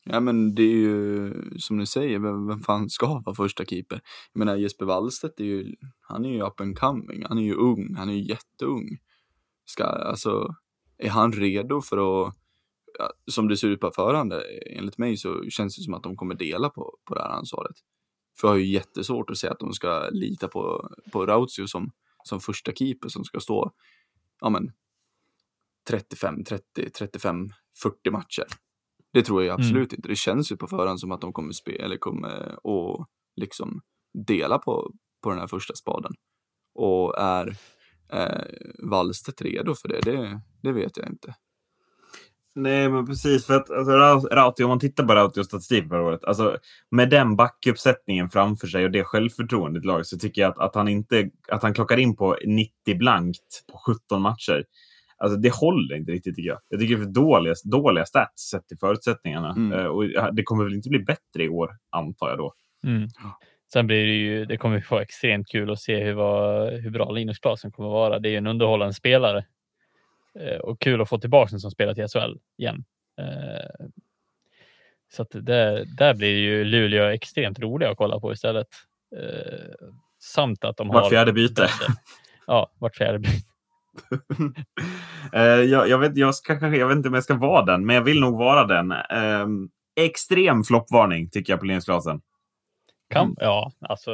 Ja men det är ju som ni säger, vem, vem fan ska vara första keeper? Jag menar Jesper Wallstedt är ju, han är ju up and coming, han är ju ung, han är ju jätteung. Ska, alltså, är han redo för att, som det ser ut på förhand, enligt mig så känns det som att de kommer dela på, på det här ansvaret. För jag har ju jättesvårt att säga att de ska lita på, på Rautio som, som första keeper som ska stå, ja men, 35, 30, 35, 40 matcher. Det tror jag absolut inte. Det känns ju på förhand som att de kommer spela eller kommer att liksom dela på, på den här första spaden. Och är eh, Wallstedt redo för det? det? Det vet jag inte. Nej, men precis. För att alltså, Rau- Rautio, om man tittar på Rautios statistik förra året, alltså, med den backuppsättningen framför sig och det självförtroendet i laget så tycker jag att, att, han inte, att han klockar in på 90 blankt på 17 matcher. Alltså, det håller inte riktigt tycker jag. Jag tycker det är för dåliga, dåliga stats sett till förutsättningarna. Mm. Eh, och det kommer väl inte bli bättre i år, antar jag då. Mm. Sen blir det ju, det kommer vara extremt kul att se hur, vad, hur bra Linus Klasen kommer att vara. Det är ju en underhållande spelare. Eh, och kul att få tillbaka en som spelar till SHL igen. Eh, så att det, där blir ju Luleå extremt roliga att kolla på istället. Samt att de har... Vart fjärde byte. Ja, vart fjärde byte. *laughs* Eh, jag, jag, vet, jag, ska, kanske- jag vet inte om jag ska vara den, men jag vill nog vara den. Ehm, extrem floppvarning tycker jag på Linus Klasen. Kan, Mm. Ja, alltså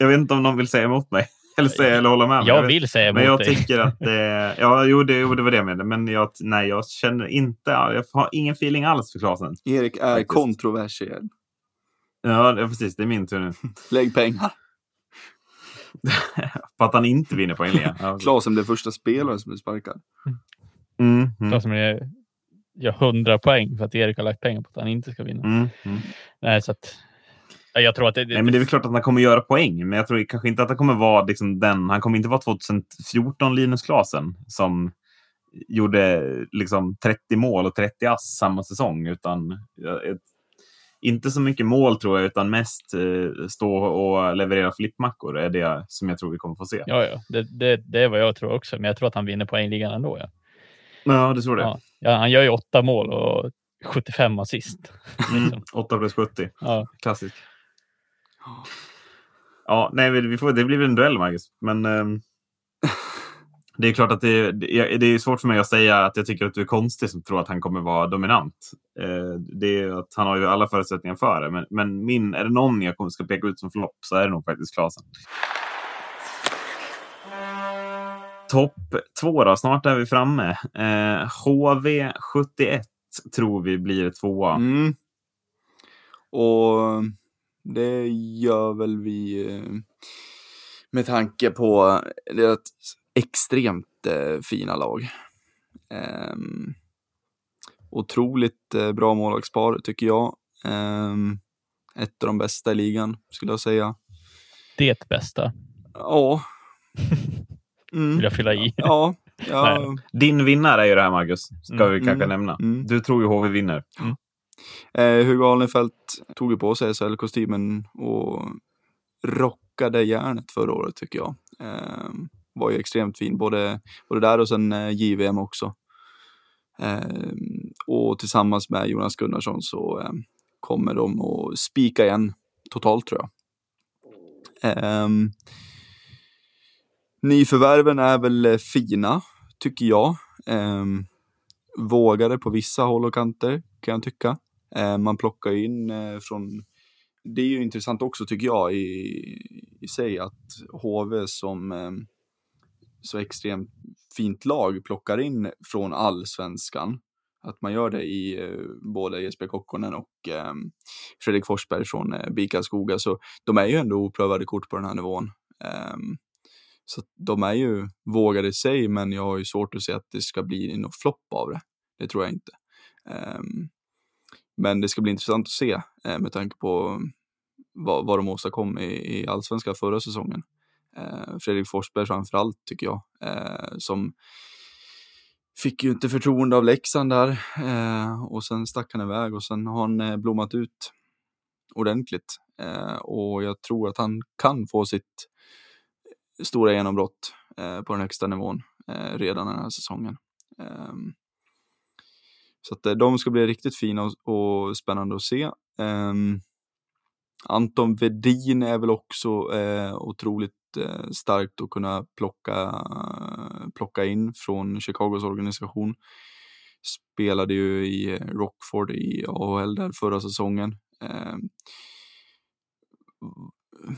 Jag vet inte om någon vill säga emot mig. *laughs* Eller, säga, eller hålla med mig. jag vill säga emot Men jag dig. tycker att det... *laughs* Ja, jo, det, jo, det var det jag menade. Men jag, nej, jag känner inte... Jag har ingen feeling alls för Klasen. Erik är Faktiskt. kontroversiell. Ja, det- precis. Det är min tur nu. Lägg pengar. På att han inte vinner poängligan. Ja, *laughs* Klasen blev första spelaren som blev sparkad. mm, mm, Klasen är- gör 100 poäng för att Erik har lagt pengar på att han inte ska vinna. mm, mm. Nej, så att, ja, jag tror att det, det, Nej, men det är väl klart att han kommer göra poäng, men jag tror kanske inte att han kommer vara liksom den. Han kommer inte vara 2014 Linus Klasen som gjorde liksom 30 mål och 30 ass samma säsong, utan ja, ett, inte så mycket mål tror jag, utan mest eh, stå och leverera flippmackor är det som jag tror vi kommer få se. ja, ja, det, det, det är vad jag tror också, men jag tror att han vinner poängligan ändå. Ja. Ja, du tror det? Ja. Ja, han gör ju åtta mål och 75 assist. Mm, Liksom. 8 plus 70. Ja. Klassisk. Ja, nej, vi får, det blir väl en duell, Marcus. Men ehm, det är klart att det, det, det är svårt för mig att säga att jag tycker att du är konstig som tror att han kommer vara dominant. Eh, det är att han har ju alla förutsättningar för det. Men, men min, är det någon jag kommer ska peka ut som flopp så är det nog faktiskt Klasen. Topp två då, snart är vi framme. Eh, HV71 tror vi blir tvåa. Mm. Och det gör väl vi eh, med tanke på att extremt eh, fina lag. Um, otroligt eh, bra målvaktspar tycker jag. Ehm, ett av de bästa i ligan skulle jag säga. Det bästa Ja. *laughs* Mm. vill jag fylla i. Ja. ja. Din vinnare är ju det här, Marcus. Ska Mm, vi kanske mm, nämna. mm. Du tror ju HV vinner. Eh, Hugo Alnefelt tog ju på sig SHL-kostymen och rockade järnet förra året tycker jag. Eh, var ju extremt fin, både, både där och sen eh, JVM också. Eh, och tillsammans med Jonas Gunnarsson så eh, kommer de att spika igen totalt tror jag. Eh, nyförvärven är väl eh, fina, tycker jag. Eh, vågade på vissa håll och kanter, kan jag tycka. Eh, man plockar in eh, från det är ju intressant också tycker jag i, i sig att HV som eh, så extremt fint lag plockar in från allsvenskan. Att man gör det i eh, både Jesper Kokkonen och eh, Fredrik Forsberg från eh, BIK Skoga. Så de är ju ändå oprövade kort på den här nivån. Eh, så de är ju vågade i sig, men jag har ju svårt att se att det ska bli någon flopp av det. Det tror jag inte. Ehm, men det ska bli intressant att se eh, med tanke på vad, vad de åstadkom i, i allsvenskan förra säsongen. Eh, Fredrik Forsberg framförallt tycker jag, eh, som fick ju inte förtroende av Leksand där eh, och sen stack han iväg och sen har han eh, blommat ut ordentligt. Eh, och jag tror att han kan få sitt stora genombrott eh, på den högsta nivån eh, redan den här säsongen. Ehm, så att eh, de ska bli riktigt fina och, och spännande att se. Um, Anton Vedin är väl också eh, otroligt Eh, starkt att kunna plocka, plocka in från Chicagos organisation. Spelade ju i Rockford i AHL där förra säsongen. Eh,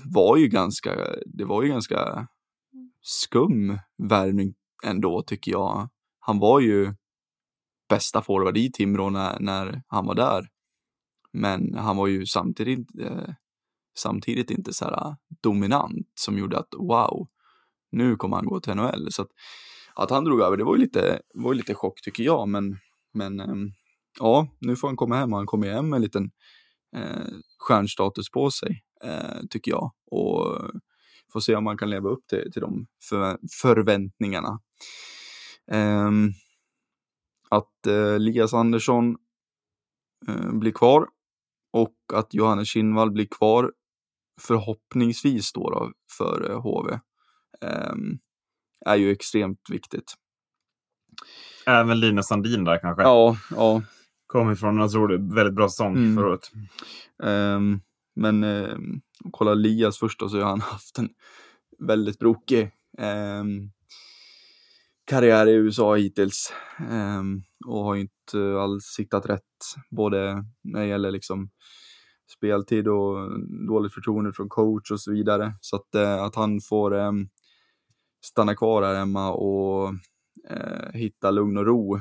var ju ganska, det var ju ganska skum värvning ändå tycker jag. Han var ju bästa forward i Timrå när, när han var där. Men han var ju samtidigt, eh, samtidigt inte så här äh, dominant som gjorde att wow, nu kommer han gå till NHL. Så att, att han drog över, det var ju lite, var ju lite chock tycker jag. Men, men ehm, ja, nu får han komma hem och han kommer hem med en liten eh, stjärnstatus på sig, eh, tycker jag. Och får se om man kan leva upp till, till de för, förväntningarna. Um, att eh, Lias Andersson eh, blir kvar och att Johannes Kinnvall blir kvar förhoppningsvis då, då för HV eh, är ju extremt viktigt. Även Linus Sandin där kanske? Ja, ja. Kom ifrån en otroligt väldigt bra säsong mm. förra året. Um, men um, kolla Elias först då, så har han haft en väldigt brokig um, karriär i USA hittills um, och har inte alls siktat rätt både när det gäller liksom speltid och dåligt förtroende från coach och så vidare. Så att, eh, att han får ehm, stanna kvar här hemma och eh, hitta lugn och ro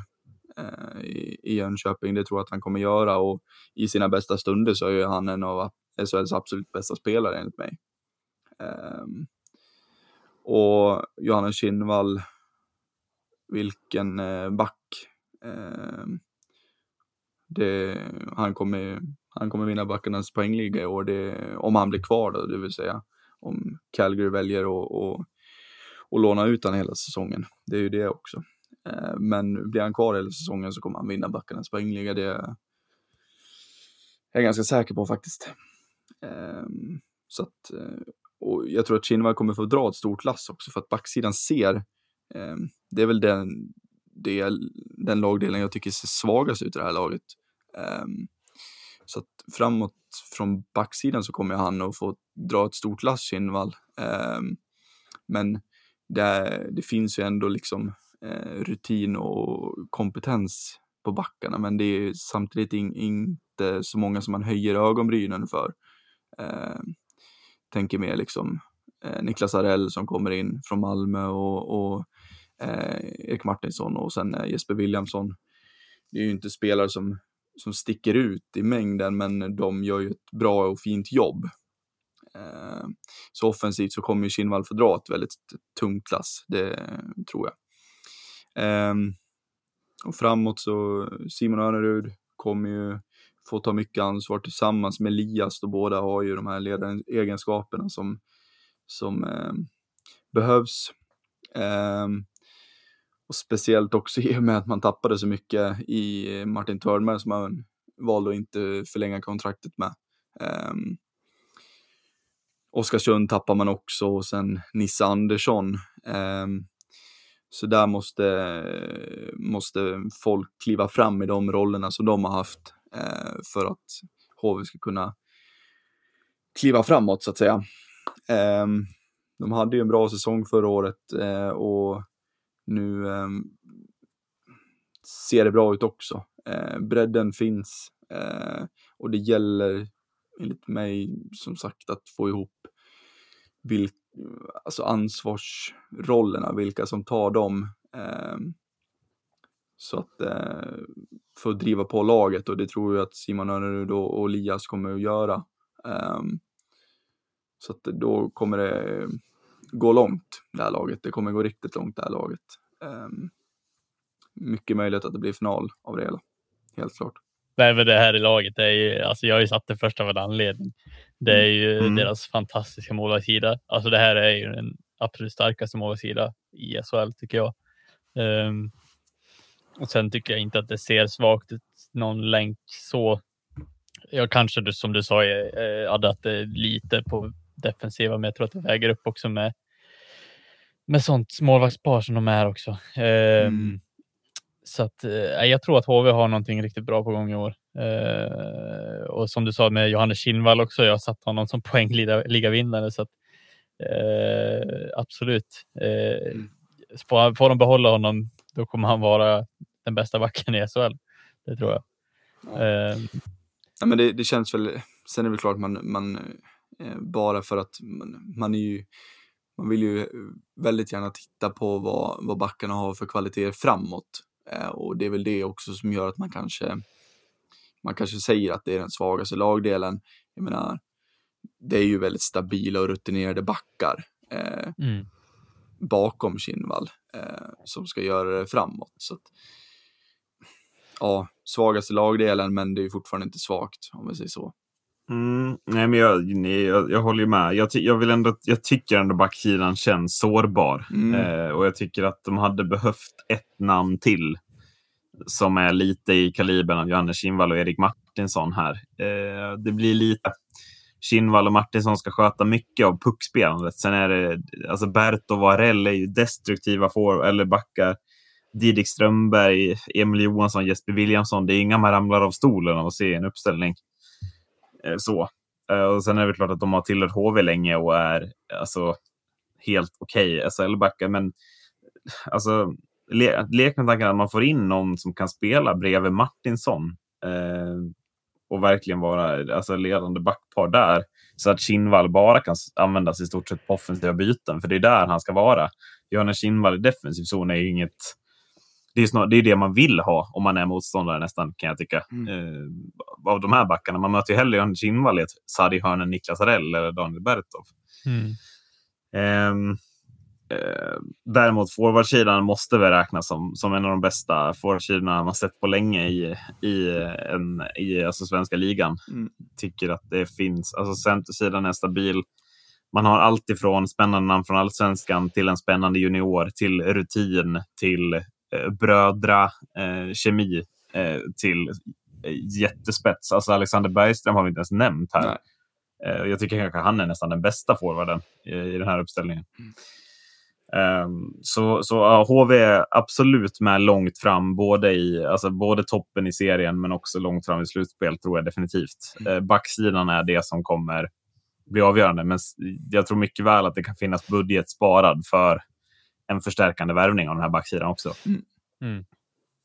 eh, i, i Jönköping, det tror jag att han kommer göra och i sina bästa stunder så är ju han en av SHLs absolut bästa spelare enligt mig. Ehm, och Johannes Kinnvall vilken eh, back. Eh, det, han, kommer, han kommer vinna backarnas poängliga i år, det, om han blir kvar då, det vill säga om Calgary väljer att och, och låna ut honom hela säsongen. Det är ju det också. Eh, men blir han kvar hela säsongen så kommer han vinna backarnas poängliga. Det är jag ganska säker på faktiskt. Ehm, så att, eh, och jag tror att Kinnvall kommer få dra ett stort lass också för att backsidan ser ehm, det är väl den, del, den lagdelen jag tycker ser svagast ut i det här laget. Um, så att framåt från backsidan så kommer han att få dra ett stort lass Kinnvall. Ehm, men det, det, finns ju ändå liksom eh, rutin och kompetens på backarna, men det är samtidigt in, inte så många som man höjer ögonbrynen för. Eh, tänker mer liksom eh, Niklas Arell som kommer in från Malmö och, och eh, Erik Martinsson och sen eh, Jesper Williamson. Det är ju inte spelare som, som sticker ut i mängden, men de gör ju ett bra och fint jobb. Eh, så offensivt så kommer ju Kinnvall få dra ett väldigt tungt lass, det tror jag. Eh, och framåt så Simon Önerud kommer ju få ta mycket ansvar tillsammans med Elias och båda har ju de här ledaregenskaperna som, som eh, behövs. Eh, och speciellt också i och med att man tappade så mycket i Martin Törnberg som man valde att inte förlänga kontraktet med. Um, Oskarsund tappar man också och sen Nisse Andersson Um, så där måste, måste folk kliva fram i de rollerna som de har haft uh, för att HV ska kunna kliva framåt så att säga. Um, de hade ju en bra säsong förra året uh, och nu eh, ser det bra ut också. Eh, bredden finns eh, och det gäller enligt mig som sagt att få ihop vilk, alltså ansvarsrollerna, vilka som tar dem. Eh, så att eh, för att driva på laget och det tror jag att Simon Önerud och, och Elias kommer att göra. Eh, så att då kommer det gå långt, det här laget. Det kommer gå riktigt långt, det här laget. Eh, mycket möjligt att det blir final av det hela, helt klart. Nej, men det här i laget, är ju, alltså jag har ju satt det först av en anledning. Det är ju mm. deras fantastiska målvaktssida. Alltså det här är ju den absolut starkaste målvaktssida i SHL tycker jag. Um, och sen tycker jag inte att det ser svagt ut någon länk så. Jag kanske som du sa eh, Adde, att det är lite på defensiva, men jag tror att det väger upp också med med sånt målvaktspar som de är också. Um, mm. Så att, eh, jag tror att HV har någonting riktigt bra på gång i år. Eh, och som du sa med Johannes Kinnvall också, jag har satt honom som *laughs* poängligavinnare. Så att, eh, absolut. Eh, mm. får, får de behålla honom, då kommer han vara den bästa backen i SHL. Det tror jag. Ja. Eh, ja, men det, det, känns väl, sen är det väl klart man, man eh, bara för att man, man är ju man vill ju väldigt gärna titta på vad, vad backarna har för kvaliteter framåt. Eh, och det är väl det också som gör att man kanske, man kanske säger att det är den svagaste lagdelen. Jag menar, det är ju väldigt stabila och rutinerade backar eh, mm. bakom Kinnvall eh, som ska göra det framåt. Så att, ja, svagaste lagdelen, men det är fortfarande inte svagt om vi säger så. Mm, nej, men jag, nej, jag, jag håller med. Jag, jag, vill ändå, jag tycker ändå backsidan känns sårbar. Mm. Eh, och jag tycker att de hade behövt ett namn till som är lite i kalibern av Johannes Kinnvall och Erik Martinsson här. Eh, det blir lite... Kinnvall och Martinsson ska sköta mycket av puckspelandet. Sen är det, alltså Bert och Varell är ju destruktiva for, eller backar. Didrik Strömberg, Emil Johansson, Jesper Williamson. Det är inga man ramlar av stolen av att se en uppställning. Eh, så. Eh, och sen är det klart att de har tillhört HV länge och är alltså, helt okej eh, okay SHL-backar. Men alltså, le, lek med tanken att man får in någon som kan spela bredvid Martinsson. Eh, och verkligen vara alltså, ledande backpar där. Så att Kinnvall bara kan användas i stort sett på offensiva byten. För det är där han ska vara. Johannes Kinnvall i defensiv zon är inget det är, snar, det är det man vill ha om man är motståndare nästan, kan jag tycka. Mm. Eh, av de här backarna. Man möter ju hellre Johannes Kinnvall i ett Sadi Hörnen, Niklas Arell eller Daniel Bertov. Mm. Eh, eh, däremot forwardsidan måste väl räknas som, som en av de bästa forwardsidorna man sett på länge i, i, en, i alltså svenska ligan. Mm. Tycker att det finns, alltså centersidan är stabil. Man har allt ifrån spännande namn från allsvenskan till en spännande junior till rutin till brödra eh, kemi eh, till jättespets. Alltså Alexander Bergström har vi inte ens nämnt här. Nej. Jag tycker kanske han är nästan den bästa forwarden i, den här uppställningen. Mm. Um, så så uh, HV är absolut med långt fram, både, i, alltså, både toppen i serien men också långt fram i slutspel, tror jag definitivt. Mm. Uh, backsidan är det som kommer bli avgörande, men jag tror mycket väl att det kan finnas budget sparad för en förstärkande värvning av den här backsidan också. Mm. Mm.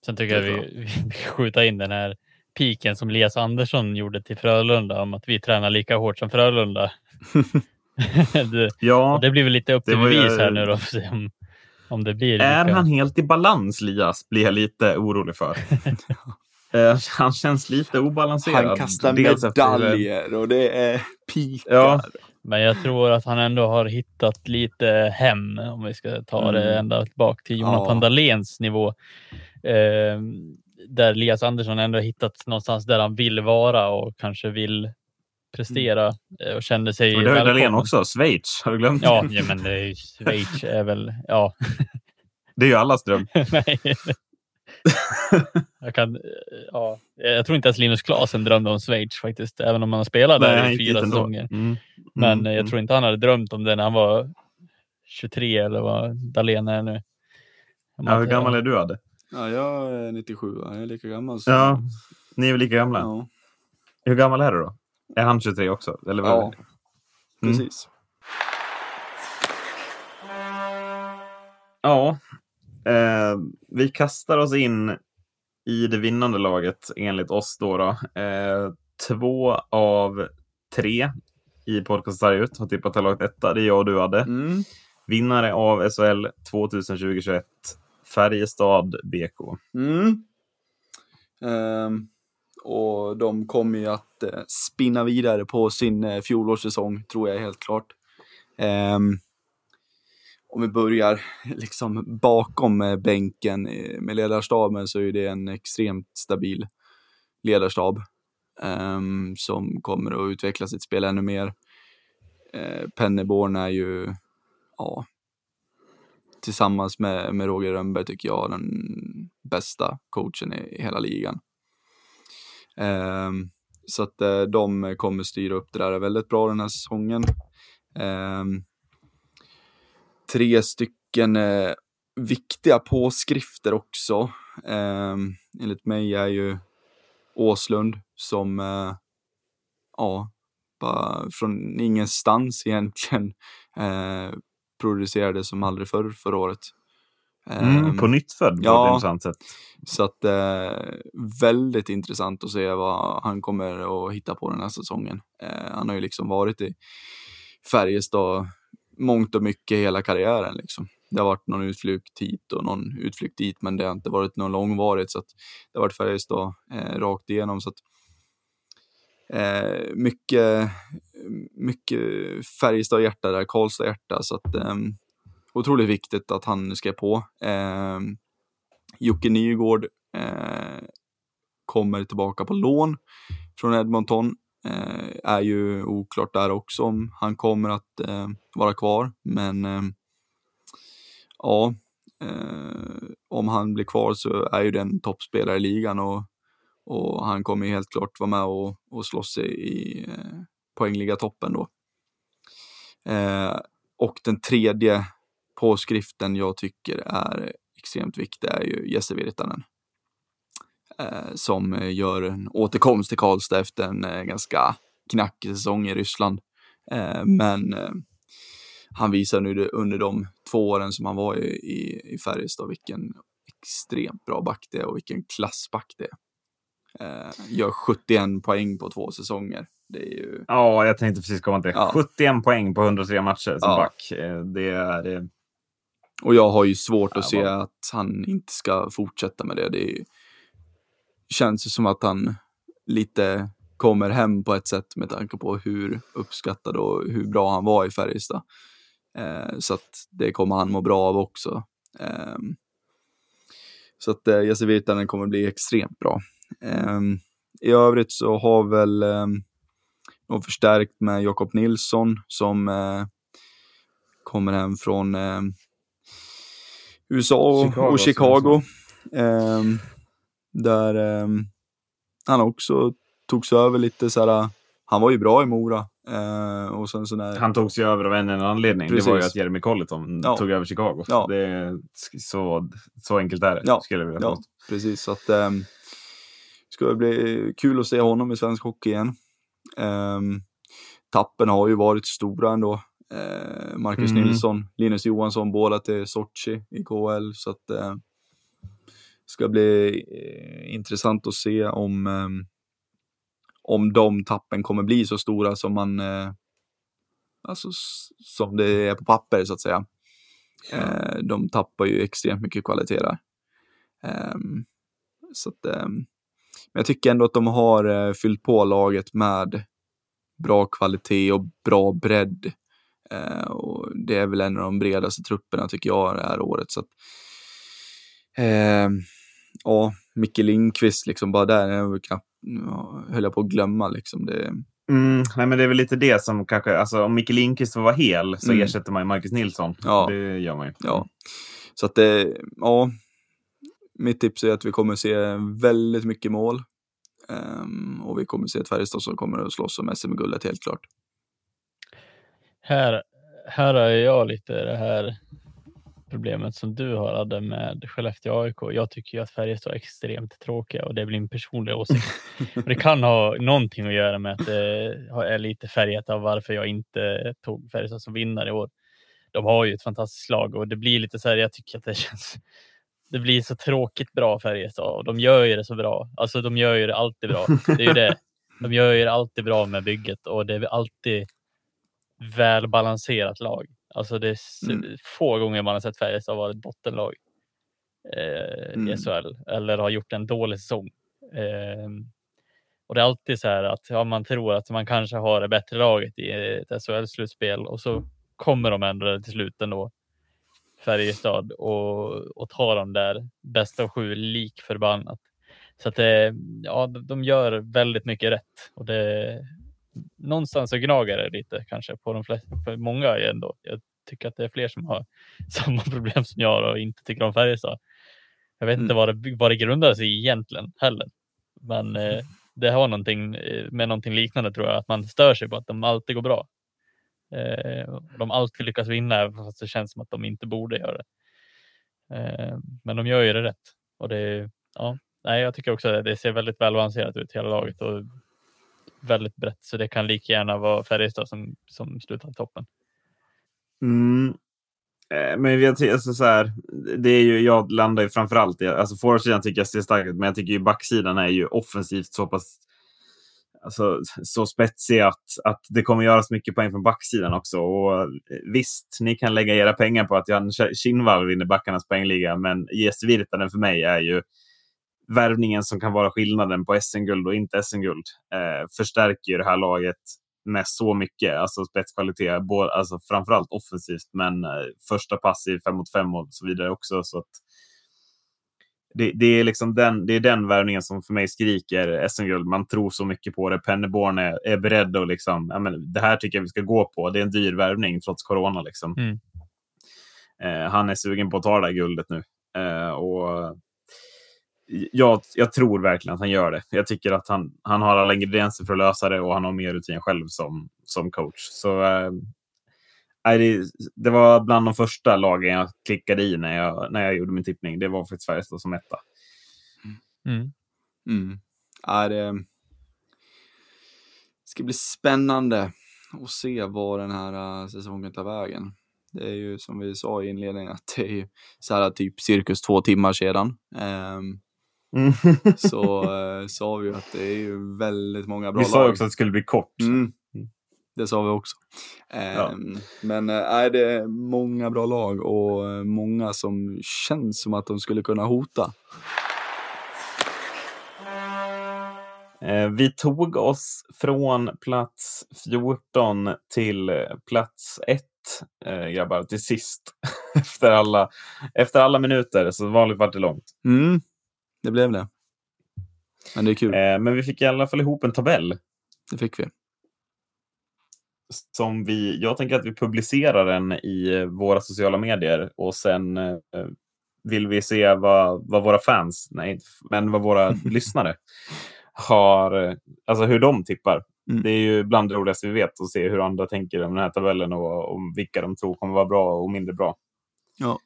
Sen tycker jag vi, *laughs* vi skjuter in den här piken som Elias Andersson gjorde till Frölunda om att vi tränar lika hårt som Frölunda. *laughs* det, ja, det blir väl lite upp till bevis här nu då. Om, om det blir är lika. han helt i balans, Lias? Blir jag lite orolig för. *laughs* Eh, han känns lite obalanserad. Han kastar medaljer efter... och det är pikar. Ja. Men jag tror att han ändå har hittat lite hem, om vi ska ta mm. det ända tillbaka till Jonathan ja. Dahléns nivå. Eh, där Elias Andersson ändå hittat någonstans där han vill vara och kanske vill prestera mm. och kände sig och Det har Dahlén också, Schweiz, har du glömt? Ja, ja men det är, Schweiz är väl, ja. *laughs* Det är ju allas dröm. *laughs* jag, kan, ja, jag tror inte ens Linus Klasen drömde om Schweiz faktiskt, även om han spelade där i fyra säsonger. Mm. Men mm. jag tror inte han hade drömt om det när han var 23 eller vad Dahlén är nu. Ja, hur gammal är du Adde? Ja, jag är 97, jag är lika gammal. Så... Ja, ni är väl lika gamla? ja. Hur gammal är du då? Är han 23 också? Eller vad? ja. Mm. Precis. Ja, eh, vi kastar oss in i det vinnande laget enligt oss då. då. Eh, två av tre i podcast ut har tippat det laget etta. Det är jag och du hade. Mm. Vinnare av SHL 2020-21 Färjestad BK. Mm. Ehm, och de kommer ju att eh, spinna vidare på sin eh, fjolårssäsong, tror jag helt klart. Ehm, om vi börjar *laughs* liksom bakom eh, bänken eh, med ledarstaben så är det en extremt stabil ledarstab um, som kommer att utveckla sitt spel ännu mer. Uh, Penneborn är ju, ja, tillsammans med, med Roger Rönnberg tycker jag den bästa coachen i, i hela ligan. Um, så att uh, de kommer styra upp det där väldigt bra den här säsongen. Um, tre stycken eh, viktiga påskrifter också. Um, enligt mig är ju Åslund som, eh, ja, bara från ingenstans egentligen *laughs* eh, producerade som aldrig förr förra året. Mm, Ehm, på nytt född på ja. ett intressant sätt. så att eh, väldigt intressant att se vad han kommer att hitta på den här säsongen. Eh, han har ju liksom varit i Färjestad mångt och mycket hela karriären liksom. Det har varit någon utflykt hit och någon utflykt dit, men det har inte varit någon långvarigt så att det har varit Färjestad eh, rakt igenom så att eh, mycket, mycket Färjestad-hjärta där, Karlstad-hjärta så att eh, otroligt viktigt att han skrev på. Eh, Jocke Nygård eh, kommer tillbaka på lån från Edmonton. Eh, är ju oklart där också om han kommer att eh, vara kvar, men eh, ja, eh, om han blir kvar så är ju den toppspelare i ligan och, och han kommer ju helt klart vara med och, och slåss i, i eh, poängliga toppen då. Eh, och den tredje påskriften jag tycker är extremt viktig är ju Jesse Virtanen. Eh, som eh, gör en återkomst till Karlstad efter en eh, ganska knackig säsong i Ryssland. Men han visar nu under de två åren som han var i, i, i Färjestad vilken extremt bra back det är och vilken klassback det är. Eh, gör 71 poäng på två säsonger. Det är ju... Ja, jag tänkte precis komma till. Ja. 71 poäng på 103 matcher som Ja. back. Det är... Och jag har ju svårt att Ja, se att han inte ska fortsätta med det. Det är, känns ju som att han lite kommer hem på ett sätt med tanke på hur uppskattad och hur bra han var i Färjestad. Eh, så att det kommer han må bra av också. Eh, så att eh, Jesse Virtanen kommer bli extremt bra. Eh, I övrigt så har väl eh, de förstärkt med Jakob Nilsson som eh, kommer hem från eh, USA och Chicago, och som Chicago. Där ehm, han också togs över lite så här. Han var ju bra i Mora. Eh, och sen så när, Han togs ju över av en enda anledning. Det var ju Precis. att Jeremy Colleton Ja. tog över Chicago. Ja. Det så, så enkelt är det, Ja. skulle jag vilja Ja, precis. Så att, um, ska bli kul att se honom i svensk hockey igen. Um, tappen har ju varit stora ändå. Uh, Marcus Mm. Nilsson, Linus Johansson, båda till Sochi i KHL. Så att uh, ska bli eh, intressant att se om, ehm, om de tappen kommer bli så stora som man eh, alltså som det är på papper så att säga. Eh, de tappar ju extremt mycket kvalitet där. Ehm, så att, ehm, men jag tycker ändå att de har fyllt på laget med bra kvalitet och bra bredd. Och det är väl en av de bredaste trupperna tycker jag det här året. Så att, ja, Micke Lindqvist liksom bara där, jag knappt, ja, höll jag på att glömma liksom. Det, Mm, nej, men det är väl lite det som kanske, alltså om Micke Lindqvist får vara hel så Mm. ersätter man ju Marcus Nilsson. Ja. Det gör man ju. Ja. Så att det, ja. Mitt tips är att vi kommer se väldigt mycket mål. Ehm, och vi kommer se ett Färjestad som kommer att slåss om SM-guldet helt klart. Här, här har jag lite det här problemet som du har Adde med Skellefteå AIK. Jag tycker ju att Färjestad är extremt tråkiga och det är väl min personliga åsikt. det kan ha någonting att göra med att det är lite färgat av varför jag inte tog Färjestad som vinnare i år. De har ju ett fantastiskt lag och det blir lite så här, jag tycker att det känns det blir så tråkigt bra Färjestad och de gör ju det så bra. Alltså de gör ju det alltid bra. Det är ju det. De gör ju det alltid bra med bygget och det är alltid välbalanserat lag. Alltså det är mm. få gånger man har sett Färjestad vara ett bottenlag eh, mm. i SHL eller har gjort en dålig säsong. Eh, och det är alltid så här att ja, man tror att man kanske har det bättre laget i ett SHL-slutspel och så kommer de ändå till slut ändå. Färjestad och, och tar de där bästa av sju lik förbannat. Så att det, ja, de gör väldigt mycket rätt och det, någonstans så gnagar det lite kanske på de flesta, för många ändå. Jag tycker att det är fler som har *laughs* samma problem som jag och inte tycker om Färjestad. Jag vet mm. inte vad det, vad det grundar sig i egentligen heller. Men eh, det har någonting eh, med någonting liknande tror jag, att man stör sig på att de alltid går bra. Eh, de alltid lyckas vinna, fast det känns som att de inte borde göra det. Eh, men de gör ju det rätt och det, ja, nej, jag tycker också att det ser väldigt välbalanserat ut hela laget och väldigt brett, så det kan lika gärna vara Färjestad som, som slutar toppen. Mm. Eh, men jag, alltså så här, det är ju, jag landar ju framförallt i, alltså forwardsidan tycker jag ser stark ut, men jag tycker ju backsidan är ju offensivt så pass alltså, så spetsig att, att det kommer göras mycket poäng från backsidan också. Och eh, visst, ni kan lägga era pengar på att Jan Kinnvall vinner backarnas poängliga, men Jes Virtanen för mig är ju värvningen som kan vara skillnaden på SM-guld och inte SM-guld. Eh, förstärker ju det här laget med så mycket, alltså spetskvalitet, både, alltså framförallt offensivt, men eh, första pass i fem mot fem och så vidare också. Så att det, det, är liksom den, det är den värvningen som för mig skriker SM-guld. Man tror så mycket på det. Penneborn är, är beredd att liksom, ja, men det här tycker jag vi ska gå på. Det är en dyr värvning trots corona. Liksom. Mm. Eh, han är sugen på att ta det där guldet nu. Eh, och jag, jag, tror verkligen att han gör det. Jag tycker att han, han har alla ingredienser för att lösa det och han har mer rutin själv som, som coach. Så eh, det, det var bland de första lagen jag klickade i när jag, när jag gjorde min tippning. Det var faktiskt Färjestad som etta. Mm. Mm. Ja, det ska bli spännande att se var den här äh, säsongen tar vägen. Det är ju som vi sa i inledningen att det är ju så här typ cirkus två timmar sedan. Um, mm. så uh, sa vi att det är ju väldigt många bra lag. Vi sa också att det skulle bli kort. Mm. Det sa vi också. Ja. Um, men äh, det är många bra lag och eh, många som känns som att de skulle kunna hota. Eh, vi tog oss från plats 14 till plats 1, eh, grabbar, till sist. *laughs* efter, alla, efter alla minuter, så vanligt vart det långt. Mm, det blev det. Men det är kul. Eh, men vi fick i alla fall ihop en tabell. Det fick vi som vi, jag tänker att vi publicerar den i våra sociala medier och sen eh, vill vi se vad, vad våra fans, nej, men vad våra *laughs* lyssnare har, alltså hur de tippar. Mm. Det är ju bland det roligaste vi vet att se hur andra tänker om den här tabellen och om vilka de tror kommer vara bra och mindre bra. Ja.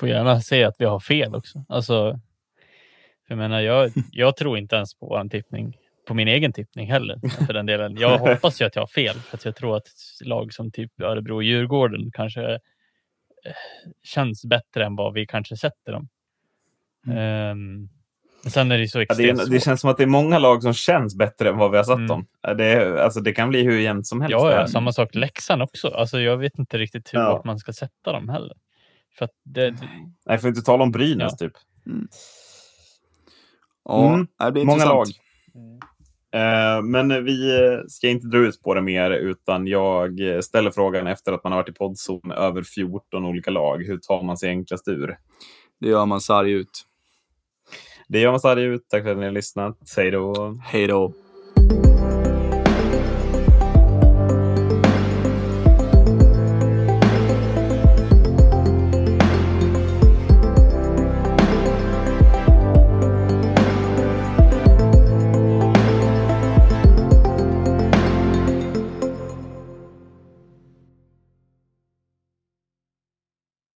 Får gärna säga att vi har fel också. Alltså, jag menar, jag, jag tror inte ens på vår tippning på min egen tippning heller. För den delen. Jag hoppas ju att jag har fel, för att jag tror att lag som typ Örebro och Djurgården kanske eh, känns bättre än vad vi kanske sätter dem. Mm. Um, sen är det så extremt ja, det, det, känns som att det är många lag som känns bättre än vad vi har satt mm. dem. Det, alltså, det kan bli hur jämnt som helst. Ja, ja samma sak Leksand också. Alltså, jag vet inte riktigt hur ja. man ska sätta dem heller. För det, Nej, för att inte tala om Brynäs ja. typ. Mm. Ja, mm. det blir Många lag. Mm. Eh, men vi ska inte dra ut på det mer, utan jag ställer frågan efter att man har varit i poddzon över 14 olika lag. Hur tar man sig enklast ur? Det gör man sarg ut. Det gör man sarg ut. Tack för att ni har lyssnat. Hej då. Hej då.